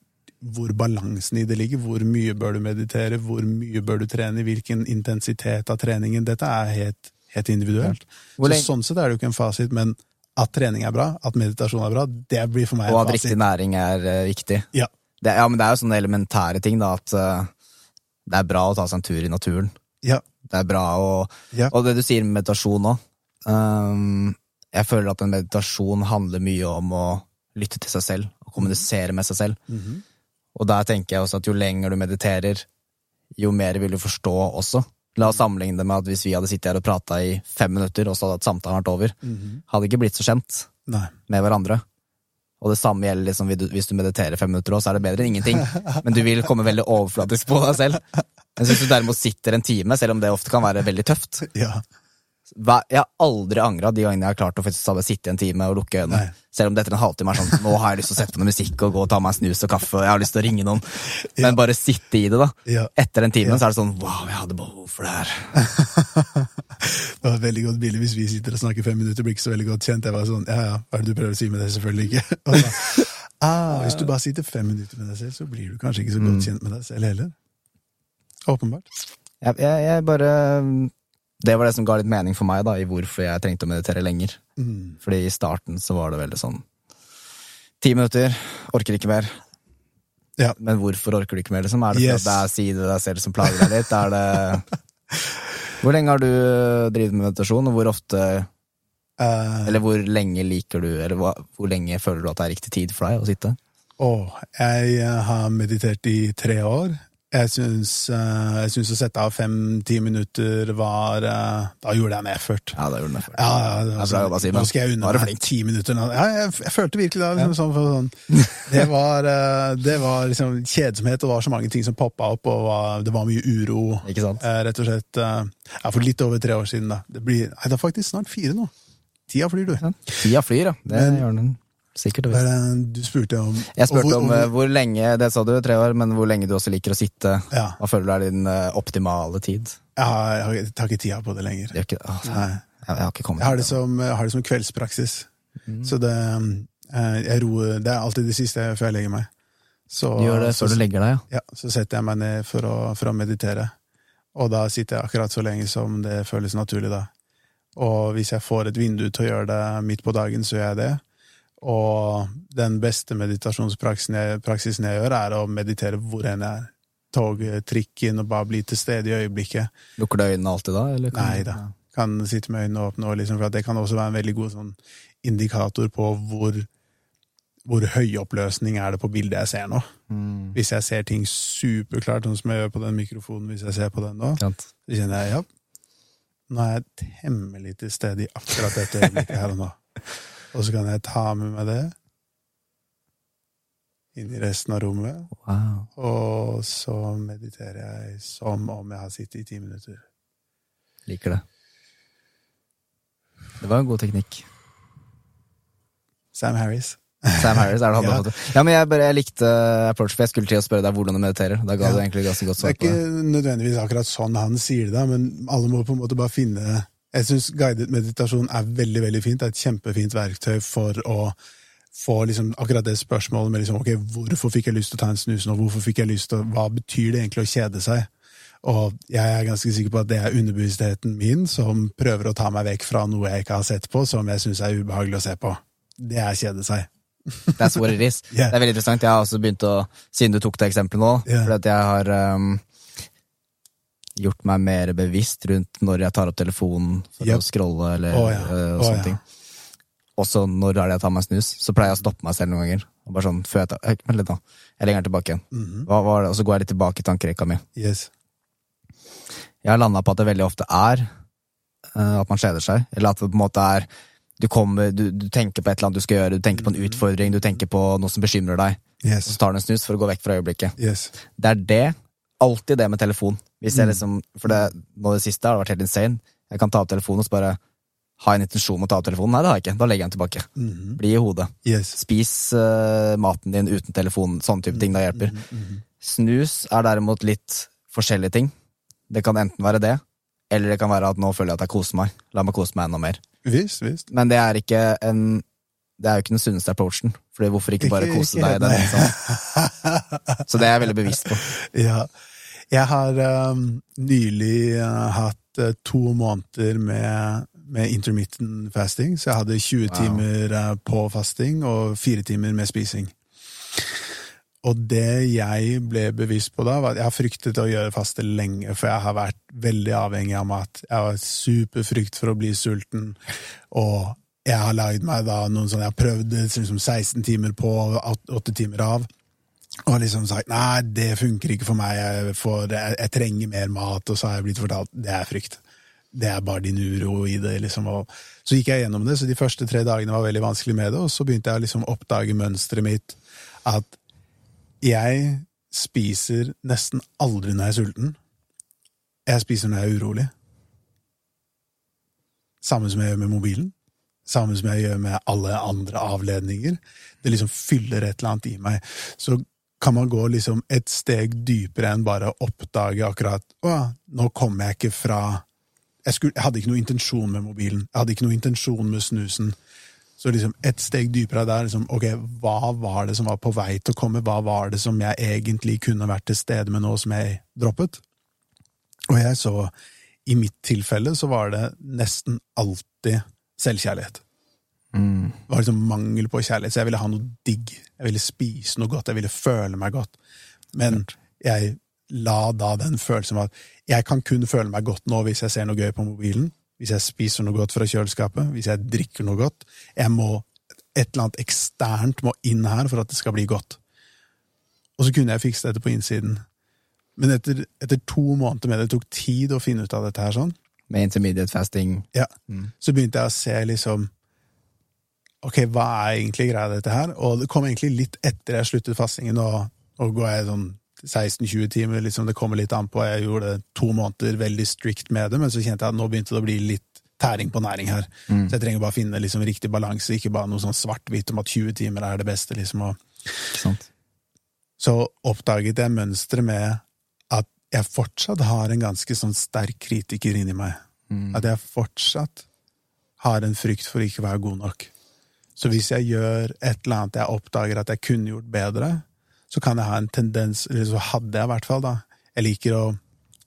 hvor balansen i det ligger. Hvor mye bør du meditere, hvor mye bør du trene, hvilken intensitet av treningen. Dette er helt, helt individuelt. Så sånn sett er det jo ikke en fasit, men at trening er bra, at meditasjon er bra, det blir for meg Og en at riktig næring er eh, viktig. Ja. Det, ja, men det er jo sånne elementære ting, da, at uh, det er bra å ta seg en tur i naturen. Ja, Det er bra å Ja. Og det du sier med meditasjon òg. um, Jeg føler at en meditasjon handler mye om å lytte til seg selv og kommunisere med seg selv. Mhm. Og der tenker jeg også at jo lenger du mediterer, jo mer vil du forstå også. La oss sammenligne det med at hvis vi hadde sittet her og prata i fem minutter, og så hadde samtalen vært over, Mhm. hadde ikke blitt så kjent Nei. med hverandre. Og det samme gjelder liksom hvis du- mediterer fem minutter òg, så er det bedre enn ingenting. Men du vil komme veldig overflatisk på deg selv. Men hvis du derimot sitter en time, selv om det ofte kan være veldig tøft Ja. Jeg har aldri angra de gangene jeg har klart å faktisk sitte en time og lukke øynene. Nei. Selv om det etter en halvtime er sånn Nå har jeg lyst til å sette på noe musikk og gå og ta meg en snus og kaffe, og jeg har lyst til å ringe noen. Men bare sitte i det, da. Ja. Etter den timen så er det sånn Wow, jeg hadde behov for det her. Det var et veldig godt bilde hvis vi sitter og snakker fem minutter, blir ikke så veldig godt kjent. Jeg var sånn, ja ja, hva er det du prøver å si med det? Selvfølgelig ikke. Da, ah, hvis du bare sitter fem minutter med deg selv, så blir du kanskje ikke så godt kjent med deg selv heller. Åpenbart. Jeg, jeg, jeg bare Det var det som ga litt mening for meg, da, i hvorfor jeg trengte å meditere lenger. Mm. Fordi i starten så var det veldig sånn Ti minutter, orker ikke mer. Ja. Men hvorfor orker du ikke mer, liksom? Er det Yes. fordi det er side deg selv som plager deg litt? Er det Hvor lenge har du drevet med meditasjon, og hvor ofte uh... Eller hvor lenge liker du Eller hva, hvor lenge føler du at det er riktig tid for deg å sitte? Å, jeg har meditert i tre år. Jeg syns, eh, jeg syns å sette av fem-ti minutter var eh, Da gjorde jeg en effort. Ja, da gjorde en effort. Ja, ja, det Det var jobba, Nå skal jeg unna meg ti minutter. Ja, jeg, jeg følte virkelig da, Liksom, sånn, sånn. Det var, eh, det var liksom kjedsomhet, og det var så mange ting som poppa opp, og var, det var mye uro. Ikke sant? Rett og slett ja, For litt over tre år siden, da. Det blir, nei, det er faktisk snart fire nå. Tida flyr, du. Ja. Tida flyr, ja. Det Men- gjør den sikkert. og visst. Du spurte om Jeg spurte hvor, om hvor- eh, hvor lenge Det sa du, tre år, men hvor lenge du også liker å sitte. Ja, Hva føler du er din eh, optimale tid? jeg har, jeg har- tar ikke tida på det lenger. Det ikke, å, Nei. jeg, har ikke kommet Jeg har det som, jeg har det som kveldspraksis. Mm. Så det eh, jeg roer, Det er alltid det siste før jeg legger meg. Så, Du gjør det så, før du legger deg, ja. ja, så setter jeg meg ned for å, for å meditere. Og da sitter jeg akkurat så lenge som det føles naturlig, da. Og hvis jeg får et vindu til å gjøre det midt på dagen, så gjør jeg det. Og den beste meditasjonspraksisen jeg, jeg gjør, er å meditere hvor enn jeg er. Tog, trikken, og bare bli til stede i øyeblikket. Lukker du øynene alltid da? Eller kan Nei da. Kan sitte med øynene åpne, og liksom, for det kan også være en veldig god sånn, indikator på hvor, hvor høy oppløsning er det på bildet jeg ser nå. Mm. Hvis jeg ser ting superklart, sånn som jeg gjør på den mikrofonen hvis jeg ser på den nå, så kjenner jeg ja, nå er jeg temmelig til stede i akkurat dette øyeblikket her og nå. Og så kan jeg ta med meg det inn i resten av rommet, Wow. og så mediterer jeg som om jeg har sittet i ti minutter. Liker det. Det var en god teknikk. Sam Harris. Sam Harris er det han Ja. hadde. Ja, men jeg, bare, jeg likte approach, for jeg skulle til å spørre deg hvordan du mediterer. Da ga Ja. du egentlig ganske godt Det er svar på det. ikke nødvendigvis akkurat sånn han sier det, men alle må på en måte bare finne Jeg syns guidet meditasjon er veldig veldig fint. Det er et kjempefint verktøy for å få liksom akkurat det spørsmålet med liksom, ok, hvorfor fikk jeg lyst til å ta en snus nå, hvorfor fikk jeg lyst til å, hva betyr det egentlig å kjede seg? Og jeg er ganske sikker på at det er underbevisstheten min som prøver å ta meg vekk fra noe jeg ikke har sett på, som jeg syns er ubehagelig å se på. Det er kjede seg. That's what it is. Yeah. Det er veldig interessant. Jeg har også begynt å, siden du tok det eksempelet nå, yeah. fordi at jeg har um, gjort meg mer bevisst rundt når jeg tar opp telefonen for Yep. å scrolle eller oh, ja. uh, og sånne oh, ja. ting. Også når er det jeg tar meg en snus, så pleier jeg å stoppe meg selv noen ganger. Og bare sånn, før jeg tar, eh, Vent litt, da. Jeg legger den tilbake igjen. Mhm. Hva var det? Og så går jeg litt tilbake i tankerekka mi. Yes. Jeg har landa på at det veldig ofte er uh, at man kjeder seg, eller at det på en måte er du, kommer, du, du tenker på et eller annet du skal gjøre, du tenker på en utfordring, du tenker på noe som bekymrer deg, og så tar du en snus for å gå vekk fra øyeblikket. Yes. Det er det. Alltid det med telefon. Hvis jeg Mm. liksom, for det, nå det siste har det vært helt insane. Jeg kan ta opp telefonen og så bare ha en intensjon om å ta opp telefonen. Nei, det har jeg ikke. Da legger jeg den tilbake. Mhm. Bli i hodet. Yes. Spis uh, maten din uten telefon. Sånne type ting. Det hjelper. Mhm. Snus er derimot litt forskjellige ting. Det kan enten være det, eller det kan være at nå føler jeg at jeg koser meg. La meg kose meg enda mer. Visst, visst. Men det er ikke en Det er jo ikke den sunneste approachen. Fordi hvorfor ikke bare kose deg i den? Liksom? Så det er jeg veldig bevisst på. Ja. Jeg har uh, nylig uh, hatt uh, to måneder med, med intermittent fasting, så jeg hadde 20 Wow. timer uh, på fasting og fire timer med spising. Og det jeg ble bevisst på da, var at jeg har fryktet å gjøre faste lenge, for jeg har vært veldig avhengig av mat. Jeg har superfrykt for å bli sulten, og jeg har lagd meg da noen sånne Jeg har prøvd liksom 16 timer på, 8 timer av. Og liksom sagt nei, det funker ikke for meg, jeg, jeg, jeg trenger mer mat, og så har jeg blitt fortalt det er frykt. Det er bare din uro i det, liksom. Og så gikk jeg gjennom det, så de første tre dagene var veldig vanskelig med det, og så begynte jeg å liksom oppdage mønsteret mitt, at jeg spiser nesten aldri når jeg er sulten. Jeg spiser når jeg er urolig. Samme som jeg gjør med mobilen. Samme som jeg gjør med alle andre avledninger. Det liksom fyller et eller annet i meg. Så kan man gå liksom et steg dypere enn bare å oppdage akkurat Å, nå kommer jeg ikke fra jeg, skulle, jeg hadde ikke noe intensjon med mobilen. Jeg hadde ikke noe intensjon med snusen. Så liksom et steg dypere der, liksom, ok, hva var det som var på vei til å komme? Hva var det som jeg egentlig kunne vært til stede med nå, som jeg droppet? Og jeg så, i mitt tilfelle, så var det nesten alltid selvkjærlighet. Mm. Det var liksom mangel på kjærlighet, så jeg ville ha noe digg. Jeg ville spise noe godt, jeg ville føle meg godt. Men jeg la da den følelsen av at jeg kan kun føle meg godt nå hvis jeg ser noe gøy på mobilen, hvis jeg spiser noe godt fra kjøleskapet, hvis jeg drikker noe godt. Jeg må, Et eller annet eksternt må inn her for at det skal bli godt. Og så kunne jeg fikse dette på innsiden. Men etter, etter to måneder med det, det tok tid å finne ut av dette her sånn, Med intermediate fasting. ja, Mm. så begynte jeg å se liksom Ok, hva er egentlig greia dette her? Og det kom egentlig litt etter jeg sluttet fastingen, og, og går jeg sånn 16-20 timer, liksom det kommer litt an på. Jeg gjorde to måneder veldig strict med det, men så kjente jeg at nå begynte det å bli litt tæring på næring her. Mm. Så jeg trenger bare finne liksom riktig balanse, ikke bare noe sånn svart-hvitt om at 20 timer er det beste, liksom. Og så oppdaget jeg mønsteret med at jeg fortsatt har en ganske sånn sterk kritiker inni meg. Mm. At jeg fortsatt har en frykt for ikke å være god nok. Så hvis jeg gjør et eller annet jeg oppdager at jeg kunne gjort bedre, så kan jeg ha en tendens, eller så hadde jeg i hvert fall, da. Jeg liker å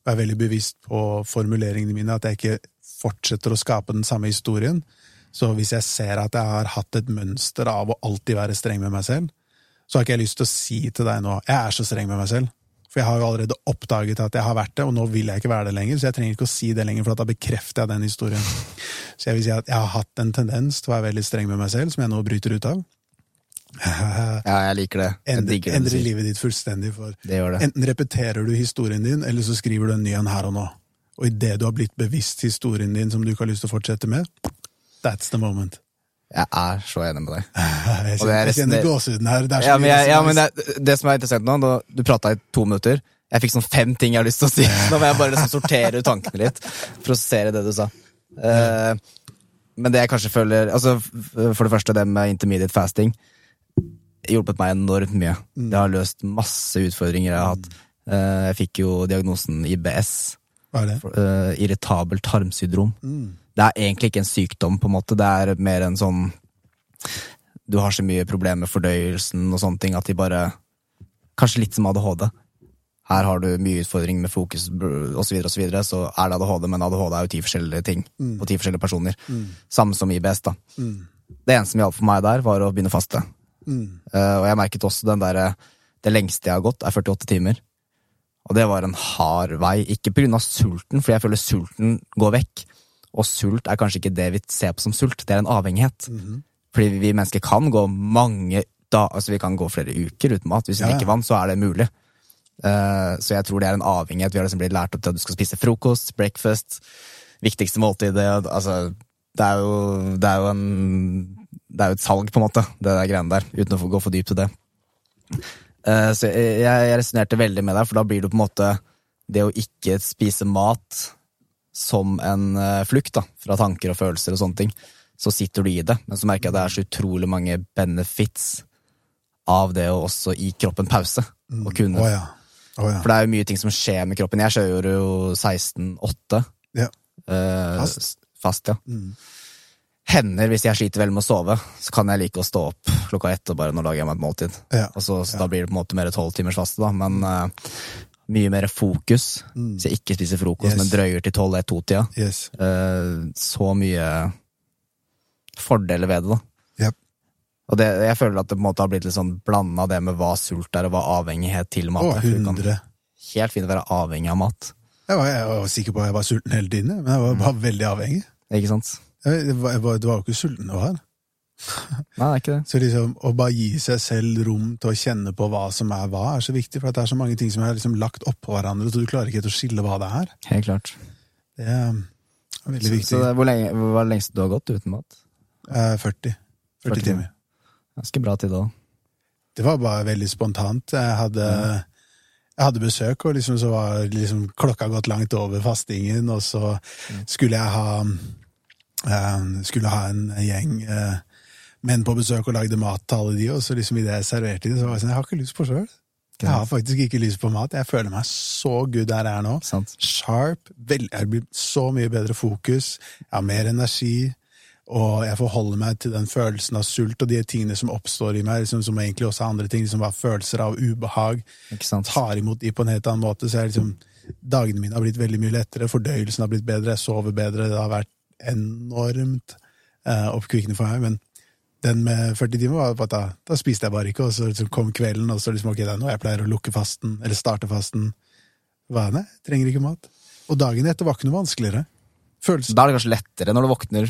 være veldig bevisst på formuleringene mine, at jeg ikke fortsetter å skape den samme historien. Så hvis jeg ser at jeg har hatt et mønster av å alltid være streng med meg selv, så har ikke jeg lyst til å si til deg nå jeg er så streng med meg selv. For jeg har jo allerede oppdaget at jeg har vært det, og nå vil jeg ikke være det lenger. Så jeg trenger ikke å si det lenger, for da bekrefter jeg den historien. Så jeg vil si at jeg har hatt en tendens til å være veldig streng med meg selv, som jeg nå bryter ut av. Ja, jeg liker det. Jeg Endre, det endre livet ditt fullstendig. for Det gjør det. Enten repeterer du historien din, eller så skriver du en ny en her og nå. Og idet du har blitt bevisst historien din som du ikke har lyst til å fortsette med, that's the moment. Jeg er så enig med deg. Jeg er kjenner, jeg kjenner gåsehuden her. Det Ja, men, jeg, ja, men det, det som er interessant nå, da, du prata i to minutter. Jeg fikk sånn fem ting jeg har lyst til å si. Nå må jeg bare liksom sortere ut tankene litt. Prosessere det du sa. Uh, men det jeg kanskje føler altså, For det første, det med intermediate fasting hjulpet meg enormt mye. Det har løst masse utfordringer jeg har hatt. Uh, jeg fikk jo diagnosen IBS, Hva er det? uh, irritabelt tarmsyndrom. Mm. Det er egentlig ikke en sykdom, på en måte. Det er mer en sånn Du har så mye problemer med fordøyelsen og sånne ting at de bare Kanskje litt som ADHD. Her har du mye utfordring med fokus osv., og så videre og så videre, så er det ADHD, men ADHD er jo ti forskjellige ting på ti forskjellige personer. Samme som IBS, da. Mm. Det eneste som hjalp for meg der, var å begynne å faste. Mm. Eh, og jeg merket også den derre Det lengste jeg har gått, er 48 timer. Og det var en hard vei. Ikke av sulten, for jeg føler sulten går vekk. Og sult er kanskje ikke det vi ser på som sult, det er en avhengighet. Mhm. Fordi vi mennesker kan gå mange da, altså vi kan gå flere uker uten mat. Hvis vi Ja, ja. drikker vann, så er det mulig. Uh, så jeg tror det er en avhengighet. Vi har liksom blitt lært opp til at du skal spise frokost, breakfast, viktigste måltidet. Altså, det er jo, det er jo en Det er jo et salg, på en måte, det der greiene der. Uten å gå for dypt i det. Eh, så jeg, jeg resonnerte veldig med deg, for da blir det på en måte det å ikke spise mat som en eh, flukt da, fra tanker og følelser og sånne ting. Så sitter du i det, men så merker jeg at det er så utrolig mange benefits av det å også gi kroppen pause. Å kunne. Oh, ja. Oh, ja. For det er jo mye ting som skjer med kroppen. Jeg kjører jo 16-8. ja. eh, Fast. fast, ja. Mm. Hender, hvis jeg sliter veldig med å sove, så kan jeg like å stå opp klokka ett og bare nå lager jeg meg et måltid. Ja. Og så, så Ja. Da blir det på en måte mer tolv timers faste, da. Men uh, mye mer fokus. Hvis jeg ikke spiser frokost, Mm. Yes. men drøyer til tolv-ett-to-tida. Yes. Uh, så mye fordeler ved det, da. Yep. Og det, jeg føler at det på en måte har blitt litt sånn blanda det med hva sult er, og hva avhengighet til mat er. Kan 100. helt fint være avhengig av mat. Jeg var, jeg var sikker på at jeg var sulten hele tiden, men jeg var Mm. veldig avhengig. Ikke sant? Jeg, var, jeg, var, det var jo ikke sulten jeg var. Nei, det er ikke det. Så liksom, å bare gi seg selv rom til å kjenne på hva som er hva, er så viktig, for det er så mange ting som er liksom lagt oppå hverandre, så du klarer ikke helt å skille hva det er. Helt klart. Det er veldig Så, viktig. så det- hvor lenge hva er det lengste du har gått uten mat? Eh, 40. 40 40 timer. Ganske bra tid da. Det var bare veldig spontant. Jeg hadde, Jeg hadde besøk, og liksom så var liksom klokka gått langt over fastingen, og så skulle jeg ha Skulle ha en gjeng eh, menn på besøk og lagde mat til alle de, og så liksom idet jeg serverte de, så var jeg sånn Jeg har ikke lyst på sjøl. Jeg har faktisk ikke lyst på mat. Jeg føler meg så good der jeg er nå. Sant. Sharp. Vel, jeg blir så mye bedre fokus. Jeg har mer energi. Og jeg forholder meg til den følelsen av sult og de tingene som oppstår i meg, liksom, som egentlig også er andre ting, som var følelser av ubehag. Tar imot de på en helt annen måte. Så jeg liksom, dagene mine har blitt veldig mye lettere, fordøyelsen har blitt bedre, jeg sover bedre. Det har vært enormt eh, oppkvikkende for meg. Men den med 40 timer var at da, da spiste jeg bare ikke, og så liksom kom kvelden, og så liksom, ok, det er nå jeg pleier å lukke fasten, eller starte fasten. Hva er det? Trenger ikke mat. Og dagen etter var ikke noe vanskeligere. Følelsen Da er det kanskje lettere når du våkner,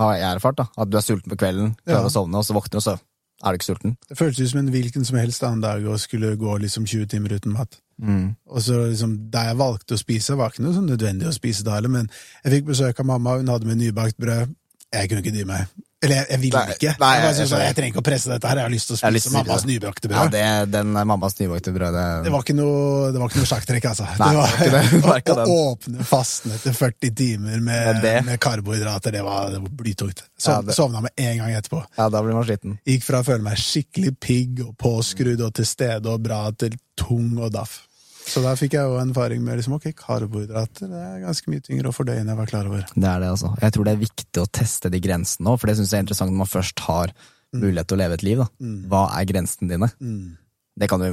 har jeg erfart, da. At du er sulten på kvelden, klarer Ja. å sovne, og så våkner du, og så er du ikke sulten. Det føltes ut som en hvilken som helst annen dag å skulle gå liksom 20 timer uten mat. Mm. Og så liksom, Da jeg valgte å spise, var ikke noe sånn nødvendig å spise da heller, men jeg fikk besøk av mamma, hun hadde med nybakt brød. Jeg kunne ikke dy meg. Eller jeg, jeg vil Nei, ikke. nei, jeg, jeg jeg trenger ikke å presse dette her, jeg har lyst til å spise til mammas det. brød. Ja, det, den mammas nybakte brød. Det, Det var ikke noe, det var ikke noe sjakktrekk, altså. Nei, det var, det var ikke å, å åpne fasten etter 40 timer med, det. med karbohydrater, det var, var blytungt. Sov, Ja, Sovna med en gang etterpå. ja, da blir man sliten. Gikk fra å føle meg skikkelig pigg og påskrudd og til stede og bra til tung og daff. Så der fikk jeg jo en erfaring med liksom, ok, karbohydrater det er ganske mye tyngre å fordøye enn jeg var klar over. Det er det, altså. Jeg tror det er viktig å teste de grensene òg, for det syns jeg er interessant når man først har mulighet til å leve et liv. da. Hva er grensene dine? Mm. Det kan jo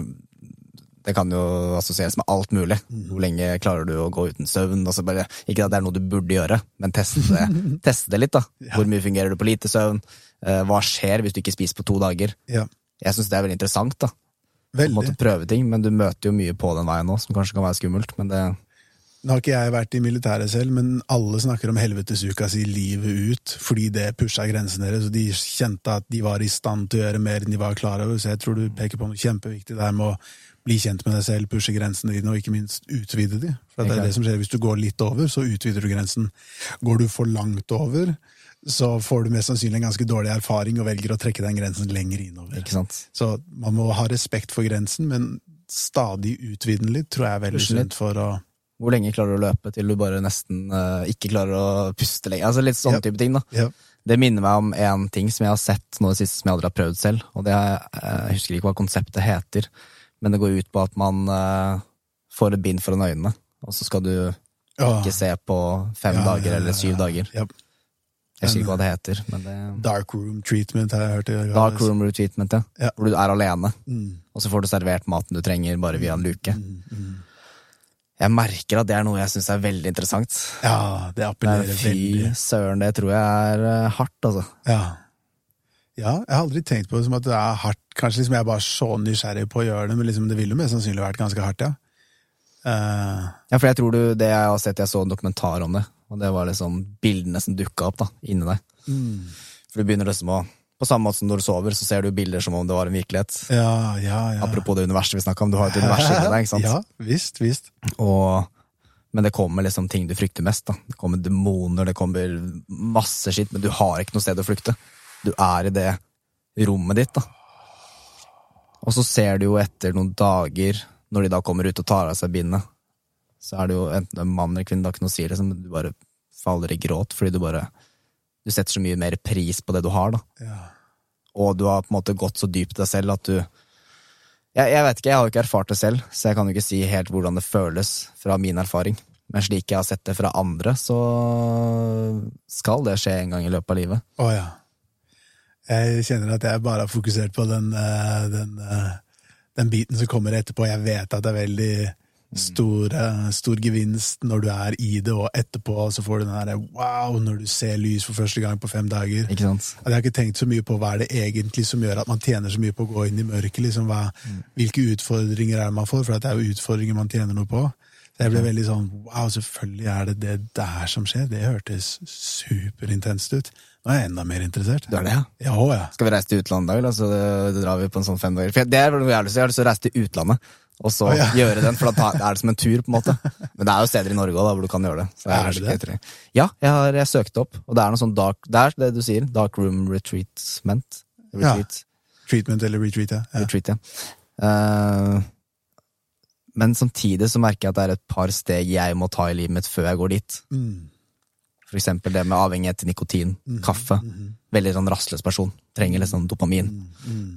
det kan jo assosieres med alt mulig. Hvor lenge klarer du å gå uten søvn? Altså bare, ikke at det er noe du burde gjøre, men teste det, teste det litt. da. Hvor mye fungerer du på lite søvn? Eh, Hva skjer hvis du ikke spiser på to dager? Jeg syns det er veldig interessant. da. Måte prøve ting, men du møter jo mye på den veien nå, som kanskje kan være skummelt. Men det, Nå har ikke jeg vært i militæret selv, men alle snakker om helvetesuka si livet ut, fordi det pusha grensene deres, og de kjente at de var i stand til å gjøre mer enn de var klar over, så jeg tror du peker på noe kjempeviktig der med å bli kjent med deg selv, pushe grensene dine, og ikke minst utvide de. For det er det som skjer hvis du går litt over, så utvider du grensen. Går du for langt over, så får du mest sannsynlig en ganske dårlig erfaring og velger å trekke den grensen lenger innover. ikke sant? Så man må ha respekt for grensen, men stadig utvide den litt, tror jeg er veldig sunt for å Hvor lenge klarer du å løpe til du bare nesten uh, ikke klarer å puste lenger? Altså Litt sånne yep. type ting. da. Yep. Det minner meg om en ting som jeg har sett nå det siste som jeg aldri har prøvd selv. Og det er, eh, Jeg husker ikke hva konseptet heter, men det går ut på at man uh, får et bind foran øynene, og så skal du ikke se på fem Ja, dager ja, ja, eller syv ja. dager. ja. Jeg husker ikke hva det heter, men det Dark room treatment har jeg hørt. Dark room treatment, ja. Ja. Hvor du er alene, Mm, og så får du servert maten du trenger bare via en luke. mm, mm. Jeg merker at det er noe jeg syns er veldig interessant. Ja, det appellerer fy veldig. søren, det tror jeg er eh, hardt, altså. Ja. ja, jeg har aldri tenkt på det som at det er hardt. Kanskje liksom jeg er bare så nysgjerrig på å gjøre det, men liksom det ville jo mest sannsynlig vært ganske hardt, ja. Uh... Ja, for jeg tror du, det jeg har sett, jeg så en dokumentar om det, og det var liksom bildene som dukka opp da, inni deg. mm. For du begynner liksom å På samme måte som når du sover, så ser du bilder som om det var en virkelighet. ja, ja, ja. Apropos det universet vi snakka om, du har et univers inni deg, ikke sant? Ja, visst, visst. Og, men det kommer liksom ting du frykter mest. da. Det kommer demoner, det kommer masse skitt, men du har ikke noe sted å flykte. Du er i det rommet ditt, da. Og så ser du jo etter noen dager, når de da kommer ut og tar av seg bindet, så er det jo enten en mann eller kvinne, det har ikke noe å si, liksom, du bare faller i gråt fordi du bare Du setter så mye mer pris på det du har, da. Ja. Og du har på en måte gått så dypt i deg selv at du jeg, jeg vet ikke, jeg har jo ikke erfart det selv, så jeg kan jo ikke si helt hvordan det føles fra min erfaring. Men slik jeg har sett det fra andre, så skal det skje en gang i løpet av livet. Å ja. Jeg kjenner at jeg bare har fokusert på den, eh, den, eh, den biten som kommer etterpå. Jeg vet at det er veldig stor, eh, stor gevinst når du er i det, og etterpå så får du den derre wow, når du ser lys for første gang på fem dager. Ikke sant? Jeg har ikke tenkt så mye på hva er det egentlig som gjør at man tjener så mye på å gå inn i mørket. Liksom, hva, Hvilke utfordringer er det man får? For det er jo utfordringer man tjener noe på. Så jeg ble veldig sånn wow, selvfølgelig er det det der som skjer. Det hørtes superintenst ut. Nå er jeg enda mer interessert. Du er det, ja? Ja, å, ja. Skal vi reise til utlandet da, eller? Så det, det drar vi på en sånn fem dager. For det er noe jeg har lyst til. Jeg har lyst til å reise til utlandet, og så oh, ja. gjøre den, for da er det som en tur, på en måte. Men det er jo steder i Norge også, da, hvor du kan gjøre det. Så Er det det? Ja, jeg har jeg søkte opp, og det er noe sånn dark Det er det du sier. Dark room retreatment. Retreat. Treatment eller retreat, ja. ja. Retreat, ja. Uh, Men samtidig så merker jeg at det er et par steg jeg må ta i livet mitt før jeg går dit. Mm. For eksempel det med avhengighet til nikotin, kaffe. Veldig sånn rastløs person. Trenger litt sånn dopamin.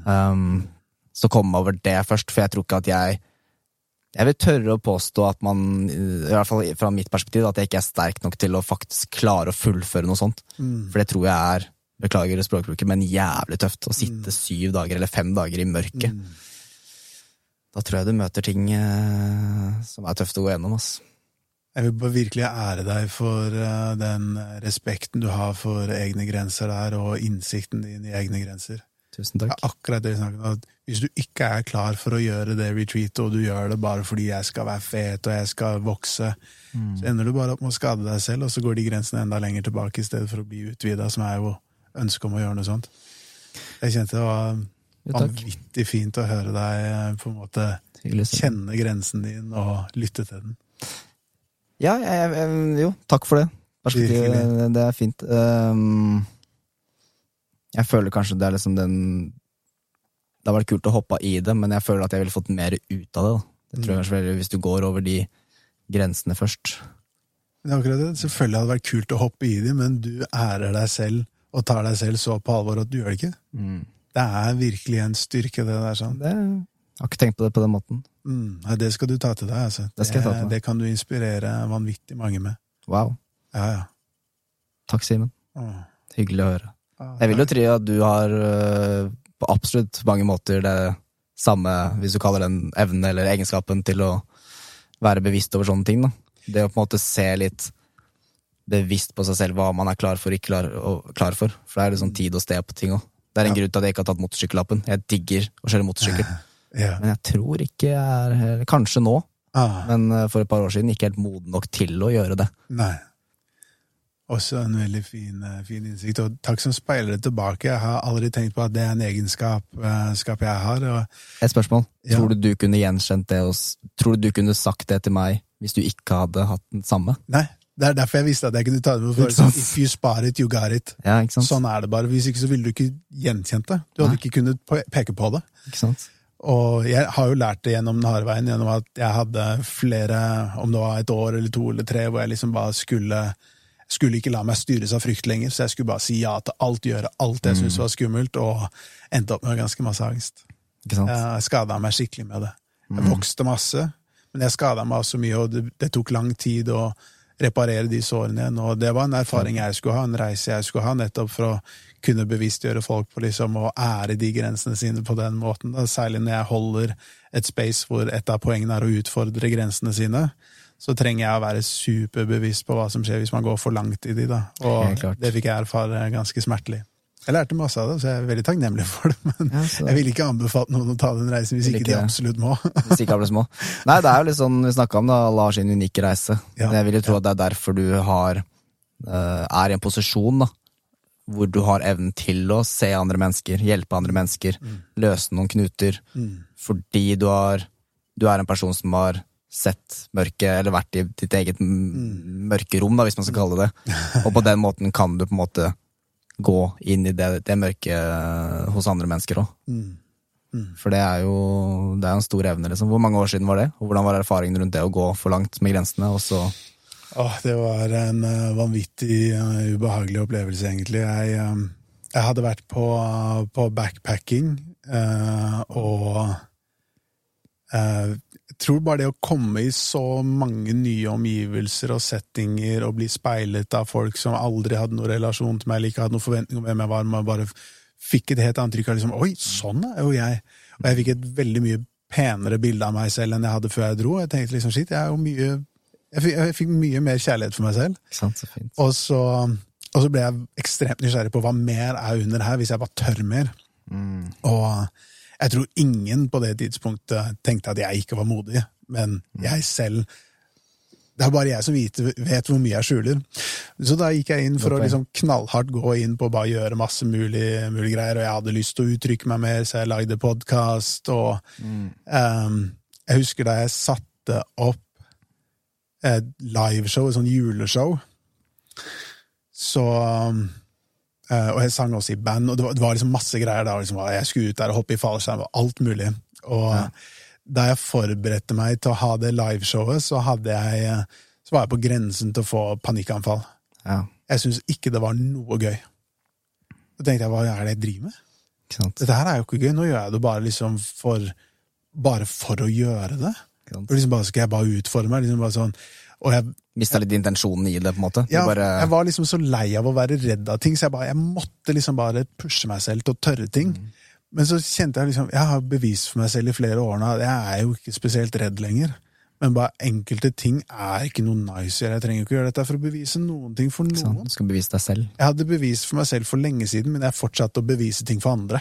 Um, så komme over det først, for jeg tror ikke at jeg Jeg vil tørre å påstå at man, i hvert fall fra mitt perspektiv, at jeg ikke er sterk nok til å faktisk klare å fullføre noe sånt. For det tror jeg er, beklager språkbruket, men jævlig tøft. Å sitte syv dager eller fem dager i mørket. Da tror jeg du møter ting eh, som er tøft å gå gjennom, ass. Jeg vil bare virkelig ære deg for uh, den respekten du har for egne grenser der, og innsikten din i egne grenser. Tusen takk. er akkurat det vi snakker om. Hvis du ikke er klar for å gjøre det retreatet, og du gjør det bare fordi jeg skal være fet og jeg skal vokse, så ender du bare opp med å skade deg selv, og så går de grensene enda lenger tilbake i stedet for å bli utvida, som er jo ønsket om å gjøre noe sånt. Jeg kjente det var vanvittig fint å høre deg eh, på en måte kjenne grensen din og lytte til den. Ja, jeg, jeg, jo, takk for det. Perspektivet, Virkelig. det er fint. Um, jeg føler kanskje det er liksom den Det har vært kult å hoppe i det, men jeg føler at jeg ville fått mer ut av det. Da. Det tror jeg kanskje Hvis du går over de grensene først. Det er akkurat det. Selvfølgelig hadde det vært kult å hoppe i det, men du ærer deg selv og tar deg selv så på alvor at du gjør det ikke. Det er virkelig en styrke, det der. sånn. Det, jeg har ikke tenkt på det på den måten. Mm, nei, det skal du ta til deg. altså. Det jeg ta det kan du inspirere vanvittig mange med. Wow. Ja, ja. Takk, Simen. Hyggelig å høre. Ah, Jeg vil jo tro at du har øh, på absolutt mange måter det samme, hvis du kaller den evnen eller egenskapen til å være bevisst over sånne ting. Da. Det å på en måte se litt bevisst på seg selv hva man er klar for ikke klar, og klar for. For det er det sånn tid og sted på ting òg. Det er en Ja. grunn til at jeg ikke har tatt motorsykkellappen. Jeg digger å kjøre motorsykkel. Ja. Men jeg tror ikke jeg er Kanskje nå, Ah, men øh, for et par år siden ikke helt moden nok til å gjøre det. nei. Også en veldig fin, eh, fin innsikt. Og takk som speiler det tilbake. Jeg har aldri tenkt på at det er en egenskap eh, skap jeg har. Og Et spørsmål. Ja. Tror du du kunne gjenkjent det hos Tror du du kunne sagt det til meg hvis du ikke hadde hatt den samme? nei, det er derfor jeg visste at jeg kunne ta det med følelsen. If you spar it, you got it. Ja? Sånn er det bare. Hvis ikke så ville du ikke gjenkjent det. Du hadde Nei. ikke kunnet peke på det. Ikke sant? Og jeg har jo lært det gjennom den harde veien, gjennom at jeg hadde flere, om det var et år eller to eller tre, hvor jeg liksom bare skulle skulle ikke la meg styres av frykt lenger, så jeg skulle bare si ja til alt, gjøre alt jeg syntes var skummelt, og endte opp med ganske masse angst. Ikke sant? Jeg skada meg skikkelig med det. Jeg vokste masse, men jeg skada meg også mye, og det, det tok lang tid å reparere de sårene igjen. Og det var en erfaring jeg skulle ha, en reise jeg skulle ha, nettopp for å kunne bevisstgjøre folk på liksom å ære de grensene sine på den måten. Særlig når jeg holder et space hvor et av poengene er å utfordre grensene sine. Så trenger jeg å være superbevisst på hva som skjer hvis man går for langt i de. da. Og det fikk jeg erfare ganske smertelig. Jeg lærte masse av det, så jeg er veldig takknemlig for det. Men Ja, jeg ville ikke anbefalt noen å ta den reisen hvis ikke ikke de absolutt må. Hvis ikke alle små. Nei, det er jo litt sånn vi snakka om, da. Har sin unike reise. Ja. Jeg vil jo tro at det er derfor du har eh, er i en posisjon, da. Hvor du har evnen til å se andre mennesker, hjelpe andre mennesker, løse noen knuter. Fordi du har Du er en person som har sett mørket, eller vært i ditt eget mørke mørkerom, da, hvis man skal kalle det det. Og på den måten kan du på en måte gå inn i det, det mørket eh, hos andre mennesker òg. For det er jo det er en stor evne, liksom. Hvor mange år siden var det? Og hvordan var erfaringen rundt det å gå for langt med grensene? Og så Åh, det var en eh, vanvittig uh, ubehagelig opplevelse, egentlig. Jeg, eh, jeg hadde vært på, på backpacking, uh, og jeg tror bare det å komme i så mange nye omgivelser og settinger og bli speilet av folk som aldri hadde noen relasjon til meg, eller ikke hadde noen forventning om hvem jeg var, men bare fikk et helt inntrykk av liksom, Oi, sånn er jo jeg! Og jeg fikk et veldig mye penere bilde av meg selv enn jeg hadde før jeg dro. Jeg tenkte liksom, shit, jeg er jo mye jeg fikk, jeg fikk mye mer kjærlighet for meg selv. Sant, så fint. Og så, og så ble jeg ekstremt nysgjerrig på hva mer er under her, hvis jeg bare tør mer. Og jeg tror ingen på det tidspunktet tenkte at jeg ikke var modig, men jeg selv Det er bare jeg som vet, vet hvor mye jeg skjuler. Så da gikk jeg inn for å liksom knallhardt gå inn på å bare gjøre masse mulig, mulig greier, og jeg hadde lyst til å uttrykke meg mer, så jeg lagde podkast, og ehm, jeg husker da jeg satte opp et liveshow, et sånn juleshow, så Og jeg sang også i band, og det var, det var liksom masse greier da. Liksom, jeg skulle ut der og hoppe i fallskjerm og alt mulig. Og da jeg forberedte meg til å ha det liveshowet, så jeg eh, Så var jeg på grensen til å få panikkanfall. Ja, Jeg syntes ikke det var noe gøy. Så tenkte jeg, hva er det jeg driver med? Dette her er jo ikke gøy. Nå gjør jeg det bare liksom for Bare for å gjøre det. Liksom bare skal jeg bare utfordre meg. Liksom bare sånn, og jeg, Mista litt intensjonen i det, på en måte. Ja, bare, jeg var liksom så lei av å være redd av ting, så jeg, bare, jeg måtte liksom bare pushe meg selv til å tørre ting. Men så kjente jeg liksom Jeg har bevist for meg selv i flere år at jeg er jo ikke spesielt redd lenger. Men bare enkelte ting er ikke noe nice å gjøre. Jeg trenger ikke å gjøre dette for å bevise noen ting for noen. Du skal bevise deg selv. Jeg hadde bevist for meg selv for lenge siden, men jeg fortsatte å bevise ting for andre.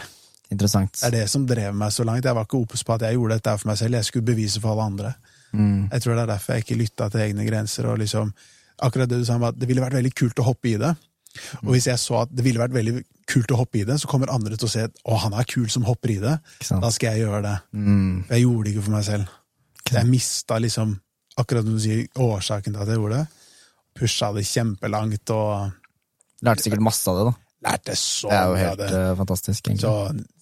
Interessant. Det er det som drev meg så langt. Jeg var ikke opus på at jeg gjorde dette for meg selv, jeg skulle bevise for alle andre. Mm. Jeg tror det er derfor jeg ikke lytta til egne grenser. og liksom, Akkurat det du sa om at det ville vært veldig kult å hoppe i det. Og hvis jeg så at det ville vært veldig kult å hoppe i det, så kommer andre til å se at å, han er kul som hopper i det. Da skal jeg gjøre det. Mm. For jeg gjorde det ikke for meg selv. Jeg mista liksom, akkurat som du sier, årsaken til at jeg gjorde det. Pusha det kjempelangt og Lærte sikkert masse av det, da. lærte så Det er jo helt det. eh, fantastisk, egentlig. Så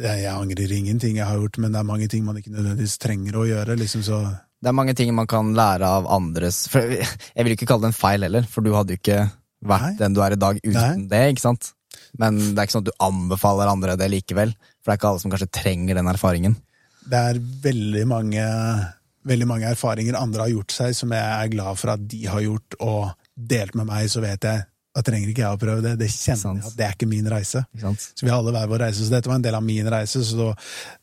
jeg, jeg angrer ingenting jeg har gjort, men det er mange ting man ikke nødvendigvis trenger å gjøre. liksom så... Det er mange ting man kan lære av andres for Jeg vil ikke kalle det en feil heller, for du hadde jo ikke vært Nei. den du er i dag uten Nei. det, ikke sant? Men det er ikke sånn at du anbefaler andre det likevel, for det er ikke alle som kanskje trenger den erfaringen. Det er veldig mange, veldig mange erfaringer andre har gjort seg, som jeg er glad for at de har gjort og delt med meg, så vet jeg da trenger ikke jeg å prøve det. Det kjenner jeg at det er ikke min reise. Ikke? Så vi har alle hver vår reise, så dette var en del av min reise. Så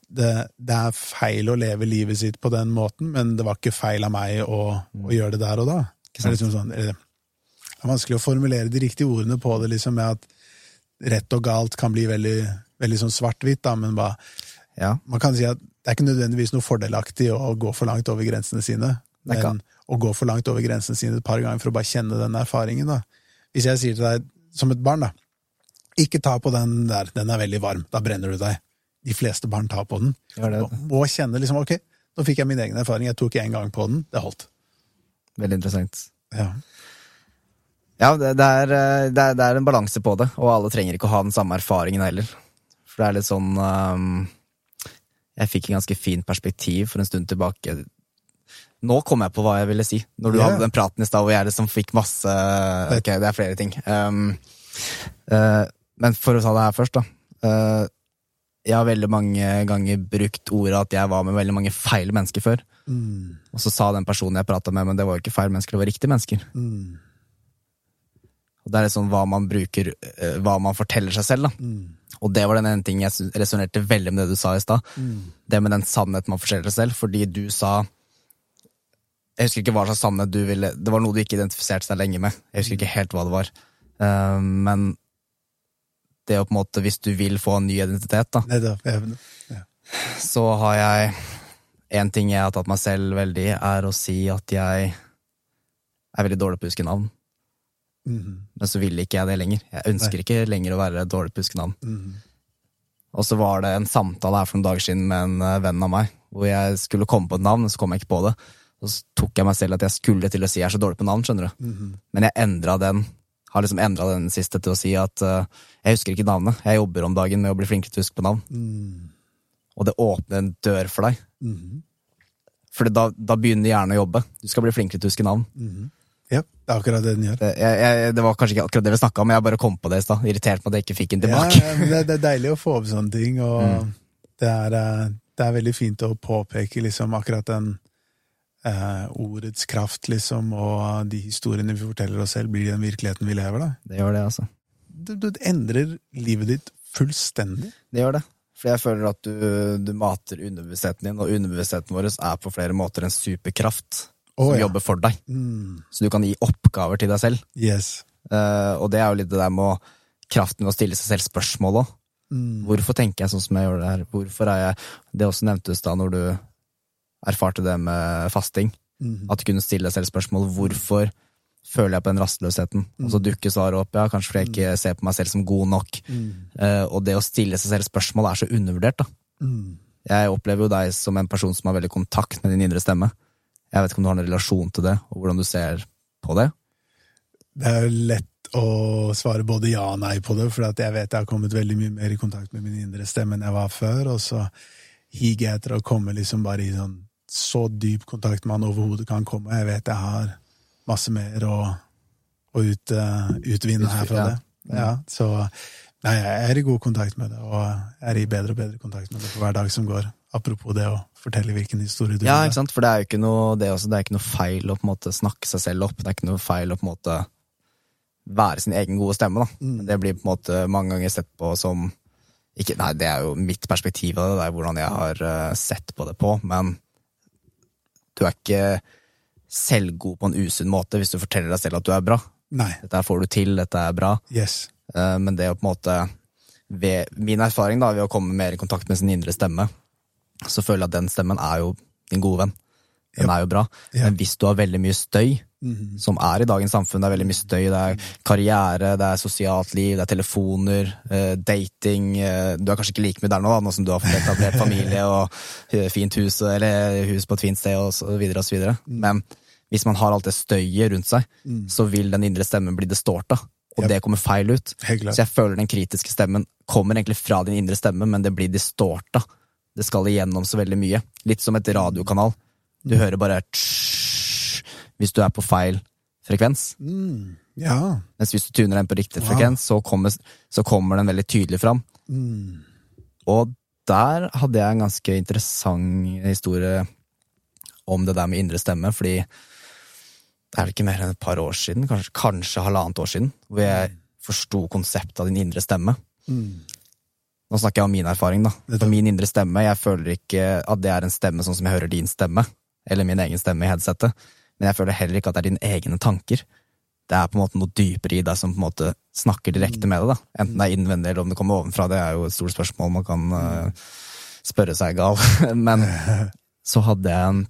det, det er feil å leve livet sitt på den måten, men det var ikke feil av meg å, å gjøre det der og da. Det er, liksom sånn, det er vanskelig å formulere de riktige ordene på det, liksom med at rett og galt kan bli veldig, veldig sånn svart-hvitt, da, men bare Ja. man kan si at det er ikke nødvendigvis noe fordelaktig å gå for langt over grensene sine, men å gå for langt over grensene sine et par ganger for å bare kjenne den erfaringen. da. Hvis jeg sier til deg som et barn, da, ikke ta på den der, den er veldig varm, da brenner du deg. De fleste barn tar på den. Det. Og kjenner kjenne liksom, ok, nå fikk jeg min egen erfaring, jeg tok én gang på den, det holdt. Veldig interessant. Ja. Ja, det, er, eh, det, er, det er en balanse på det, og alle trenger ikke å ha den samme erfaringen heller. For det er litt sånn um, Jeg fikk en ganske fint perspektiv for en stund tilbake. Nå kom jeg på hva jeg ville si, når du yeah. hadde den praten i stad hvor jeg liksom fikk masse Ok, det er flere ting. Um, uh, men for å ta det her først, da. Uh, jeg har veldig mange ganger brukt ordet at jeg var med veldig mange feil mennesker før. Mm, Og så sa den personen jeg prata med, men det var jo ikke feil mennesker, det var riktige mennesker. mm, Og det er liksom hva man bruker, eh, hva man forteller seg selv, da. mm, Og det var den ene ting jeg resonnerte veldig med det du sa i stad. mm. Det med den sannheten man forteller seg selv, fordi du sa Jeg husker ikke hva slags sannhet du ville Det var noe du ikke identifiserte deg lenge med. Jeg husker ikke helt hva det var. Uh, men det å på en måte, hvis du vil få en ny identitet, da, Nei, da. Ja. så har jeg En ting jeg har tatt meg selv veldig i, er å si at jeg er veldig dårlig på å huske navn. Mhm, Men så vil ikke jeg det lenger. Jeg ønsker ikke lenger å være dårlig på å huske navn. mhm, Og så var det en samtale her for noen dager siden med en eh, venn av meg, hvor jeg skulle komme på et navn, og så kom jeg ikke på det. Så tok jeg meg selv at jeg skulle til å si jeg er så dårlig på navn, skjønner du. mhm. Men jeg endra den, har liksom endra den siste til å si at uh, jeg husker ikke navnet. Jeg jobber om dagen med å bli flinkere til å huske på navn. Mm, Og det åpner en dør for deg. mhm, For da, da begynner hjernen å jobbe. Du skal bli flinkere til å huske navn. -hmm. Ja, det er akkurat det den gjør. Det, jeg, jeg, det var kanskje ikke akkurat det vi snakka om, men jeg bare kom på det i stad. Irritert meg at jeg ikke fikk den tilbake. ja, det, det er deilig å få opp sånne ting, og det, er, eh, det er veldig fint å påpeke liksom akkurat den eh, ordets kraft, liksom, og de historiene vi forteller oss selv, blir den virkeligheten vi lever, da. Det gjør det, altså. Du, du endrer livet ditt fullstendig. Det gjør det. For jeg føler at du, du mater underbevisstheten din, og underbevisstheten vår er på flere måter en superkraft oh, som ja. jobber for deg. Mm, Så du kan gi oppgaver til deg selv. yes. Eh, og det er jo litt det der med kraften ved å stille seg selv spørsmål òg. Mm, Hvorfor tenker jeg sånn som jeg gjør det her? Hvorfor er jeg Det også nevntes da når du erfarte det med fasting. Mm. At du kunne stille deg selv spørsmål hvorfor føler jeg på den rastløsheten. Og så dukker svaret opp, ja, kanskje fordi jeg ikke ser på meg selv som god nok. mm, Uh, og det å stille seg selv spørsmål er så undervurdert, da. mm. Jeg opplever jo deg som en person som har veldig kontakt med din indre stemme. Jeg vet ikke om du har noen relasjon til det, og hvordan du ser på det. Det er jo lett å svare både ja og nei på det, for jeg vet jeg har kommet veldig mye mer i kontakt med min indre stemme enn jeg var før. Og så higer jeg etter å komme liksom bare i sånn så dyp kontakt man overhodet kan komme. Jeg vet jeg har masse mer å, å ut, uh, utvinne her fra det. Ja, så nei, jeg er i god kontakt med det, og jeg er i bedre og bedre kontakt med det for hver dag som går. Apropos det å fortelle hvilken historie du Ja, ikke sant? For det er jo ikke noe, det også, det er ikke noe feil å på en måte snakke seg selv opp. Det er ikke noe feil å på en måte være sin egen gode stemme. da. Mm. Det blir på en måte mange ganger sett på som ikke, Nei, det er jo mitt perspektiv av det, det er hvordan jeg har eh, sett på det på, men du er ikke selvgod på en usunn måte hvis du forteller deg selv at du er bra. Nei. Dette får du til, dette er bra. Yes. Eh, Men det å på en måte ved Min erfaring da, ved å komme mer i kontakt med sin indre stemme, så føler jeg at den stemmen er jo din gode venn. Den yep. er jo bra. Yep. Men hvis du har veldig mye støy, Mhm. som er i dagens samfunn, det er veldig mye støy, det er karriere, det er sosialt liv, det er telefoner, eh, dating eh, Du er kanskje ikke like mye der nå, da, nå som du har fått etablert familie og eh, fint hus, eller hus på et fint sted, og så videre og så videre. Mm. Men hvis man har alt det støyet rundt seg, så vil den indre stemmen bli distorta, og yep. det kommer feil ut. Så jeg føler den kritiske stemmen kommer egentlig fra din indre stemme, men det blir distorta. Det skal igjennom så veldig mye. Litt som et radiokanal. Du Mm. hører bare tsj hvis du er på feil frekvens. Mm. Ja. Mens hvis du tuner den på riktig Wow. frekvens, så kommer, så kommer den veldig tydelig fram. Mm. Og der hadde jeg en ganske interessant historie om det der med indre stemme, fordi det er vel ikke mer enn et par år siden, kanskje, kanskje halvannet år siden, hvor jeg forsto konseptet av din indre stemme. Mm. Nå snakker jeg om min erfaring, da. For min indre stemme, jeg føler ikke at det er en stemme sånn som jeg hører din stemme, eller min egen stemme i headsetet, men jeg føler heller ikke at det er dine egne tanker. Det er på en måte noe dypere i deg som på en måte snakker direkte med deg, da. Enten det er innvendig eller om det kommer ovenfra, det er jo et stort spørsmål man kan uh, spørre seg gal. men så hadde jeg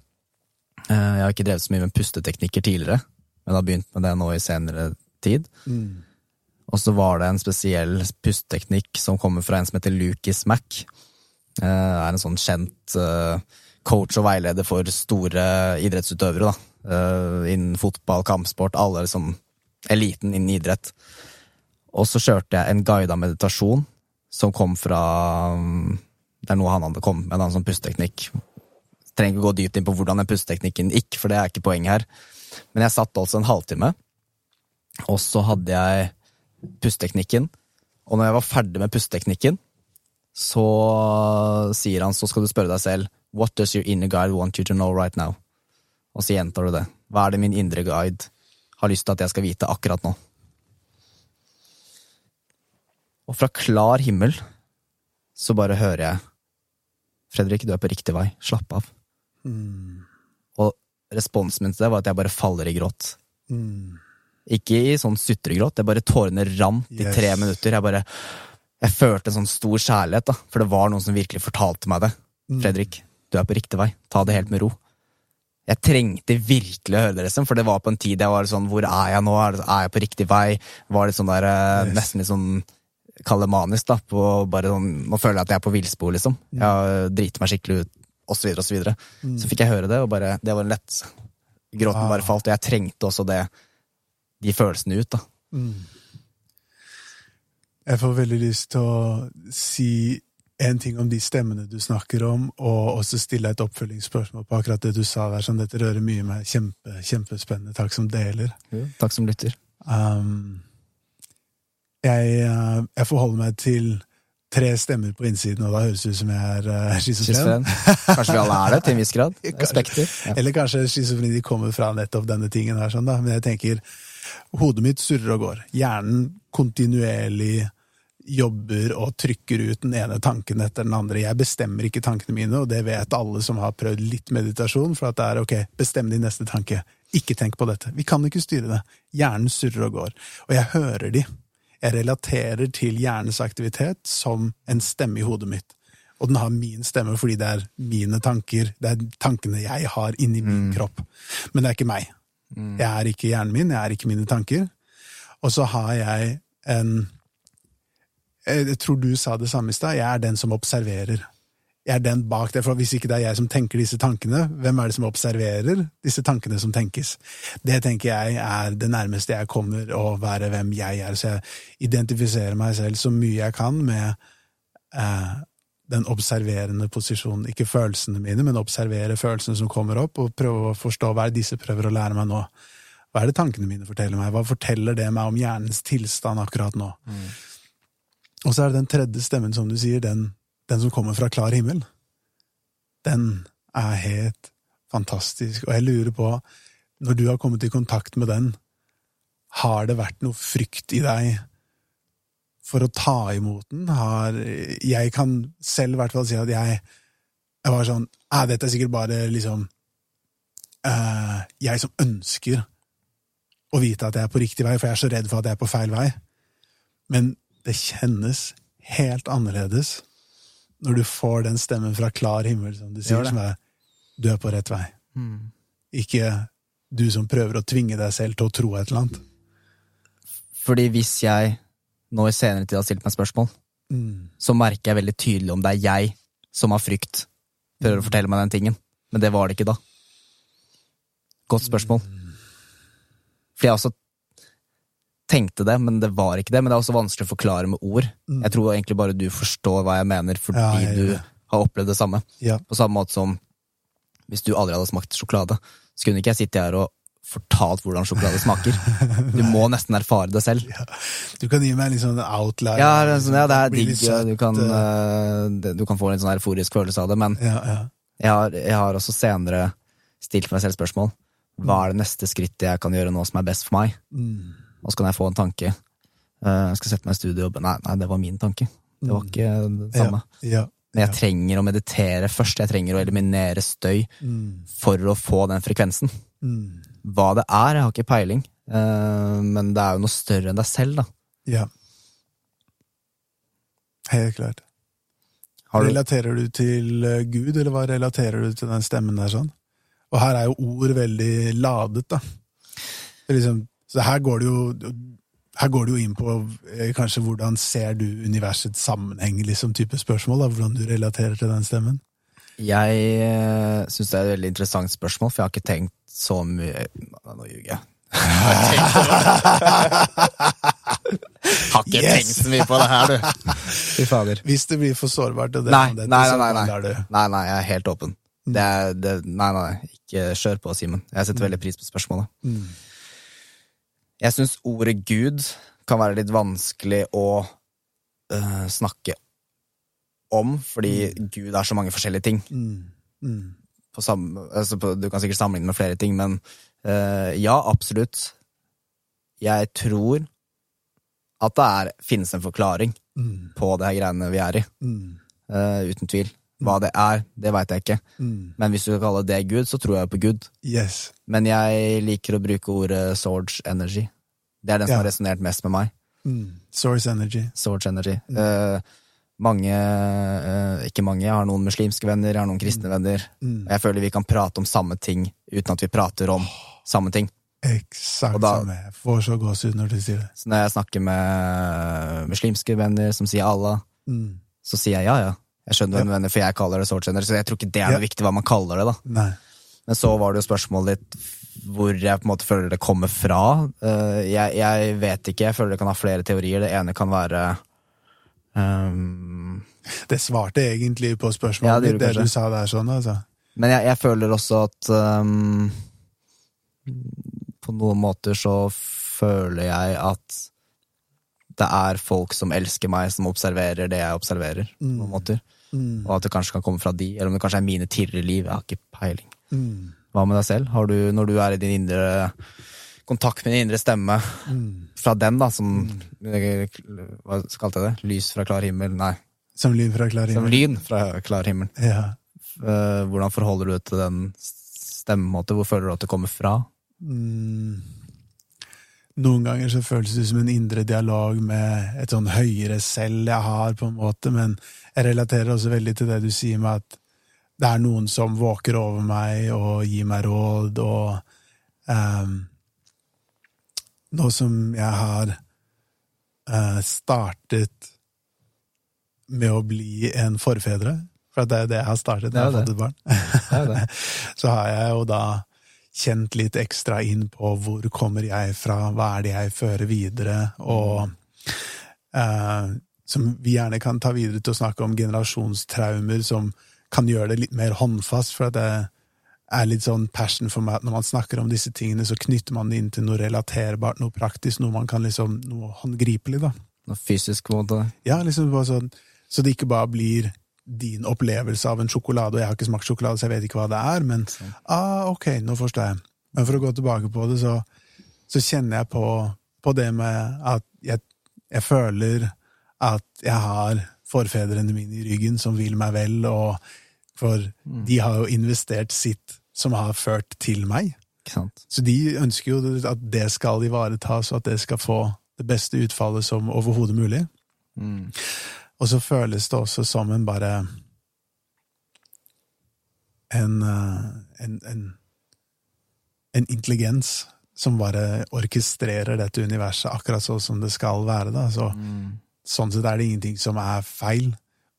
eh, Jeg har ikke drevet så mye med pusteteknikker tidligere, men har begynt med det nå i senere tid. Mm. Og så var det en spesiell pusteteknikk som kommer fra en som heter Lucas Mack. Uh, er en sånn kjent eh, coach og veileder for store idrettsutøvere. da. Eh, innen fotball, kampsport, alle liksom eliten innen idrett. Og så kjørte jeg en guida meditasjon som kom fra mm, Det er noe han hadde kommet med, en sånn pusteteknikk. Trenger ikke gå dypt inn på hvordan den pusteteknikken gikk, for det er ikke poenget her. Men jeg satt altså en halvtime, og så hadde jeg pusteteknikken. Og når jeg var ferdig med pusteteknikken, så sier han så skal du spørre deg selv What does your inner guide want you to know right now? Og så gjentar du det. Hva er det min indre guide har lyst til at jeg skal vite akkurat nå? Og fra klar himmel så bare hører jeg Fredrik, du er på riktig vei. Slapp av. Mm. Og responsen min til det var at jeg bare faller i gråt. Mm. Ikke i sånn sutregråt, det bare tårene rant i tre minutter. Jeg bare Jeg følte en sånn stor kjærlighet, da, for det var noen som virkelig fortalte meg det. Mm. Fredrik, du er på riktig vei. Ta det helt med ro. Jeg trengte virkelig å høre det, liksom, for det var på en tid jeg var sånn Hvor er jeg nå? Er jeg på riktig vei? Var litt sånn der eh, Yes. Nesten litt sånn kalemanisk, da. På bare sånn Nå føler jeg at jeg er på villspor, liksom. Jeg har driti meg skikkelig ut, og så videre og så videre. Så fikk jeg høre det, og bare Det var en lett Gråten Ah. bare falt, og jeg trengte også det de følelsene ut, da. Mm. Jeg får veldig lyst til å si en ting om de stemmene du snakker om, og også stille et oppfølgingsspørsmål på akkurat det du sa der. som dette rører mye meg. Kjempe, kjempespennende. Takk som deler. Takk som lytter. Um, jeg, uh, jeg forholder meg til tre stemmer på innsiden, og da høres det ut som jeg er uh. Schizofren. Kanskje vi alle er det, til en viss grad. Spekter. Ja. Eller kanskje schizofreni kommer fra nettopp denne tingen her, sånn da. Men jeg tenker, hodet mitt surrer og går. Hjernen kontinuerlig jobber og trykker ut den ene tanken etter den andre. Jeg bestemmer ikke tankene mine, og det vet alle som har prøvd litt meditasjon, for at det er ok, bestem din neste tanke. Ikke tenk på dette. Vi kan ikke styre det. Hjernen surrer og går. Og jeg hører de. Jeg relaterer til hjernens aktivitet som en stemme i hodet mitt. Og den har min stemme fordi det er mine tanker, det er tankene jeg har inni min kropp. Men det er ikke meg. Jeg er ikke hjernen min, jeg er ikke mine tanker. Og så har jeg en Jeg tror du sa det samme i stad. Jeg er den som observerer. Jeg er den bak det, for Hvis ikke det er jeg som tenker disse tankene, hvem er det som observerer disse tankene som tenkes? Det tenker jeg er det nærmeste jeg kommer å være hvem jeg er. Så jeg identifiserer meg selv så mye jeg kan med eh, den observerende posisjonen. Ikke følelsene mine, men observere følelsene som kommer opp, og prøve å forstå hva er disse prøver å lære meg nå. Hva er det tankene mine forteller meg? Hva forteller det meg om hjernens tilstand akkurat nå? Mm. Og så er det den tredje stemmen, som du sier, den, den som kommer fra klar himmel. Den er helt fantastisk, og jeg lurer på, når du har kommet i kontakt med den, har det vært noe frykt i deg for å ta imot den? Har Jeg kan selv i hvert fall si at jeg, jeg var sånn ah, Dette er sikkert bare liksom uh, Jeg som ønsker å vite at jeg er på riktig vei, for jeg er så redd for at jeg er på feil vei. Men det kjennes helt annerledes når du får den stemmen fra klar himmel, som du sier, som er du er på rett vei. Mm. Ikke du som prøver å tvinge deg selv til å tro et eller annet. Fordi hvis jeg nå i senere tid har stilt meg spørsmål, mm. så merker jeg veldig tydelig om det er jeg som har frykt, prøver å mm. fortelle meg den tingen. Men det var det ikke da. Godt spørsmål. Mm. Fordi jeg også tenkte det, men det var ikke det. Men det er også vanskelig å forklare med ord. Mm. Jeg tror egentlig bare du forstår hva jeg mener, fordi ja, jeg, du har opplevd det samme. Ja. På samme måte som hvis du aldri hadde smakt sjokolade, så kunne ikke jeg sitte her og fortalt hvordan sjokolade smaker. Du må nesten erfare det selv. Ja. Du kan gi meg en sånn outlier. Ja, sånn, ja det er digg. Du, kan, uh, du kan få en sånn euforisk følelse av det, men ja, jeg har, jeg, har, også senere stilt meg selv spørsmål. Hva er det neste skrittet jeg kan gjøre nå som er best for meg? Mm. Og så kan jeg få en tanke. Uh, jeg skal sette meg i studio Nei, nei, det var min tanke. Det var ikke det samme. Men jeg trenger å meditere først. Jeg trenger å eliminere støy mm. for å få den frekvensen. Mm. Hva det er, jeg har ikke peiling, uh, men det er jo noe større enn deg selv, da. Ja. Helt klart. Du... Relaterer du til uh, Gud, eller hva relaterer du til den stemmen der sånn? Og her er jo ord veldig ladet, da. Liksom, så her går det jo her går det jo inn på eh, kanskje hvordan ser du universets sammenheng, liksom type spørsmål, da, hvordan du relaterer til den stemmen? Jeg uh, syns det er et veldig interessant spørsmål, for jeg har ikke tenkt så mye Nå ljuger jeg. har ikke yes! tenkt så mye på det her, du. Fy fader. Hvis det blir for sårbart, og det, nei, det, nei, nei, nei, nei. nei, nei, jeg er helt åpen. Mm. Det er, det, nei, nei, ikke kjør på, Simen. Jeg setter mm. veldig pris på spørsmålet. Mm. Jeg syns ordet Gud kan være litt vanskelig å uh, snakke om, fordi mm. Gud er så mange forskjellige ting. Mm. Mm. Samme, altså på, du kan sikkert sammenligne med flere ting, men uh, ja, absolutt. Jeg tror at det er, finnes en forklaring mm. på det her greiene vi er i. Uh, uten tvil. Hva mm. det er, det veit jeg ikke. Mm. Men hvis du kan kalle det Gud, så tror jeg på Gud. Yes. Men jeg liker å bruke ordet Swords Energy. Det er den som ja. har resonnert mest med meg. Mm. Source Energy. Source Energy. Uh, mange, uh, ikke mange, jeg har noen muslimske venner, jeg har noen kristne mm. venner. Mm. Og jeg føler vi kan prate om samme ting uten at vi prater om samme ting. Eksakt samme. Jeg får så gåsehud når du sier det. Så når jeg snakker med muslimske venner som sier Allah, mm. så sier jeg ja, ja. Jeg skjønner ja. venner, for jeg kaller det Source Energy, så jeg tror ikke det er noe viktig hva man kaller det. da. Nei. Men så var det jo spørsmålet ditt hvor jeg på en måte føler det kommer fra. Uh, jeg, jeg, vet ikke, jeg føler det kan ha flere teorier. Det ene kan være um, Det svarte egentlig på spørsmålet ja, det, det du sa der, sånn, altså. Men jeg, jeg føler også at um, På noen måter så føler jeg at det er folk som elsker meg, som observerer det jeg observerer. På noen mm. måter. Mm. Og at det kanskje kan komme fra de, eller om det kanskje er mine tidligere liv. Jeg har ikke peiling. Mm. Hva med deg selv? Har du, når du er i din indre kontakt med din indre stemme, mm. fra den, da, som. Hva kalte jeg det? Lys fra klar himmel? Nei. Som lyn fra klar himmel. Som lyn fra klar himmel. Ja. Eh, hvordan forholder du deg til den stemmemåten? Hvor føler du at det kommer fra? Mm. Noen ganger så føles det som en indre dialog med et sånn høyere selv jeg har, på en måte, men jeg relaterer også veldig til det du sier med at det er noen som våker over meg og gir meg råd, og um, Nå som jeg har uh, startet med å bli en forfedre, for det er jo det jeg har startet når jeg har fått et barn, så har jeg jo da kjent litt ekstra inn på hvor kommer jeg fra, hva er det jeg fører videre, og uh, som vi gjerne kan ta videre til å snakke om generasjonstraumer, som kan gjøre det litt mer håndfast. For at det er litt sånn passion for meg at når man snakker om disse tingene, så knytter man det inn til noe relaterbart, noe praktisk, noe man kan liksom, noe håndgripelig, da. Noe fysisk, på en måte? Ja, liksom bare sånn, så det ikke bare blir din opplevelse av en sjokolade, og jeg har ikke smakt sjokolade, så jeg vet ikke hva det er, men ah, ok, nå forstår jeg. Men for å gå tilbake på det, så, så kjenner jeg på, på, det med at jeg, jeg, føler at jeg har forfedrene mine i ryggen som vil meg vel, og for mm. de har jo investert sitt som har ført til meg. Så de ønsker jo at det skal ivaretas, og at det skal få det beste utfallet som overhodet mulig. Mm. Og så føles det også som en bare en, eh, en, en, en intelligens som bare orkestrerer dette universet akkurat sånn som det skal være. Da. Så, mm. Sånn sett er det ingenting som er feil,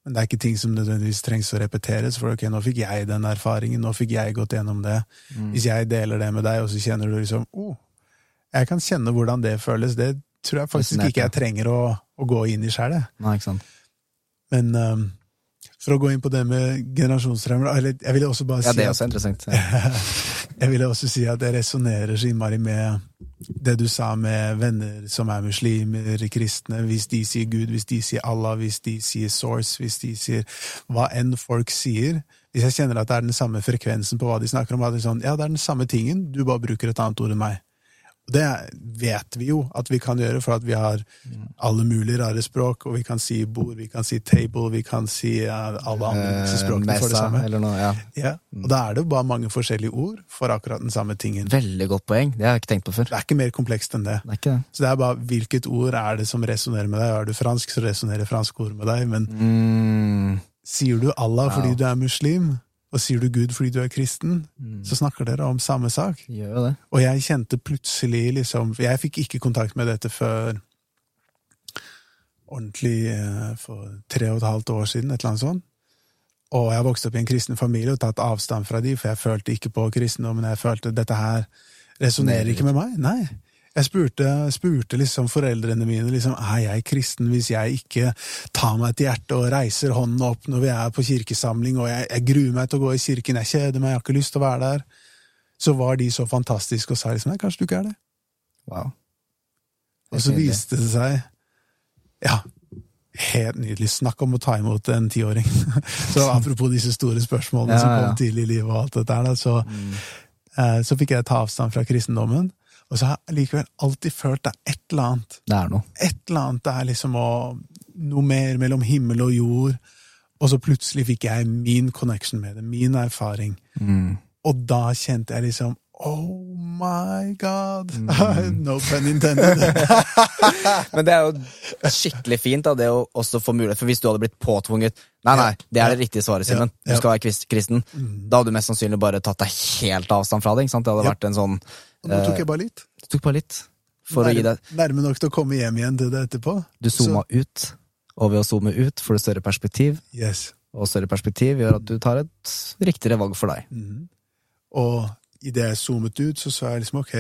men det er ikke ting som nødvendigvis trengs å repeteres. For ok, nå fikk jeg den erfaringen, nå fikk jeg gått gjennom det. Mm. Hvis jeg deler det med deg, og så kjenner du liksom oh, jeg kan kjenne hvordan det føles, det tror jeg faktisk ikke jeg trenger å, å gå inn i sjøl. Men um, for å gå inn på det med generasjonstraumer Eller jeg ville også bare si Ja, det er også interessant. Ja. jeg ville også si at jeg resonnerer så innmari med det du sa med venner som er muslimer, kristne. Hvis de sier Gud, hvis de sier Allah, hvis de sier Source, hvis de sier hva enn folk sier Hvis jeg kjenner at det er den samme frekvensen på hva de snakker om, er det sånn Ja, det er den samme tingen, du bare bruker et annet ord enn meg. Det vet vi jo at vi kan gjøre, for at vi har alle mulige rare språk. Og vi kan si bord, vi kan si table, vi kan si alle andre eh, språkene for det samme. Noe, ja. Ja, og da er det jo bare mange forskjellige ord for akkurat den samme tingen. Veldig godt poeng. Det har jeg ikke tenkt på før. Det er ikke mer komplekst enn det. det, det. Så det er bare hvilket ord er det som resonnerer med deg. Er du fransk, så resonnerer fransk ord med deg. Men mm. sier du Allah fordi du er muslim? Og sier du Gud fordi du er kristen, mm. så snakker dere om samme sak. Gjør det. Og jeg kjente plutselig liksom Jeg fikk ikke kontakt med dette før ordentlig eh, for tre og et halvt år siden, et eller annet sånt. Og jeg vokste opp i en kristen familie og tatt avstand fra de, for jeg følte ikke på kristendommen. Jeg følte dette her resonnerer ikke med meg. Nei. Jeg spurte, spurte liksom foreldrene mine liksom, er jeg kristen hvis jeg ikke tar meg til hjertet og reiser hånden opp når vi er på kirkesamling, og jeg, jeg gruer meg til å gå i kirken, jeg kjeder meg, jeg har ikke lyst til å være der. Så var de så fantastiske og sa liksom nei, kanskje du ikke er det. Wow. Og så viste det seg Ja, helt nydelig. Snakk om å ta imot en tiåring. så apropos disse store spørsmålene ja, som kom ja. tidlig i livet og alt dette der, så, mm. eh, så fikk jeg ta avstand fra kristendommen. Og så har jeg likevel alltid følt det er et eller annet. Det er noe. Et eller annet. Det er liksom å, noe mer mellom himmel og jord. Og så plutselig fikk jeg min connection med det, min erfaring. Mm. Og da kjente jeg liksom Oh my god! Mm. no pun intended. Men det er jo skikkelig fint da, det å også få mulighet, for hvis du hadde blitt påtvunget Nei, nei, det er det riktige svaret, Simen. Du skal være kristen. Mm. Da hadde du mest sannsynlig bare tatt deg helt avstand fra det. ikke sant? Det hadde vært en sånn og nå tok jeg bare litt. Du tok bare litt. Nærme, Nærme nok til å komme hjem igjen til det etterpå. Du zooma ut, og ved å zoome ut får du større perspektiv. Yes. Og større perspektiv gjør at du tar et riktigere valg for deg. Mm. Og idet jeg zoomet ut, så sa jeg liksom ok,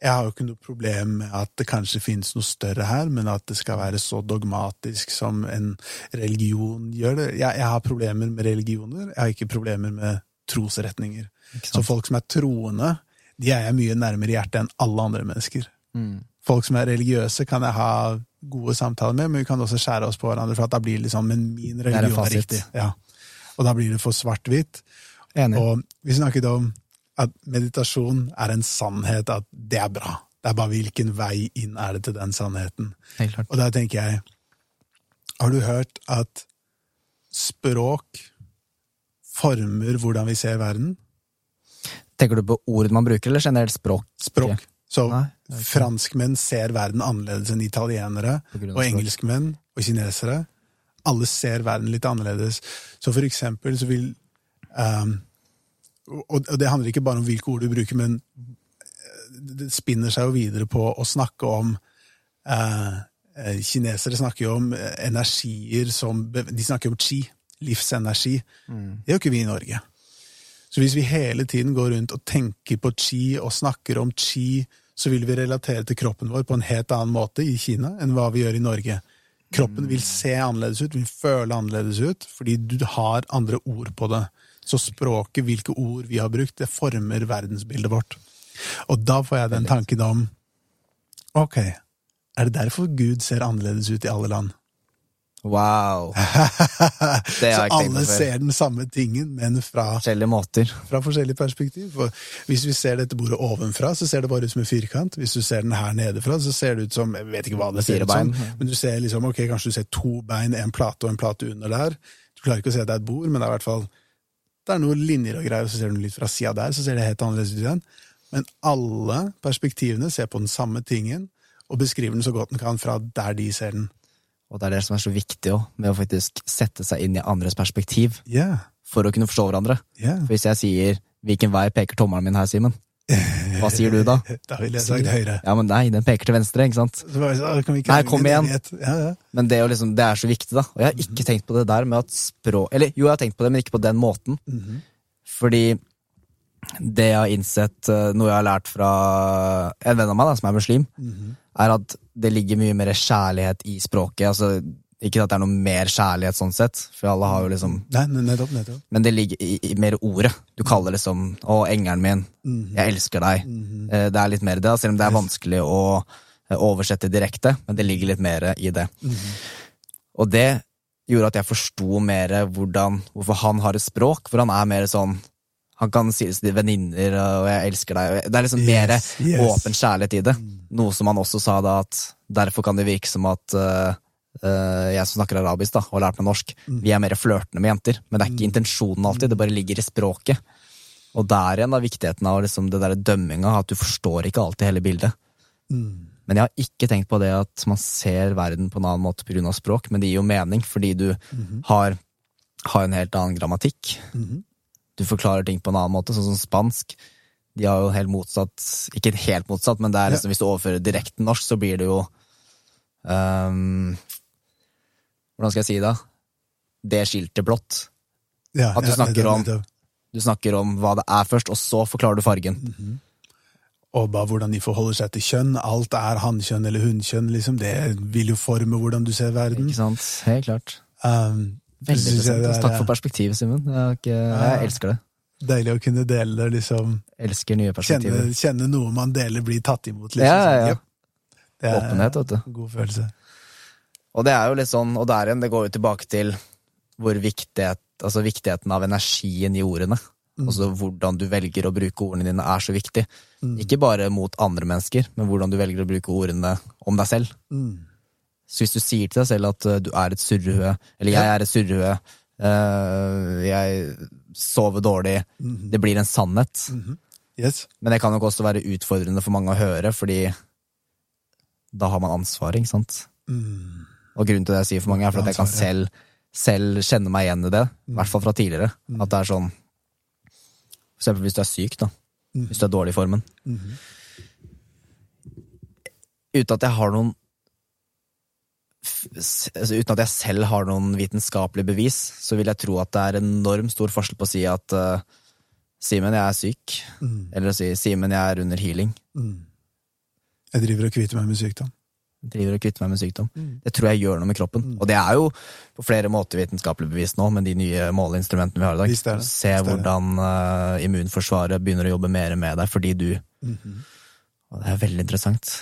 jeg har jo ikke noe problem med at det kanskje finnes noe større her, men at det skal være så dogmatisk som en religion gjør det. Jeg, jeg har problemer med religioner, jeg har ikke problemer med trosretninger. Så folk som er troende, de er jeg mye nærmere hjertet enn alle andre mennesker. Mm. Folk som er religiøse, kan jeg ha gode samtaler med, men vi kan også skjære oss på hverandre, for da blir det liksom Men min religion er, er, riktig. Ja. Og da blir det for svart-hvitt. Og vi snakket om at meditasjon er en sannhet, at det er bra. Det er bare hvilken vei inn er det til den sannheten. Og da tenker jeg Har du hørt at språk former hvordan vi ser verden? Tenker du på ord man bruker, eller generelt språk? Språk. Så Nei, franskmenn ser verden annerledes enn italienere, og engelskmenn og kinesere. Alle ser verden litt annerledes. Så for eksempel så vil um, Og det handler ikke bare om hvilke ord du bruker, men eh, det spinner seg jo videre på å snakke om eh, Kinesere snakker jo om energier som De snakker om chi, livsenergi. Mm. Det gjør ikke vi i Norge. Så hvis vi hele tiden går rundt og tenker på chi og snakker om chi, så vil vi relatere til kroppen vår på en helt annen måte i Kina enn hva vi gjør i Norge. Kroppen vil se annerledes ut, vil føle annerledes ut, fordi du har andre ord på det. Så språket, hvilke ord vi har brukt, det former verdensbildet vårt. Og da får jeg den tanken om Ok, er det derfor Gud ser annerledes ut i alle land? Wow. Så alle ser den samme tingen, men fra, Forskjellige måter. fra forskjellige perspektiv. For hvis vi ser dette bordet ovenfra, så ser det bare ut som en firkant. Hvis du ser den her nedefra, så ser det ut som Jeg vet ikke hva det ser ut som, men du ser liksom, ok, kanskje du ser to bein, en plate og en plate under der. Du klarer ikke å se at det er et bord, men det er i hvert fall det er noen linjer og greier, og så ser du litt fra sida der, så ser det helt annerledes ut igjen. Men alle perspektivene ser på den samme tingen, og beskriver den så godt den kan fra der de ser den. Og det er det som er så viktig også, med å faktisk sette seg inn i andres perspektiv Yeah. for å kunne forstå hverandre. Yeah. For hvis jeg sier 'hvilken vei peker tommelen min her, Simen', hva sier du da? Da ville jeg sagt høyre. Ja, men nei, den peker til venstre, ikke sant? Vi ikke Nei, kom igjen. Ja, ja. Men det, liksom, det er så viktig, da. Og jeg har ikke tenkt på det der med at språk Eller jo, jeg har tenkt på det, men ikke på den måten. Fordi det jeg har innsett, eh, noe jeg har lært fra en venn av meg da, som er muslim, er at det ligger mye mer kjærlighet i språket. Altså, ikke at det er noe mer kjærlighet sånn sett, for alle har jo liksom Nei, nettopp, nettopp. Men det ligger i, i mer ordet. Du kaller liksom 'Å, engelen min. Jeg elsker deg'. Eh, Det er litt mer det, selv om det er vanskelig å eh, oversette direkte, men det ligger litt mer i det. Og det gjorde at jeg forsto mer hvordan, hvorfor han har et språk, hvor han er mer sånn han kan si det til venninner og 'jeg elsker deg'. Det er liksom mer Yes, yes. åpen kjærlighet i det. Noe som han også sa da, at derfor kan det virke som at eh, jeg som snakker arabisk da, og har lært meg norsk, vi er mer flørtende med jenter. Men det er ikke intensjonen alltid, det bare ligger i språket. Og der igjen er viktigheten av liksom det der dømminga, at du forstår ikke alltid hele bildet. Men jeg har ikke tenkt på det at man ser verden på en annen måte pga. språk, men det gir jo mening, fordi du har, har en helt annen grammatikk. Du forklarer ting på en annen måte, sånn som spansk. De har jo helt motsatt Ikke helt motsatt, men det er liksom, hvis du overfører direkte norsk, så blir det jo ehm, Hvordan skal jeg si det? Det skiltet blått. Ja, At du snakker om- Du snakker om hva det er først, og så forklarer du fargen. Og bare hvordan de forholder seg til kjønn. Alt er hannkjønn eller hunnkjønn, liksom. Det vil jo forme hvordan du ser verden. Ikke sant? Helt klart. Um, Veldig interessant. er, Takk for perspektivet, Simen. Jeg, ikke- jeg elsker det. Deilig å kunne dele det, liksom. Elsker nye Kjenne, perspektiver. kjenne noe man deler, blir tatt imot. Liksom. Ja, ja, ja. Det er Åpenhet, vet du. God følelse. Og det er jo litt sånn, og der igjen, det går jo tilbake til hvor viktighet, altså viktigheten av energien i ordene. Altså hvordan du velger å bruke ordene dine er så viktig. Ikke bare mot andre mennesker, men hvordan du velger å bruke ordene om deg selv. Mm. Så hvis du sier til deg selv at uh, du er et surrehue, eller jeg er et surrehue, uh, jeg sover dårlig, det blir en sannhet. Yes. Men det kan nok også være utfordrende for mange å høre, fordi da har man ansvaret, ikke sant? Mm. Og grunnen til det jeg sier for mange, er for at jeg kan selv, selv kjenne meg igjen i det. I hvert fall fra tidligere. Mm. At det er sånn For eksempel hvis du er syk, da. Mm. Hvis du er dårlig i formen. Mm-hmm. Uten at jeg har noen altså Uten at jeg selv har noen vitenskapelig bevis, så vil jeg tro at det er enormt stor forskjell på å si at uh, Simen, jeg er syk. Mm. Eller å si Simen, jeg er under healing. Mm. Jeg driver og kvitter meg med sykdom. Driver og kvitter meg med sykdom. Mm. Det tror jeg gjør noe med kroppen. Og det er jo på flere måter vitenskapelig bevist nå, med de nye måleinstrumentene vi har i dag. Visst. Se hvordan uh, immunforsvaret begynner å jobbe mer med deg fordi du Mm-hmm. Og det er veldig interessant.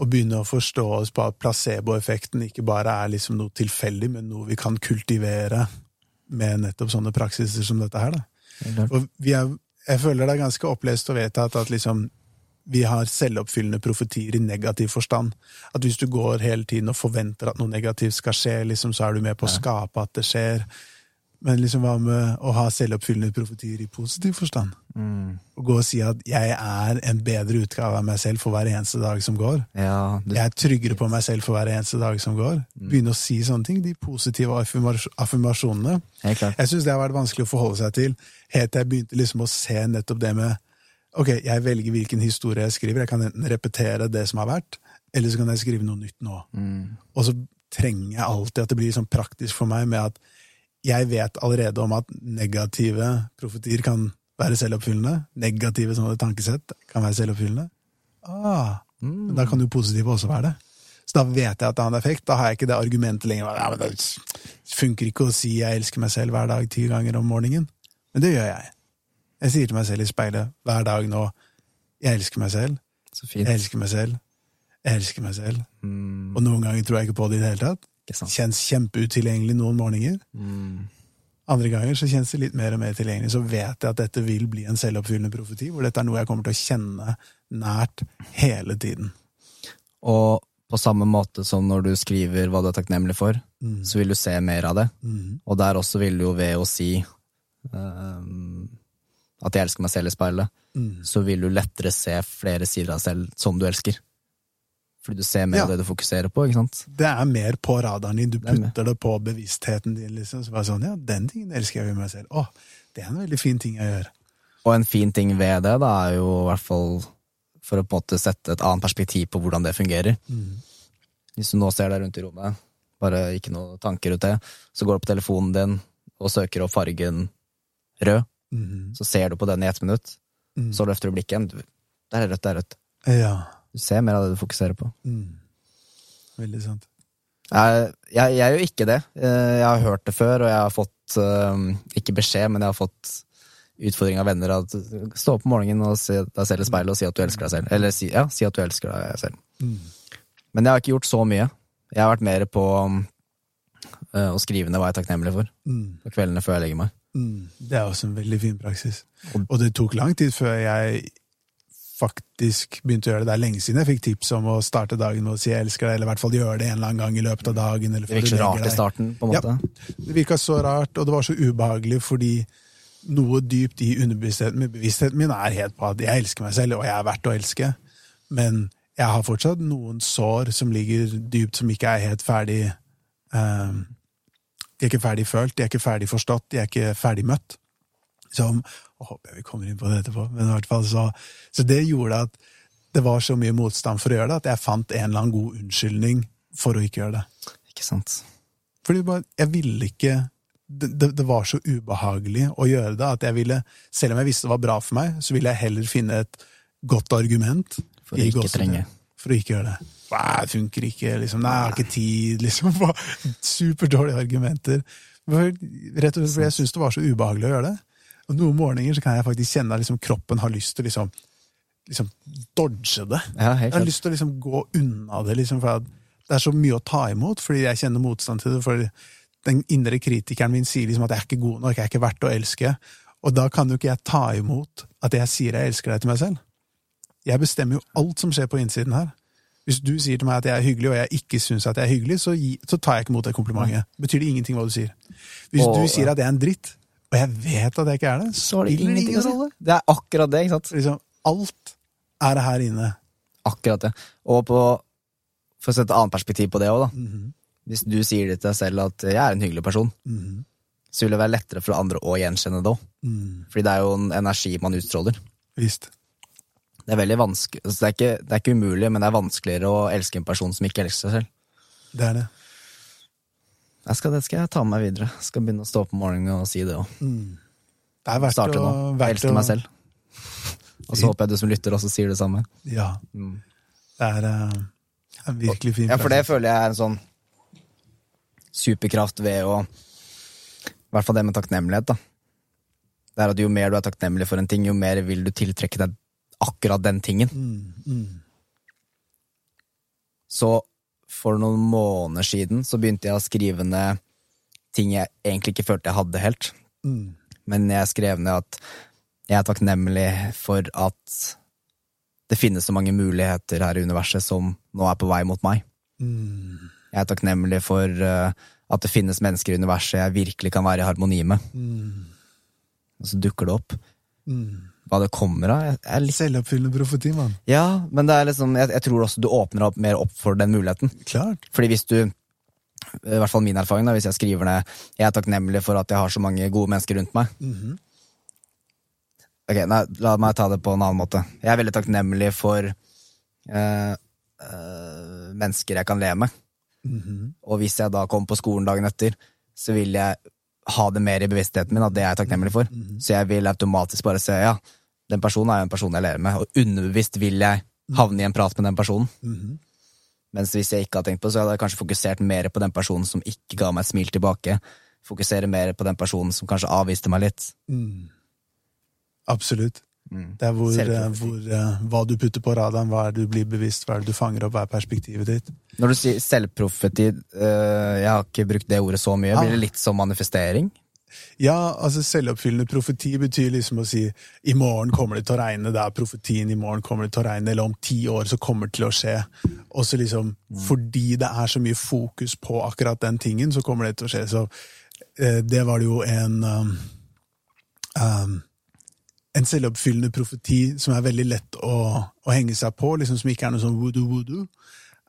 Å begynne å forstå oss på at placeboeffekten ikke bare er liksom noe tilfeldig, men noe vi kan kultivere med nettopp sånne praksiser som dette her. Da. Og vi er, jeg føler det er ganske opplest og vedtatt at liksom vi har selvoppfyllende profetier i negativ forstand. At hvis du går hele tiden og forventer at noe negativt skal skje, liksom, så er du med på å skape at det skjer. Men liksom hva med å ha selvoppfyllende profetier i positiv forstand? Mm. Å gå og si at 'jeg er en bedre utgave av meg selv for hver eneste dag som går'. Ja, du, Jeg er tryggere på meg selv for hver eneste dag som går. Begynne å si sånne ting. De positive affirmasjonene. Jeg syns det har vært vanskelig å forholde seg til, helt til jeg begynte liksom å se nettopp det med Ok, jeg velger hvilken historie jeg skriver. Jeg kan enten repetere det som har vært, eller så kan jeg skrive noe nytt nå. Mm. Og så trenger jeg alltid at det blir sånn praktisk for meg med at jeg vet allerede om at negative profetier kan være selvoppfyllende. Negative sånne tankesett kan være selvoppfyllende. Ah, men da kan jo positive også være det. Så da vet jeg at det har en effekt. Da har jeg ikke det argumentet lenger. Ja, men det funker ikke å si 'jeg elsker meg selv' hver dag ti ganger om morgenen. Men det gjør jeg. Jeg sier til meg selv i speilet hver dag nå 'jeg elsker meg selv', Så fint. 'jeg elsker meg selv', 'jeg elsker meg selv'. Mm, Og noen ganger tror jeg ikke på det i det hele tatt. Kjennes kjempeutilgjengelig noen morgener. Mm. Andre ganger så kjennes det litt mer og mer tilgjengelig. Så vet jeg at dette vil bli en selvoppfyllende profeti, hvor dette er noe jeg kommer til å kjenne nært hele tiden. Og på samme måte som når du skriver hva du er takknemlig for, Mm. så vil du se mer av det. Mm. Og der også vil du jo ved å si ehm, at jeg elsker meg selv i speilet, Mm. så vil du lettere se flere sider av deg selv som du elsker. Fordi du ser mer Ja. det du fokuserer på, ikke sant? Det er mer på radaren din. Du Det er putter det på bevisstheten din. liksom. Så bare sånn, ja, Den tingen elsker jeg ved meg selv. Å, det er en veldig fin ting jeg gjør. Og en fin ting ved det, da, er jo i hvert fall for å på en måte sette et annet perspektiv på hvordan det fungerer. Mm. Hvis du nå ser deg rundt i rommet, bare ikke noe tanker ut det, så går du på telefonen din og søker opp fargen rød, Mm. så ser du på den i ett minutt, Mm. så løfter du blikket igjen. Der er rødt, der er rødt. Ja. Du ser mer av det du fokuserer på. Mm. Veldig sant. Jeg, jeg, jeg gjør ikke det. Eh, Jeg har hørt det før, og jeg har fått, eh, ikke beskjed, men jeg har fått utfordring av venner at stå opp om morgenen og se deg selv i speilet og si at du elsker deg selv. Eller si, ja, si at du elsker deg selv. Mm. Men jeg har ikke gjort så mye. Jeg har vært mer på eh, å skrive ned hva jeg er takknemlig for Mm. på kveldene før jeg legger meg. Mm. Det er også en veldig fin praksis. Og- det tok lang tid før jeg faktisk begynte å gjøre det. Det er lenge siden jeg fikk tips om å starte dagen med å si 'jeg elsker deg', eller i hvert fall gjøre det en eller annen gang i løpet av dagen. Eller Det virka så rart i starten, på en måte? Ja. Det virka så rart, og det var så ubehagelig fordi noe dypt i underbevisstheten min Bevisstheten min er helt på at jeg elsker meg selv, og jeg er verdt å elske. Men jeg har fortsatt noen sår som ligger dypt, som ikke er helt ferdig eh, De er ikke ferdig følt, de er ikke ferdig forstått, de er ikke ferdig møtt. Som og håper jeg vi kommer inn på det etterpå, men i hvert fall så Så det gjorde at det var så mye motstand for å gjøre det, at jeg fant en eller annen god unnskyldning for å ikke gjøre det. Ikke sant. Fordi bare, jeg ville ikke det, det, det var så ubehagelig å gjøre det at jeg ville, selv om jeg visste det var bra for meg, så ville jeg heller finne et godt argument For å ikke trenge. For å ikke gjøre det. Nei, det funker ikke, liksom. Nei, jeg har ikke tid, liksom. Superdårlige argumenter. Rett og slett fordi jeg syns det var så ubehagelig å gjøre det. Og noen morgener så kan jeg faktisk kjenne at liksom, kroppen har lyst til liksom, liksom dodge det. Ja, Jeg har lyst til å liksom gå unna det, liksom, for det er så mye å ta imot, fordi jeg kjenner motstand til det. For den indre kritikeren min sier liksom at jeg er ikke god nok, jeg er ikke verdt å elske. Og da kan jo ikke jeg ta imot at jeg sier jeg elsker deg til meg selv. Jeg bestemmer jo alt som skjer på innsiden her. Hvis du sier til meg at jeg er hyggelig, og jeg ikke syns at jeg er hyggelig, så, gi, så tar jeg ikke imot det komplimentet. Betyr det ingenting hva du sier. Hvis Og- du sier at jeg er en dritt, og jeg vet at jeg ikke er det, Så er det ingenting å si. Det er akkurat det, ikke sant? Liksom, alt er her inne. Akkurat det. Og på, for å sette et annet perspektiv på det òg, da. Mhm, Hvis du sier det til deg selv at jeg er en hyggelig person, mhm, så vil det være lettere for andre å gjenkjenne det òg. Mm. Fordi det er jo en energi man utstråler. Visst. Det er veldig vanskelig altså det, er ikke, det er ikke umulig, men det er vanskeligere å elske en person som ikke elsker seg selv. Det er det. Jeg skal, det skal jeg ta med meg videre. Jeg skal begynne å stå opp om morgenen og si det òg. Mm. Det er verdt Starte nå. Jeg elsker å- meg selv. Og så håper jeg du som lytter også sier det samme. Ja. Mm. Det er uh, en virkelig fin Ja, for det føler jeg er en sånn superkraft ved å I hvert fall det med takknemlighet, da. Det er at jo mer du er takknemlig for en ting, jo mer vil du tiltrekke deg akkurat den tingen. Mm, mm, Så for noen måneder siden så begynte jeg å skrive ned ting jeg egentlig ikke følte jeg hadde helt. mm, Men jeg skrev ned at jeg er takknemlig for at det finnes så mange muligheter her i universet som nå er på vei mot meg. mm, Jeg er takknemlig for eh, at det finnes mennesker i universet jeg virkelig kan være i harmoni med. mm, Og så dukker det opp. mm. Hva det kommer av? Jeg, jeg litt... Selvoppfyllende profeti, mann. Ja, men det er liksom, jeg, jeg tror også du åpner opp mer opp for den muligheten. Klart. Fordi hvis du, i hvert fall min erfaring, da, hvis jeg skriver ned Jeg er takknemlig for at jeg har så mange gode mennesker rundt meg. Mhm, Ok, nei, La meg ta det på en annen måte. Jeg er veldig takknemlig for øh, øh, mennesker jeg kan le med. mhm, Og hvis jeg da kommer på skolen dagen etter, så vil jeg ha det mer i bevisstheten min at det er jeg takknemlig for. mhm, Så jeg vil automatisk bare se ja, den personen er jo en person jeg lever med, og underbevisst vil jeg havne i en prat med den personen. mhm. Mens hvis jeg ikke hadde tenkt på det, så hadde jeg kanskje fokusert mer på den personen som ikke ga meg et smil tilbake. Fokusere mer på den personen som kanskje avviste meg litt. Mm. Absolutt. Mm. Det er hvor, hvor, eh, hva du putter på radaren, hva er det du blir bevisst, hva er det du fanger opp, hva er perspektivet ditt. Når du sier selvprofeti, øh, jeg har ikke brukt det ordet så mye, Ah. blir det litt som manifestering? Ja, altså selvoppfyllende profeti betyr liksom å si i morgen kommer det til å regne, det er profetien, i morgen kommer det til å regne, eller om ti år så kommer det til å skje. Og så liksom, fordi det er så mye fokus på akkurat den tingen, så kommer det til å skje. Så eh, det var det jo en um, um, en selvoppfyllende profeti som er veldig lett å, å henge seg på, liksom som ikke er noe sånn voodoo-voodoo,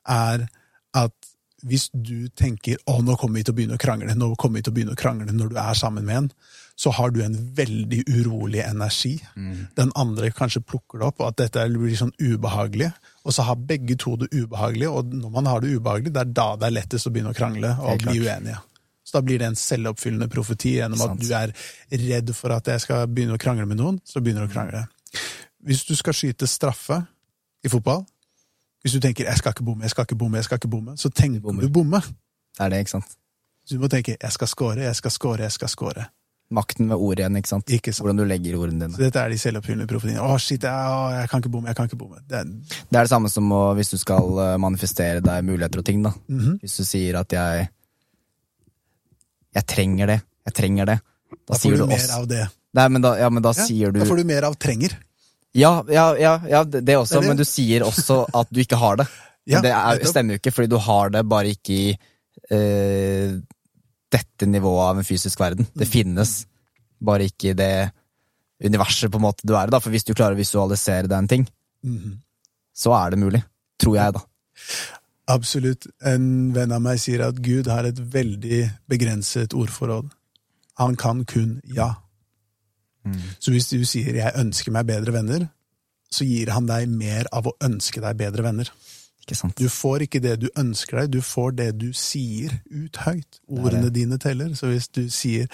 er at hvis du tenker å, nå kommer vi til å begynne å krangle, nå kommer vi til å begynne å krangle når du er sammen med en, så har du en veldig urolig energi. Den andre kanskje plukker det opp, og at dette blir sånn ubehagelig. Og så har begge to det ubehagelig, og når man har det ubehagelig, det er da det er lettest å begynne å krangle og bli uenige. Så da blir det en selvoppfyllende profeti gjennom at du er redd for at jeg skal begynne å krangle med noen, så begynner du å krangle. Hvis du skal skyte straffe i fotball, hvis du tenker 'jeg skal ikke bomme, jeg skal ikke bomme', jeg skal ikke bomme, så tenker bommer. du bomme. Det er det, ikke sant? Så du må tenke 'jeg skal score, jeg skal score, jeg skal score'. Makten ved ordet igjen, ikke sant? Ikke sant. Hvordan du legger ordene Så dine. dette er de selvoppfyllende profetiene. 'Å, shit, jeg, å, jeg kan ikke bomme, jeg kan ikke bomme'. Det er, Det er det samme som å, hvis du skal øh, manifestere deg muligheter og ting, da. Mhm. Hvis du sier at jeg Jeg trenger det. Jeg trenger det. Da, da får du du mer også av det. Nei, men da, ja, men da Ja, sier du Da får du mer av 'trenger'. Ja, ja, ja, ja det, det også, Det det. men du sier også at du ikke har det. Ja, det er, stemmer jo ikke, fordi du har det bare ikke i eh, dette nivået av en fysisk verden. Det Mm. finnes, bare ikke i det universet på en måte du er i. For hvis du klarer å visualisere deg en ting, mm. så er det mulig. Tror jeg, da. Absolutt. En venn av meg sier at Gud har et veldig begrenset ordforråd. Han kan kun ja. Så hvis du sier 'jeg ønsker meg bedre venner', så gir han deg mer av å ønske deg bedre venner. Du får ikke det du ønsker deg, du får det du sier ut høyt. Ordene dine teller. Så hvis du sier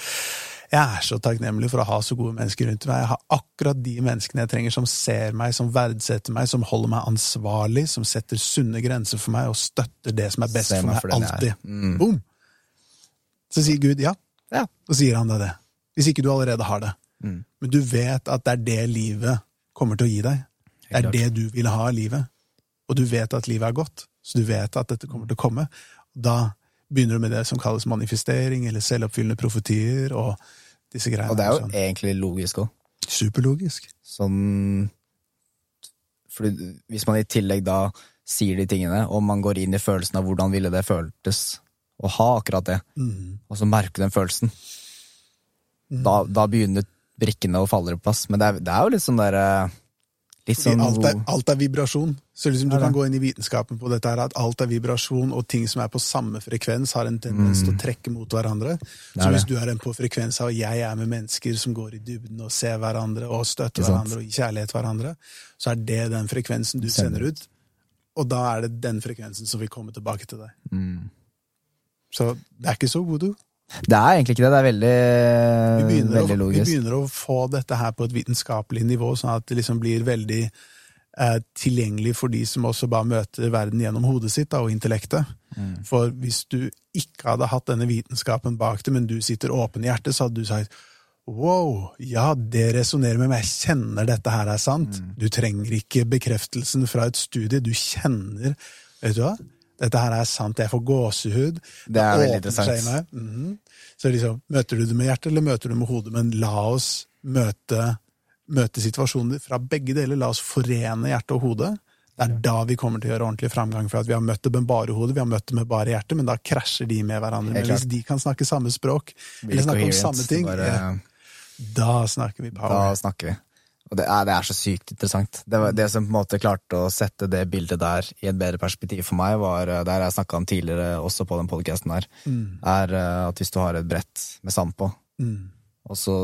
'jeg er så takknemlig for å ha så gode mennesker rundt meg', jeg har akkurat de menneskene jeg trenger, som ser meg, som verdsetter meg, som holder meg ansvarlig, som setter sunne grenser for meg og støtter det som er best for meg for alltid. Mm. Boom! Så sier Gud ja, Ja. og sier han deg det. Hvis ikke du allerede har det. Mm. Men du vet at det er det livet kommer til å gi deg. Det er det du vil ha av livet. Og du vet at livet er godt, så du vet at dette kommer til å komme. Da begynner du med det som kalles manifestering, eller selvoppfyllende profetier, og disse greiene. Og det er jo Sånn. egentlig logisk òg. Superlogisk. Sånn Fordi hvis man i tillegg da sier de tingene, og man går inn i følelsen av hvordan ville det føltes å ha akkurat det, Mm. og så merker du den følelsen, da, da begynner brikkene og faller på plass. Men det er, det er jo litt sånn derre Litt sånn alt, er, alt er vibrasjon. Så liksom du kan gå inn i vitenskapen på dette her, at alt er vibrasjon, og ting som er på samme frekvens, har en tendens til å trekke mot hverandre. Mm. er Så hvis du er en på frekvens av jeg er med mennesker som går i dybden og ser hverandre og støtter hverandre og gir kjærlighet hverandre, så er det den frekvensen du sender ut. Og da er det den frekvensen som vil komme tilbake til deg. Mm. Så det er ikke så voodoo. Det er egentlig ikke det. Det er veldig, veldig å, logisk. vi begynner å få dette her på et vitenskapelig nivå, sånn at det liksom blir veldig eh, tilgjengelig for de som også bare møter verden gjennom hodet sitt da, og intellektet. Mm. For hvis du ikke hadde hatt denne vitenskapen bak det, men du sitter åpen i hjertet, så hadde du sagt Wow, ja, det resonnerer med meg, jeg kjenner dette her er sant. Mm. Du trenger ikke bekreftelsen fra et studie, du kjenner Vet du hva? Dette her er sant, jeg får gåsehud. Det er veldig interessant. Mm -hmm. Så liksom, møter du det med hjertet, eller møter du det med hodet? Men la oss møte, møte situasjoner fra begge deler. La oss forene hjerte og hode. Det er da vi kommer til å gjøre ordentlig framgang. For at vi har møtt det med bare hodet, vi har møtt det med bare hjertet, men da krasjer de med hverandre. Men hvis de kan snakke samme språk, eller snakke om samme ting, bare- da snakker vi Da snakker vi. Og det er, det er så sykt interessant. Det, var, det som på en måte klarte å sette det bildet der i et bedre perspektiv for meg, var der det jeg snakka om tidligere, også på den podkasten her, Mm, er eh, at hvis du har et brett med sand på, mm, og så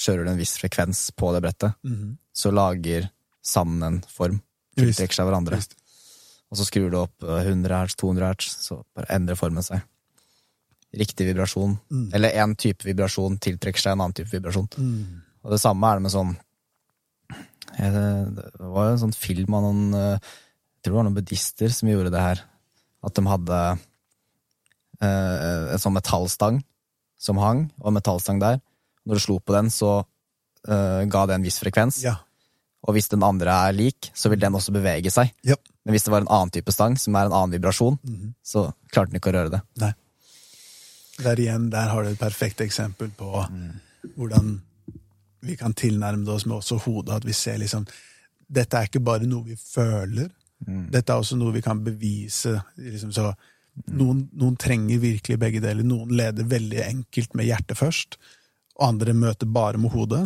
kjører du en viss frekvens på det brettet, mm. så lager sanden en form. Tiltrekker seg hverandre. Just. Og så skrur du opp eh, 100 hertz, 200 hertz, så bare endrer formen seg. Riktig vibrasjon. Mm. Eller én type vibrasjon tiltrekker seg en annen type vibrasjon. Mm. Og det samme er det med sånn eh, Det var jo en sånn film av noen eh, Jeg tror det var noen buddhister som gjorde det her. At de hadde eh, en sånn metallstang som hang, og en metallstang der. Når du slo på den, så eh, ga det en viss frekvens. Ja. Og hvis den andre er lik, så vil den også bevege seg. Ja. Men hvis det var en annen type stang, som er en annen vibrasjon, Mhm. så klarte den ikke å røre det. Nei. Der igjen, der har du et perfekt eksempel på hvordan vi kan tilnærme det oss med også hodet. At vi ser liksom Dette er ikke bare noe vi føler. Dette er også noe vi kan bevise. Liksom, så noen, noen trenger virkelig begge deler. Noen leder veldig enkelt med hjertet først, og andre møter bare med hodet.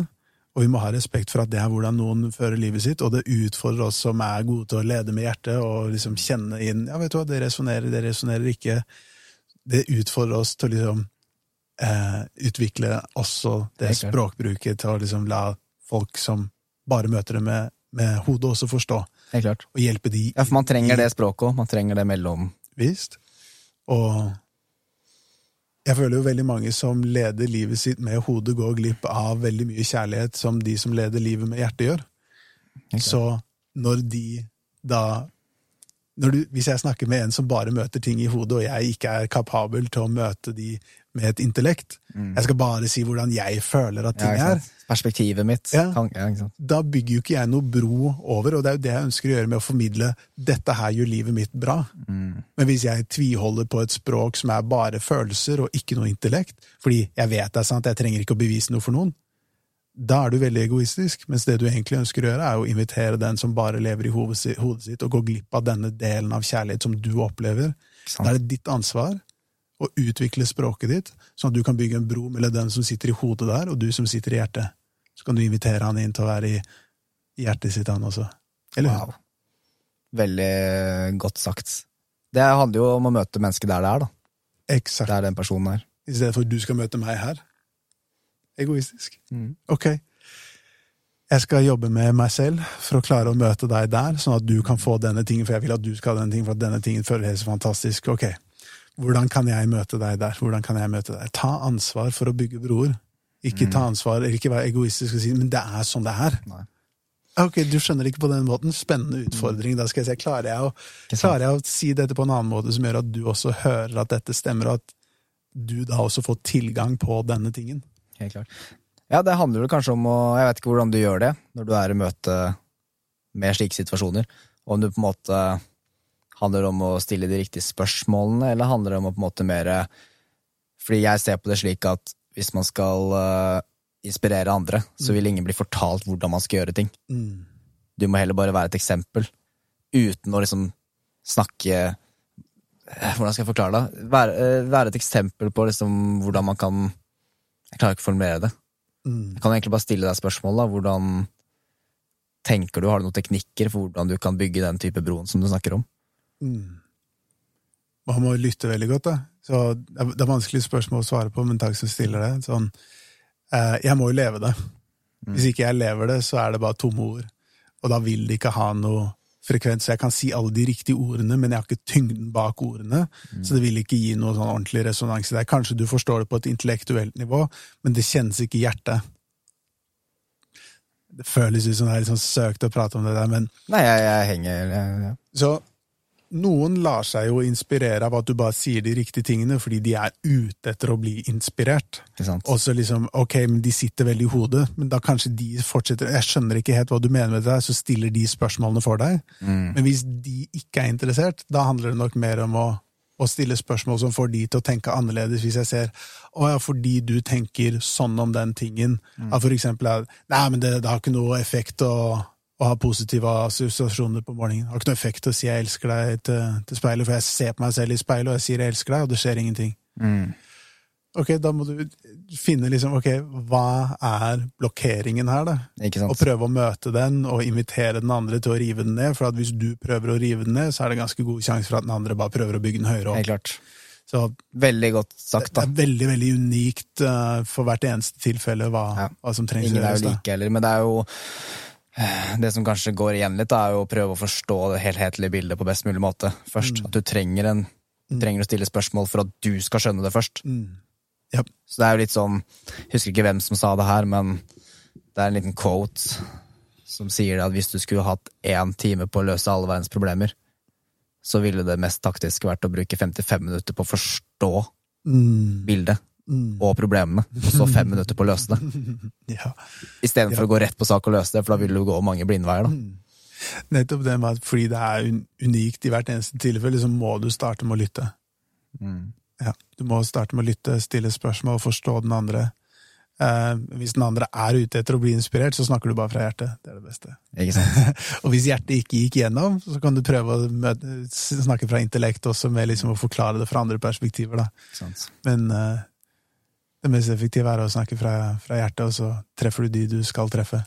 Og vi må ha respekt for at det er hvordan noen fører livet sitt, og det utfordrer oss som er gode til å lede med hjertet og liksom kjenne inn Ja, vet du hva, det resonnerer, det resonnerer ikke. Det utfordrer oss til å liksom eh, utvikle også det språkbruket, til å liksom la folk som bare møter det med, med hodet, også forstå, og hjelpe de Ja, for man trenger det språket òg. Man trenger det mellom Visst. Og jeg føler jo veldig mange som leder livet sitt med hodet, går glipp av veldig mye kjærlighet som de som leder livet med hjertet, gjør. Så når de da du, Hvis jeg snakker med en som bare møter ting i hodet, og jeg ikke er kapabel til å møte de med et intellekt, jeg skal bare si hvordan jeg føler at ting ja, er. Perspektivet mitt. Ja. Kan, ja, da bygger jo ikke jeg noe bro over, og det er jo det jeg ønsker å gjøre med å formidle dette her gjør livet mitt bra. Mm. Men hvis jeg tviholder på et språk som er bare følelser og ikke noe intellekt, fordi jeg vet det er sant, jeg trenger ikke å bevise noe for noen, da er du veldig egoistisk, mens det du egentlig ønsker å gjøre, er å invitere den som bare lever i hodet sitt, og går glipp av denne delen av kjærlighet som du opplever. Da er det ditt ansvar å utvikle språket ditt, sånn at du kan bygge en bro mellom den som sitter i hodet der, og du som sitter i hjertet. Så kan du invitere han inn til å være i, hjertet sitt, han også. Eller. Wow. Veldig godt sagt. Det handler jo om å møte mennesket der det er, da. Exakt. Der den personen er. I stedet for at du skal møte meg her. Egoistisk. Mm. Ok. Jeg skal jobbe med meg selv for å klare å møte deg der, sånn at du kan få denne tingen, for jeg vil at du skal ha denne tingen, for at denne tingen føles så fantastisk. Ok, hvordan kan jeg møte deg der? Hvordan kan jeg møte deg? Ta ansvar for å bygge broer. Ikke ta ansvar, eller ikke være egoistisk og si men det er sånn det er. Nei. Ok, du skjønner ikke på den måten. Spennende utfordring. Da skal jeg se, klarer jeg, å, klarer jeg å si dette på en annen måte som gjør at du også hører at dette stemmer, og at du da også får tilgang på denne tingen? Helt klart. Ja, det handler kanskje om å Jeg vet ikke hvordan du gjør det når du er i møte med slike situasjoner. Om du på en måte handler det om å stille de riktige spørsmålene, eller handler det om å på en måte mer Fordi jeg ser på det slik at hvis man skal uh, inspirere andre, så vil ingen bli fortalt hvordan man skal gjøre ting. Mm. Du må heller bare være et eksempel, uten å liksom snakke eh, Hvordan skal jeg forklare det? Være, eh, være et eksempel på liksom hvordan man kan Jeg klarer ikke å formulere det. Mm. Jeg kan egentlig bare stille deg spørsmål. da. Hvordan tenker du? Har du noen teknikker for hvordan du kan bygge den type broen som du snakker om? Mm. Man må lytte veldig godt, da. Så det er- vanskelig spørsmål å svare på, men takk som stiller det. Sånn, eh, jeg må jo leve det. Hvis ikke jeg lever det, så er det bare tomme ord. Og da vil det ikke ha noe frekvens. Jeg kan si alle de riktige ordene, men jeg har ikke tyngden bak ordene. Så det vil ikke gi noe sånn ordentlig resonans i deg. Kanskje du forstår det på et intellektuelt nivå, men det kjennes ikke i hjertet. Det føles ut som det er litt sånn søkt å prate om det der, men Nei, jeg, jeg henger jeg, jeg. så noen lar seg jo inspirere av at du bare sier de riktige tingene, fordi de er ute etter å bli inspirert. Og så liksom, ok, men de sitter veldig i hodet, men da kanskje de fortsetter Jeg skjønner ikke helt hva du mener med det, så stiller de spørsmålene for deg. Mm. Men hvis de ikke er interessert, da handler det nok mer om å, å stille spørsmål som får de til å tenke annerledes. Hvis jeg ser å ja, fordi du tenker sånn om den tingen, at for eksempel Nei, men det, det har ikke noe effekt å, å ha positive assosiasjoner på morgenen. Det har ikke noe effekt å si 'jeg elsker deg' til, til speilet, for jeg ser på meg selv i speilet, og jeg sier 'jeg elsker deg', og det skjer ingenting. Mm. Ok, da må du finne liksom, ok, hva er blokkeringen her, da? Ikke Og prøve å møte den, og invitere den andre til å rive den ned. For at hvis du prøver å rive den ned, så er det ganske god sjanse for at den andre bare prøver å bygge den høyere Helt opp. klart. Så Veldig godt sagt, da. det er veldig, veldig unikt uh, for hvert eneste tilfelle hva, Ja. hva som trengs Ingen er jo like heller, men det er jo Det som kanskje går igjen litt, er jo å prøve å forstå det helhetlige bildet på best mulig måte først. Mm. At du trenger, en, du trenger å stille spørsmål for at du skal skjønne det først. Mm. Yep. Så det er jo litt sånn Jeg husker ikke hvem som sa det her, men det er en liten quote som sier at hvis du skulle hatt én time på å løse alle verdens problemer, så ville det mest taktiske vært å bruke 55 minutter på å forstå Mm. bildet Mm. og problemene, og så fem minutter på å løse det. Ja. Istedenfor å gå rett på sak og løse det, for da vil du gå mange blindveier, da. Nettopp det med at fordi det er unikt i hvert eneste tilfelle, så må du starte med å lytte. Mm. Ja, du må starte med å lytte, stille spørsmål, forstå den andre. Eh, hvis den andre er ute etter å bli inspirert, så snakker du bare fra hjertet. Det er det beste. Og hvis hjertet ikke gikk gjennom, så kan du prøve å møte, snakke fra intellekt også, med liksom å forklare det fra andre perspektiver. Da. Men eh, det mest effektive er å snakke fra, fra hjertet, og så treffer du de du skal treffe.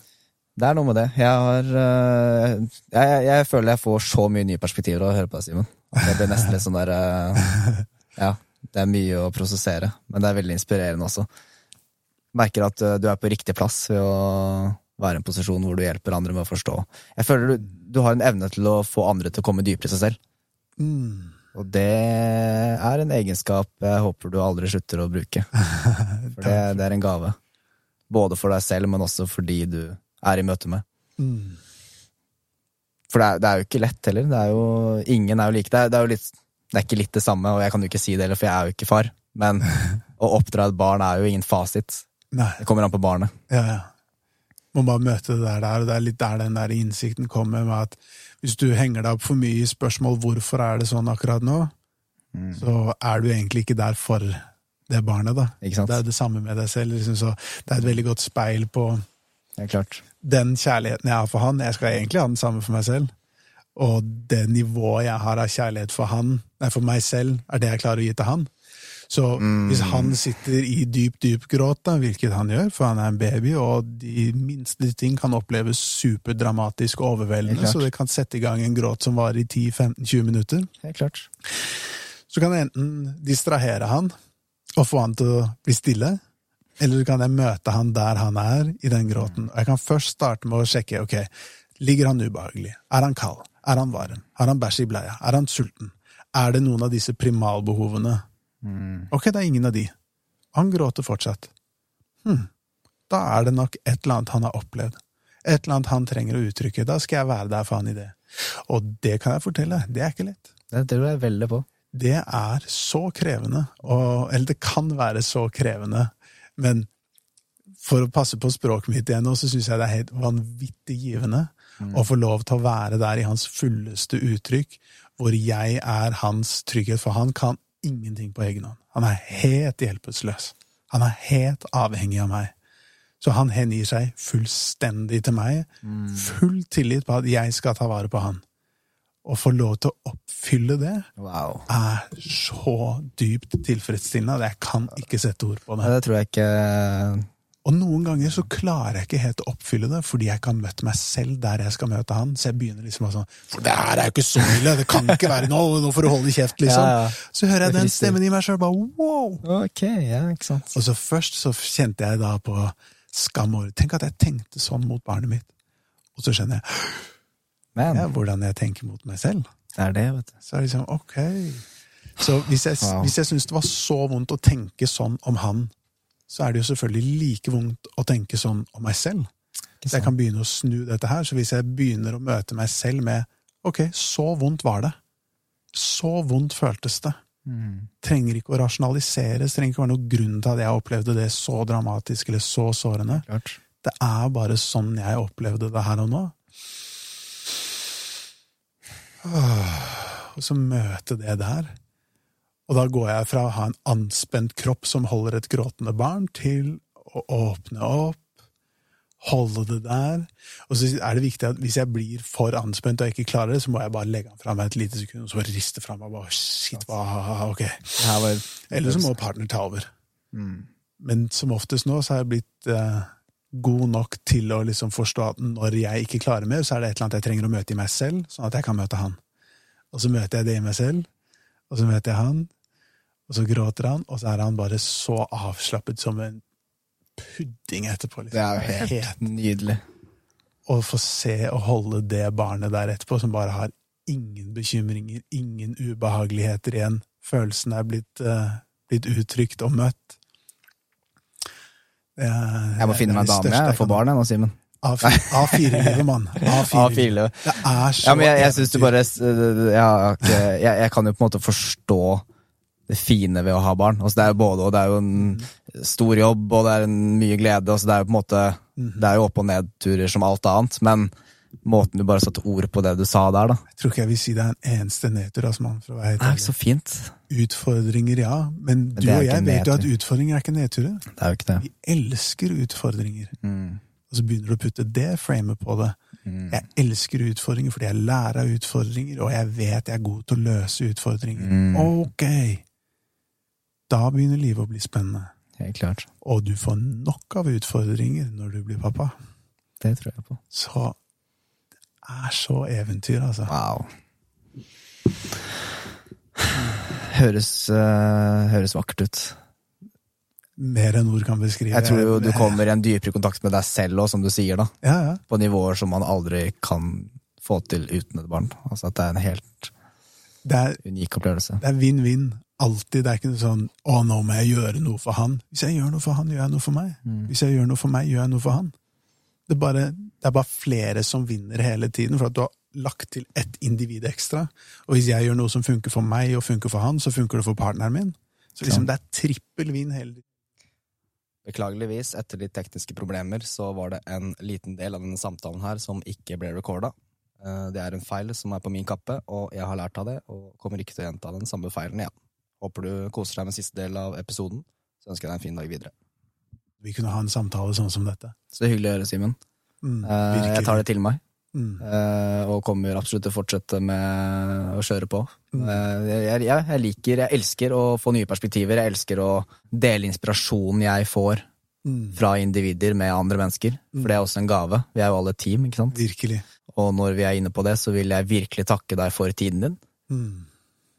Det er noe med det. Jeg har øh, jeg, jeg, jeg føler jeg får så mye nye perspektiver av å høre på deg, Simen. Det blir nesten litt sånn der øh, Ja, det er mye å prosessere, men det er veldig inspirerende også. Merker at øh, du er på riktig plass ved å være i en posisjon hvor du hjelper andre med å forstå. Jeg føler du, du har en evne til å få andre til å komme dypere i seg selv. Mm. Og det er en egenskap jeg håper du aldri slutter å bruke. For det, det er en gave. Både for deg selv, men også fordi du er i møte med. Mm. For det er, det er jo ikke lett heller. Det er jo, ingen er jo like. Det er, det er jo litt Det er ikke litt det samme, og jeg kan jo ikke si det heller, for jeg er jo ikke far. Men å oppdra et barn er jo ingen fasit. Nei. Det kommer an på barnet. Ja, ja. Må bare møte det der, og det er litt der den der innsikten kommer med at hvis du henger deg opp for mye i spørsmål hvorfor er det sånn akkurat nå, Mm. så er du egentlig ikke der for det barnet, da. Ikke sant? Det er det samme med deg selv. Liksom, så det er et veldig godt speil på den kjærligheten jeg har for han. Jeg skal egentlig ha den samme for meg selv. Og det nivået jeg har av kjærlighet for han, nei, for meg selv, er det jeg klarer å gi til han. Så hvis han sitter i dyp, dyp gråt, da, hvilket han gjør, for han er en baby, og de minste ting kan oppleves superdramatisk og overveldende, så det kan sette i gang en gråt som varer i 10-15-20 minutter, Helt klart. så kan jeg enten distrahere han og få han til å bli stille, eller kan jeg møte han der han er, i den gråten. Og jeg kan først starte med å sjekke, ok, ligger han ubehagelig? Er han kald? Er han varm? Har han bæsj i bleia? Er han sulten? Er det noen av disse primalbehovene? Ok, det er ingen av de. Han gråter fortsatt. Hm, da er det nok et eller annet han har opplevd. Et eller annet han trenger å uttrykke. Da skal jeg være der for han i det. Og det kan jeg fortelle, det er ikke lett Det tror jeg veldig på. det er så krevende, og, eller det kan være så krevende, men for å passe på språket mitt igjen nå, så syns jeg det er helt vanvittig givende å få lov til å være der i hans fulleste uttrykk, hvor jeg er hans trygghet, for han kan ingenting på egen hånd. Han er helt hjelpeløs. Han er helt avhengig av meg. Så han hengir seg fullstendig til meg, full tillit på at jeg skal ta vare på han. Å få lov til å oppfylle det, Wow. er så dypt tilfredsstillende at jeg kan ikke sette ord på Ja, det. det tror jeg ikke Og noen ganger så klarer jeg ikke helt å oppfylle det, fordi jeg kan møte meg selv der jeg skal møte han. Så jeg begynner liksom å sånn For det her er jo ikke så ille! Det kan ikke være nå! Nå får du holde kjeft, liksom. Ja, ja. Så hører jeg den stemmen i meg sjøl, bare wow! Ok, ja, ikke sant. Og så først så kjente jeg da på skam over Tenk at jeg tenkte sånn mot barnet mitt. Og så skjønner jeg Men ja, hvordan jeg tenker mot meg selv. det er det, vet du. Så er det liksom, ok. Så hvis jeg, Wow. syns det var så vondt å tenke sånn om han, så er det jo selvfølgelig like vondt å tenke sånn om meg selv. Så jeg kan begynne å snu dette her. Så hvis jeg begynner å møte meg selv med ok, så vondt var det. Så vondt føltes det. Mm. Trenger ikke å rasjonaliseres, trenger ikke å være noen grunn til at jeg opplevde det så dramatisk eller så sårende. Klart. Det er bare sånn jeg opplevde det her og nå. Og så møte det der. Og da går jeg fra å ha en anspent kropp som holder et gråtende barn, til å åpne opp, holde det der. Og så er det viktig at hvis jeg blir for anspent og jeg ikke klarer det, så må jeg bare legge den fra meg et lite sekund, og så riste fra meg. Bare, shit, hva, ok. Eller så må partner ta over. Mm. Men som oftest nå så har jeg blitt eh, god nok til å liksom forstå at når jeg ikke klarer mer, så er det et eller annet jeg trenger å møte i meg selv, sånn at jeg kan møte han. Og så møter jeg det i meg selv, og så møter jeg han, og så gråter han, og så er han bare så avslappet som en pudding etterpå. Liksom. Det er jo helt nydelig. Å få se og holde det barnet der etterpå, som bare har ingen bekymringer, ingen ubehageligheter igjen. Følelsen er blitt, uh, blitt uttrykt og møtt. Det er- Jeg må finne meg en dame jeg, for barn jeg nå, Simen. A4-livet, mann. A4-livet. A4-livet. Det er så Ja, men jeg, jeg syns du bare jeg, jeg, jeg kan jo på en måte forstå det fine ved å ha barn. Altså, det er jo både og. Det er jo en stor jobb, og det er en mye glede. Altså, det er jo på en måte Det er jo opp- og nedturer som alt annet, men måten du bare satte ord på det du sa der, da. Jeg tror ikke jeg vil si det er en eneste nedtur, altså, mann, for å være helt er ærlig. ikke så fint. Utfordringer, ja. Men du er og jeg vet jo at utfordringer er ikke nedturer. Det er jo ikke det. Vi elsker utfordringer. Mm. Og så begynner du å putte det framet på det. Mm. Jeg elsker utfordringer fordi jeg lærer av utfordringer, og jeg vet jeg er god til å løse utfordringer. Mm. Ok! Da begynner livet å bli spennende. Helt klart. Og du får nok av utfordringer når du blir pappa. Det tror jeg på. Så det er så eventyr, altså. Wow. Høres, uh, høres vakkert ut. Mer enn ord kan beskrive. Jeg tror jo du kommer i en dypere kontakt med deg selv òg, som du sier, da. Ja, ja. På nivåer som man aldri kan få til uten et barn. Altså at det er en helt Det er, unik opplevelse. det er vinn-vinn. Alltid. Det er ikke noe sånn 'Å, nå må jeg gjøre noe for han'. Hvis jeg gjør noe for han, gjør jeg noe for meg. Hvis jeg gjør noe for meg, gjør jeg noe for han. Det er bare, det er bare flere som vinner hele tiden, for at du har lagt til ett individ ekstra. Og hvis jeg gjør noe som funker for meg og funker for han, så funker det for partneren min. Så liksom, det er trippel vin hele tiden. Beklageligvis, etter litt tekniske problemer, så var det en liten del av denne samtalen her som ikke ble recorda. Eh, Det er en feil som er på min kappe, og jeg har lært av det, og kommer ikke til å gjenta den samme feilen igjen. Håper du koser deg med siste del av episoden, så ønsker jeg deg en fin dag videre. Vi kunne ha en samtale sånn som dette. Så det er hyggelig å høre, Simen. Mm, Eh, Jeg tar det til meg, Mm. eh, og kommer absolutt til å fortsette med å kjøre på. Mm. Eh, Jeg, jeg, jeg liker, jeg elsker å få nye perspektiver, jeg elsker å dele inspirasjonen jeg får Mm. fra individer med andre mennesker. For det er også en gave. Vi er jo alle et team, ikke sant? Virkelig. Og når vi er inne på det, så vil jeg virkelig takke deg for tiden din. Mm.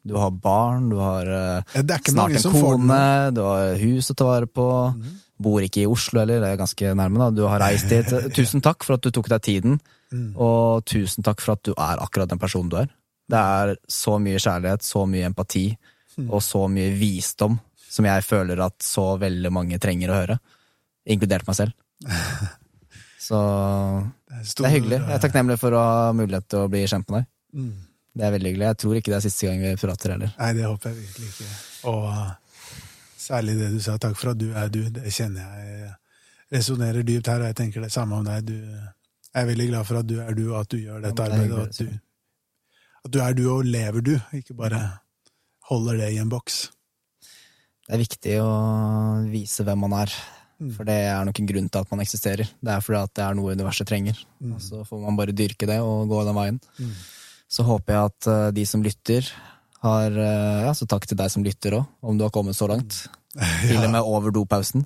Du har barn, du har eh, snart en kone, du har hus å ta vare på. Mm. Bor ikke i Oslo heller, det er ganske nærme, da. Du har reist dit. Tusen takk for at du tok deg tiden, Mm. og tusen takk for at du er akkurat den personen du er. Det er så mye kjærlighet, så mye empati, Mm. og så mye visdom som jeg føler at så veldig mange trenger å høre. Inkludert meg selv. Så Det er, det er hyggelig. Jeg er takknemlig for å ha mulighet til å bli kjent med deg. Det er veldig hyggelig. Jeg tror ikke det er siste gang vi prater heller. Nei, det håper jeg virkelig ikke. Og uh, særlig det du sa, takk for at du er du, det kjenner jeg resonnerer dypt her, og jeg tenker det samme om deg. Du, jeg er veldig glad for at du er du, og at du gjør dette arbeidet, og at du, at du er du og lever du, ikke bare holder det i en boks. Det er viktig å vise hvem man er. Mm. For det er nok en grunn til at man eksisterer. Det er fordi at det er noe universet trenger. Mm. Og så får man bare dyrke det og gå den veien. Mm. Så håper jeg at uh, de som lytter, har uh, Ja, så takk til deg som lytter òg, om du har kommet så langt. Til og med over dopausen.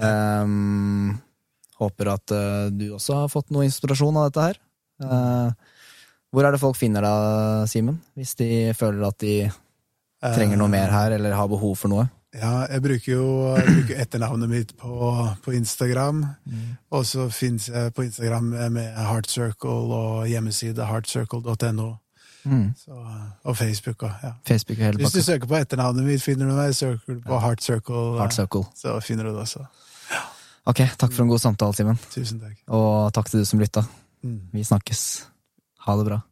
Um, håper at uh, du også har fått noe inspirasjon av dette her. Hvor er det folk finner deg, Simen? Hvis de føler at de trenger noe mer her, eller har behov for noe? Ja, jeg bruker jo jeg bruker etternavnet mitt på, på Instagram. Og så fins jeg på Instagram med Heartcircle og hjemmeside heartcircle.no. Mm. Og Facebook også. ja. Facebook Hvis du søker på etternavnet mitt, finner du meg. Søker på Heartcircle, Heart så finner du det også. Ok, takk for en god samtale, Simen. Tusen takk. Og takk til du som lytta. Mm. Vi snakkes. Ha det bra.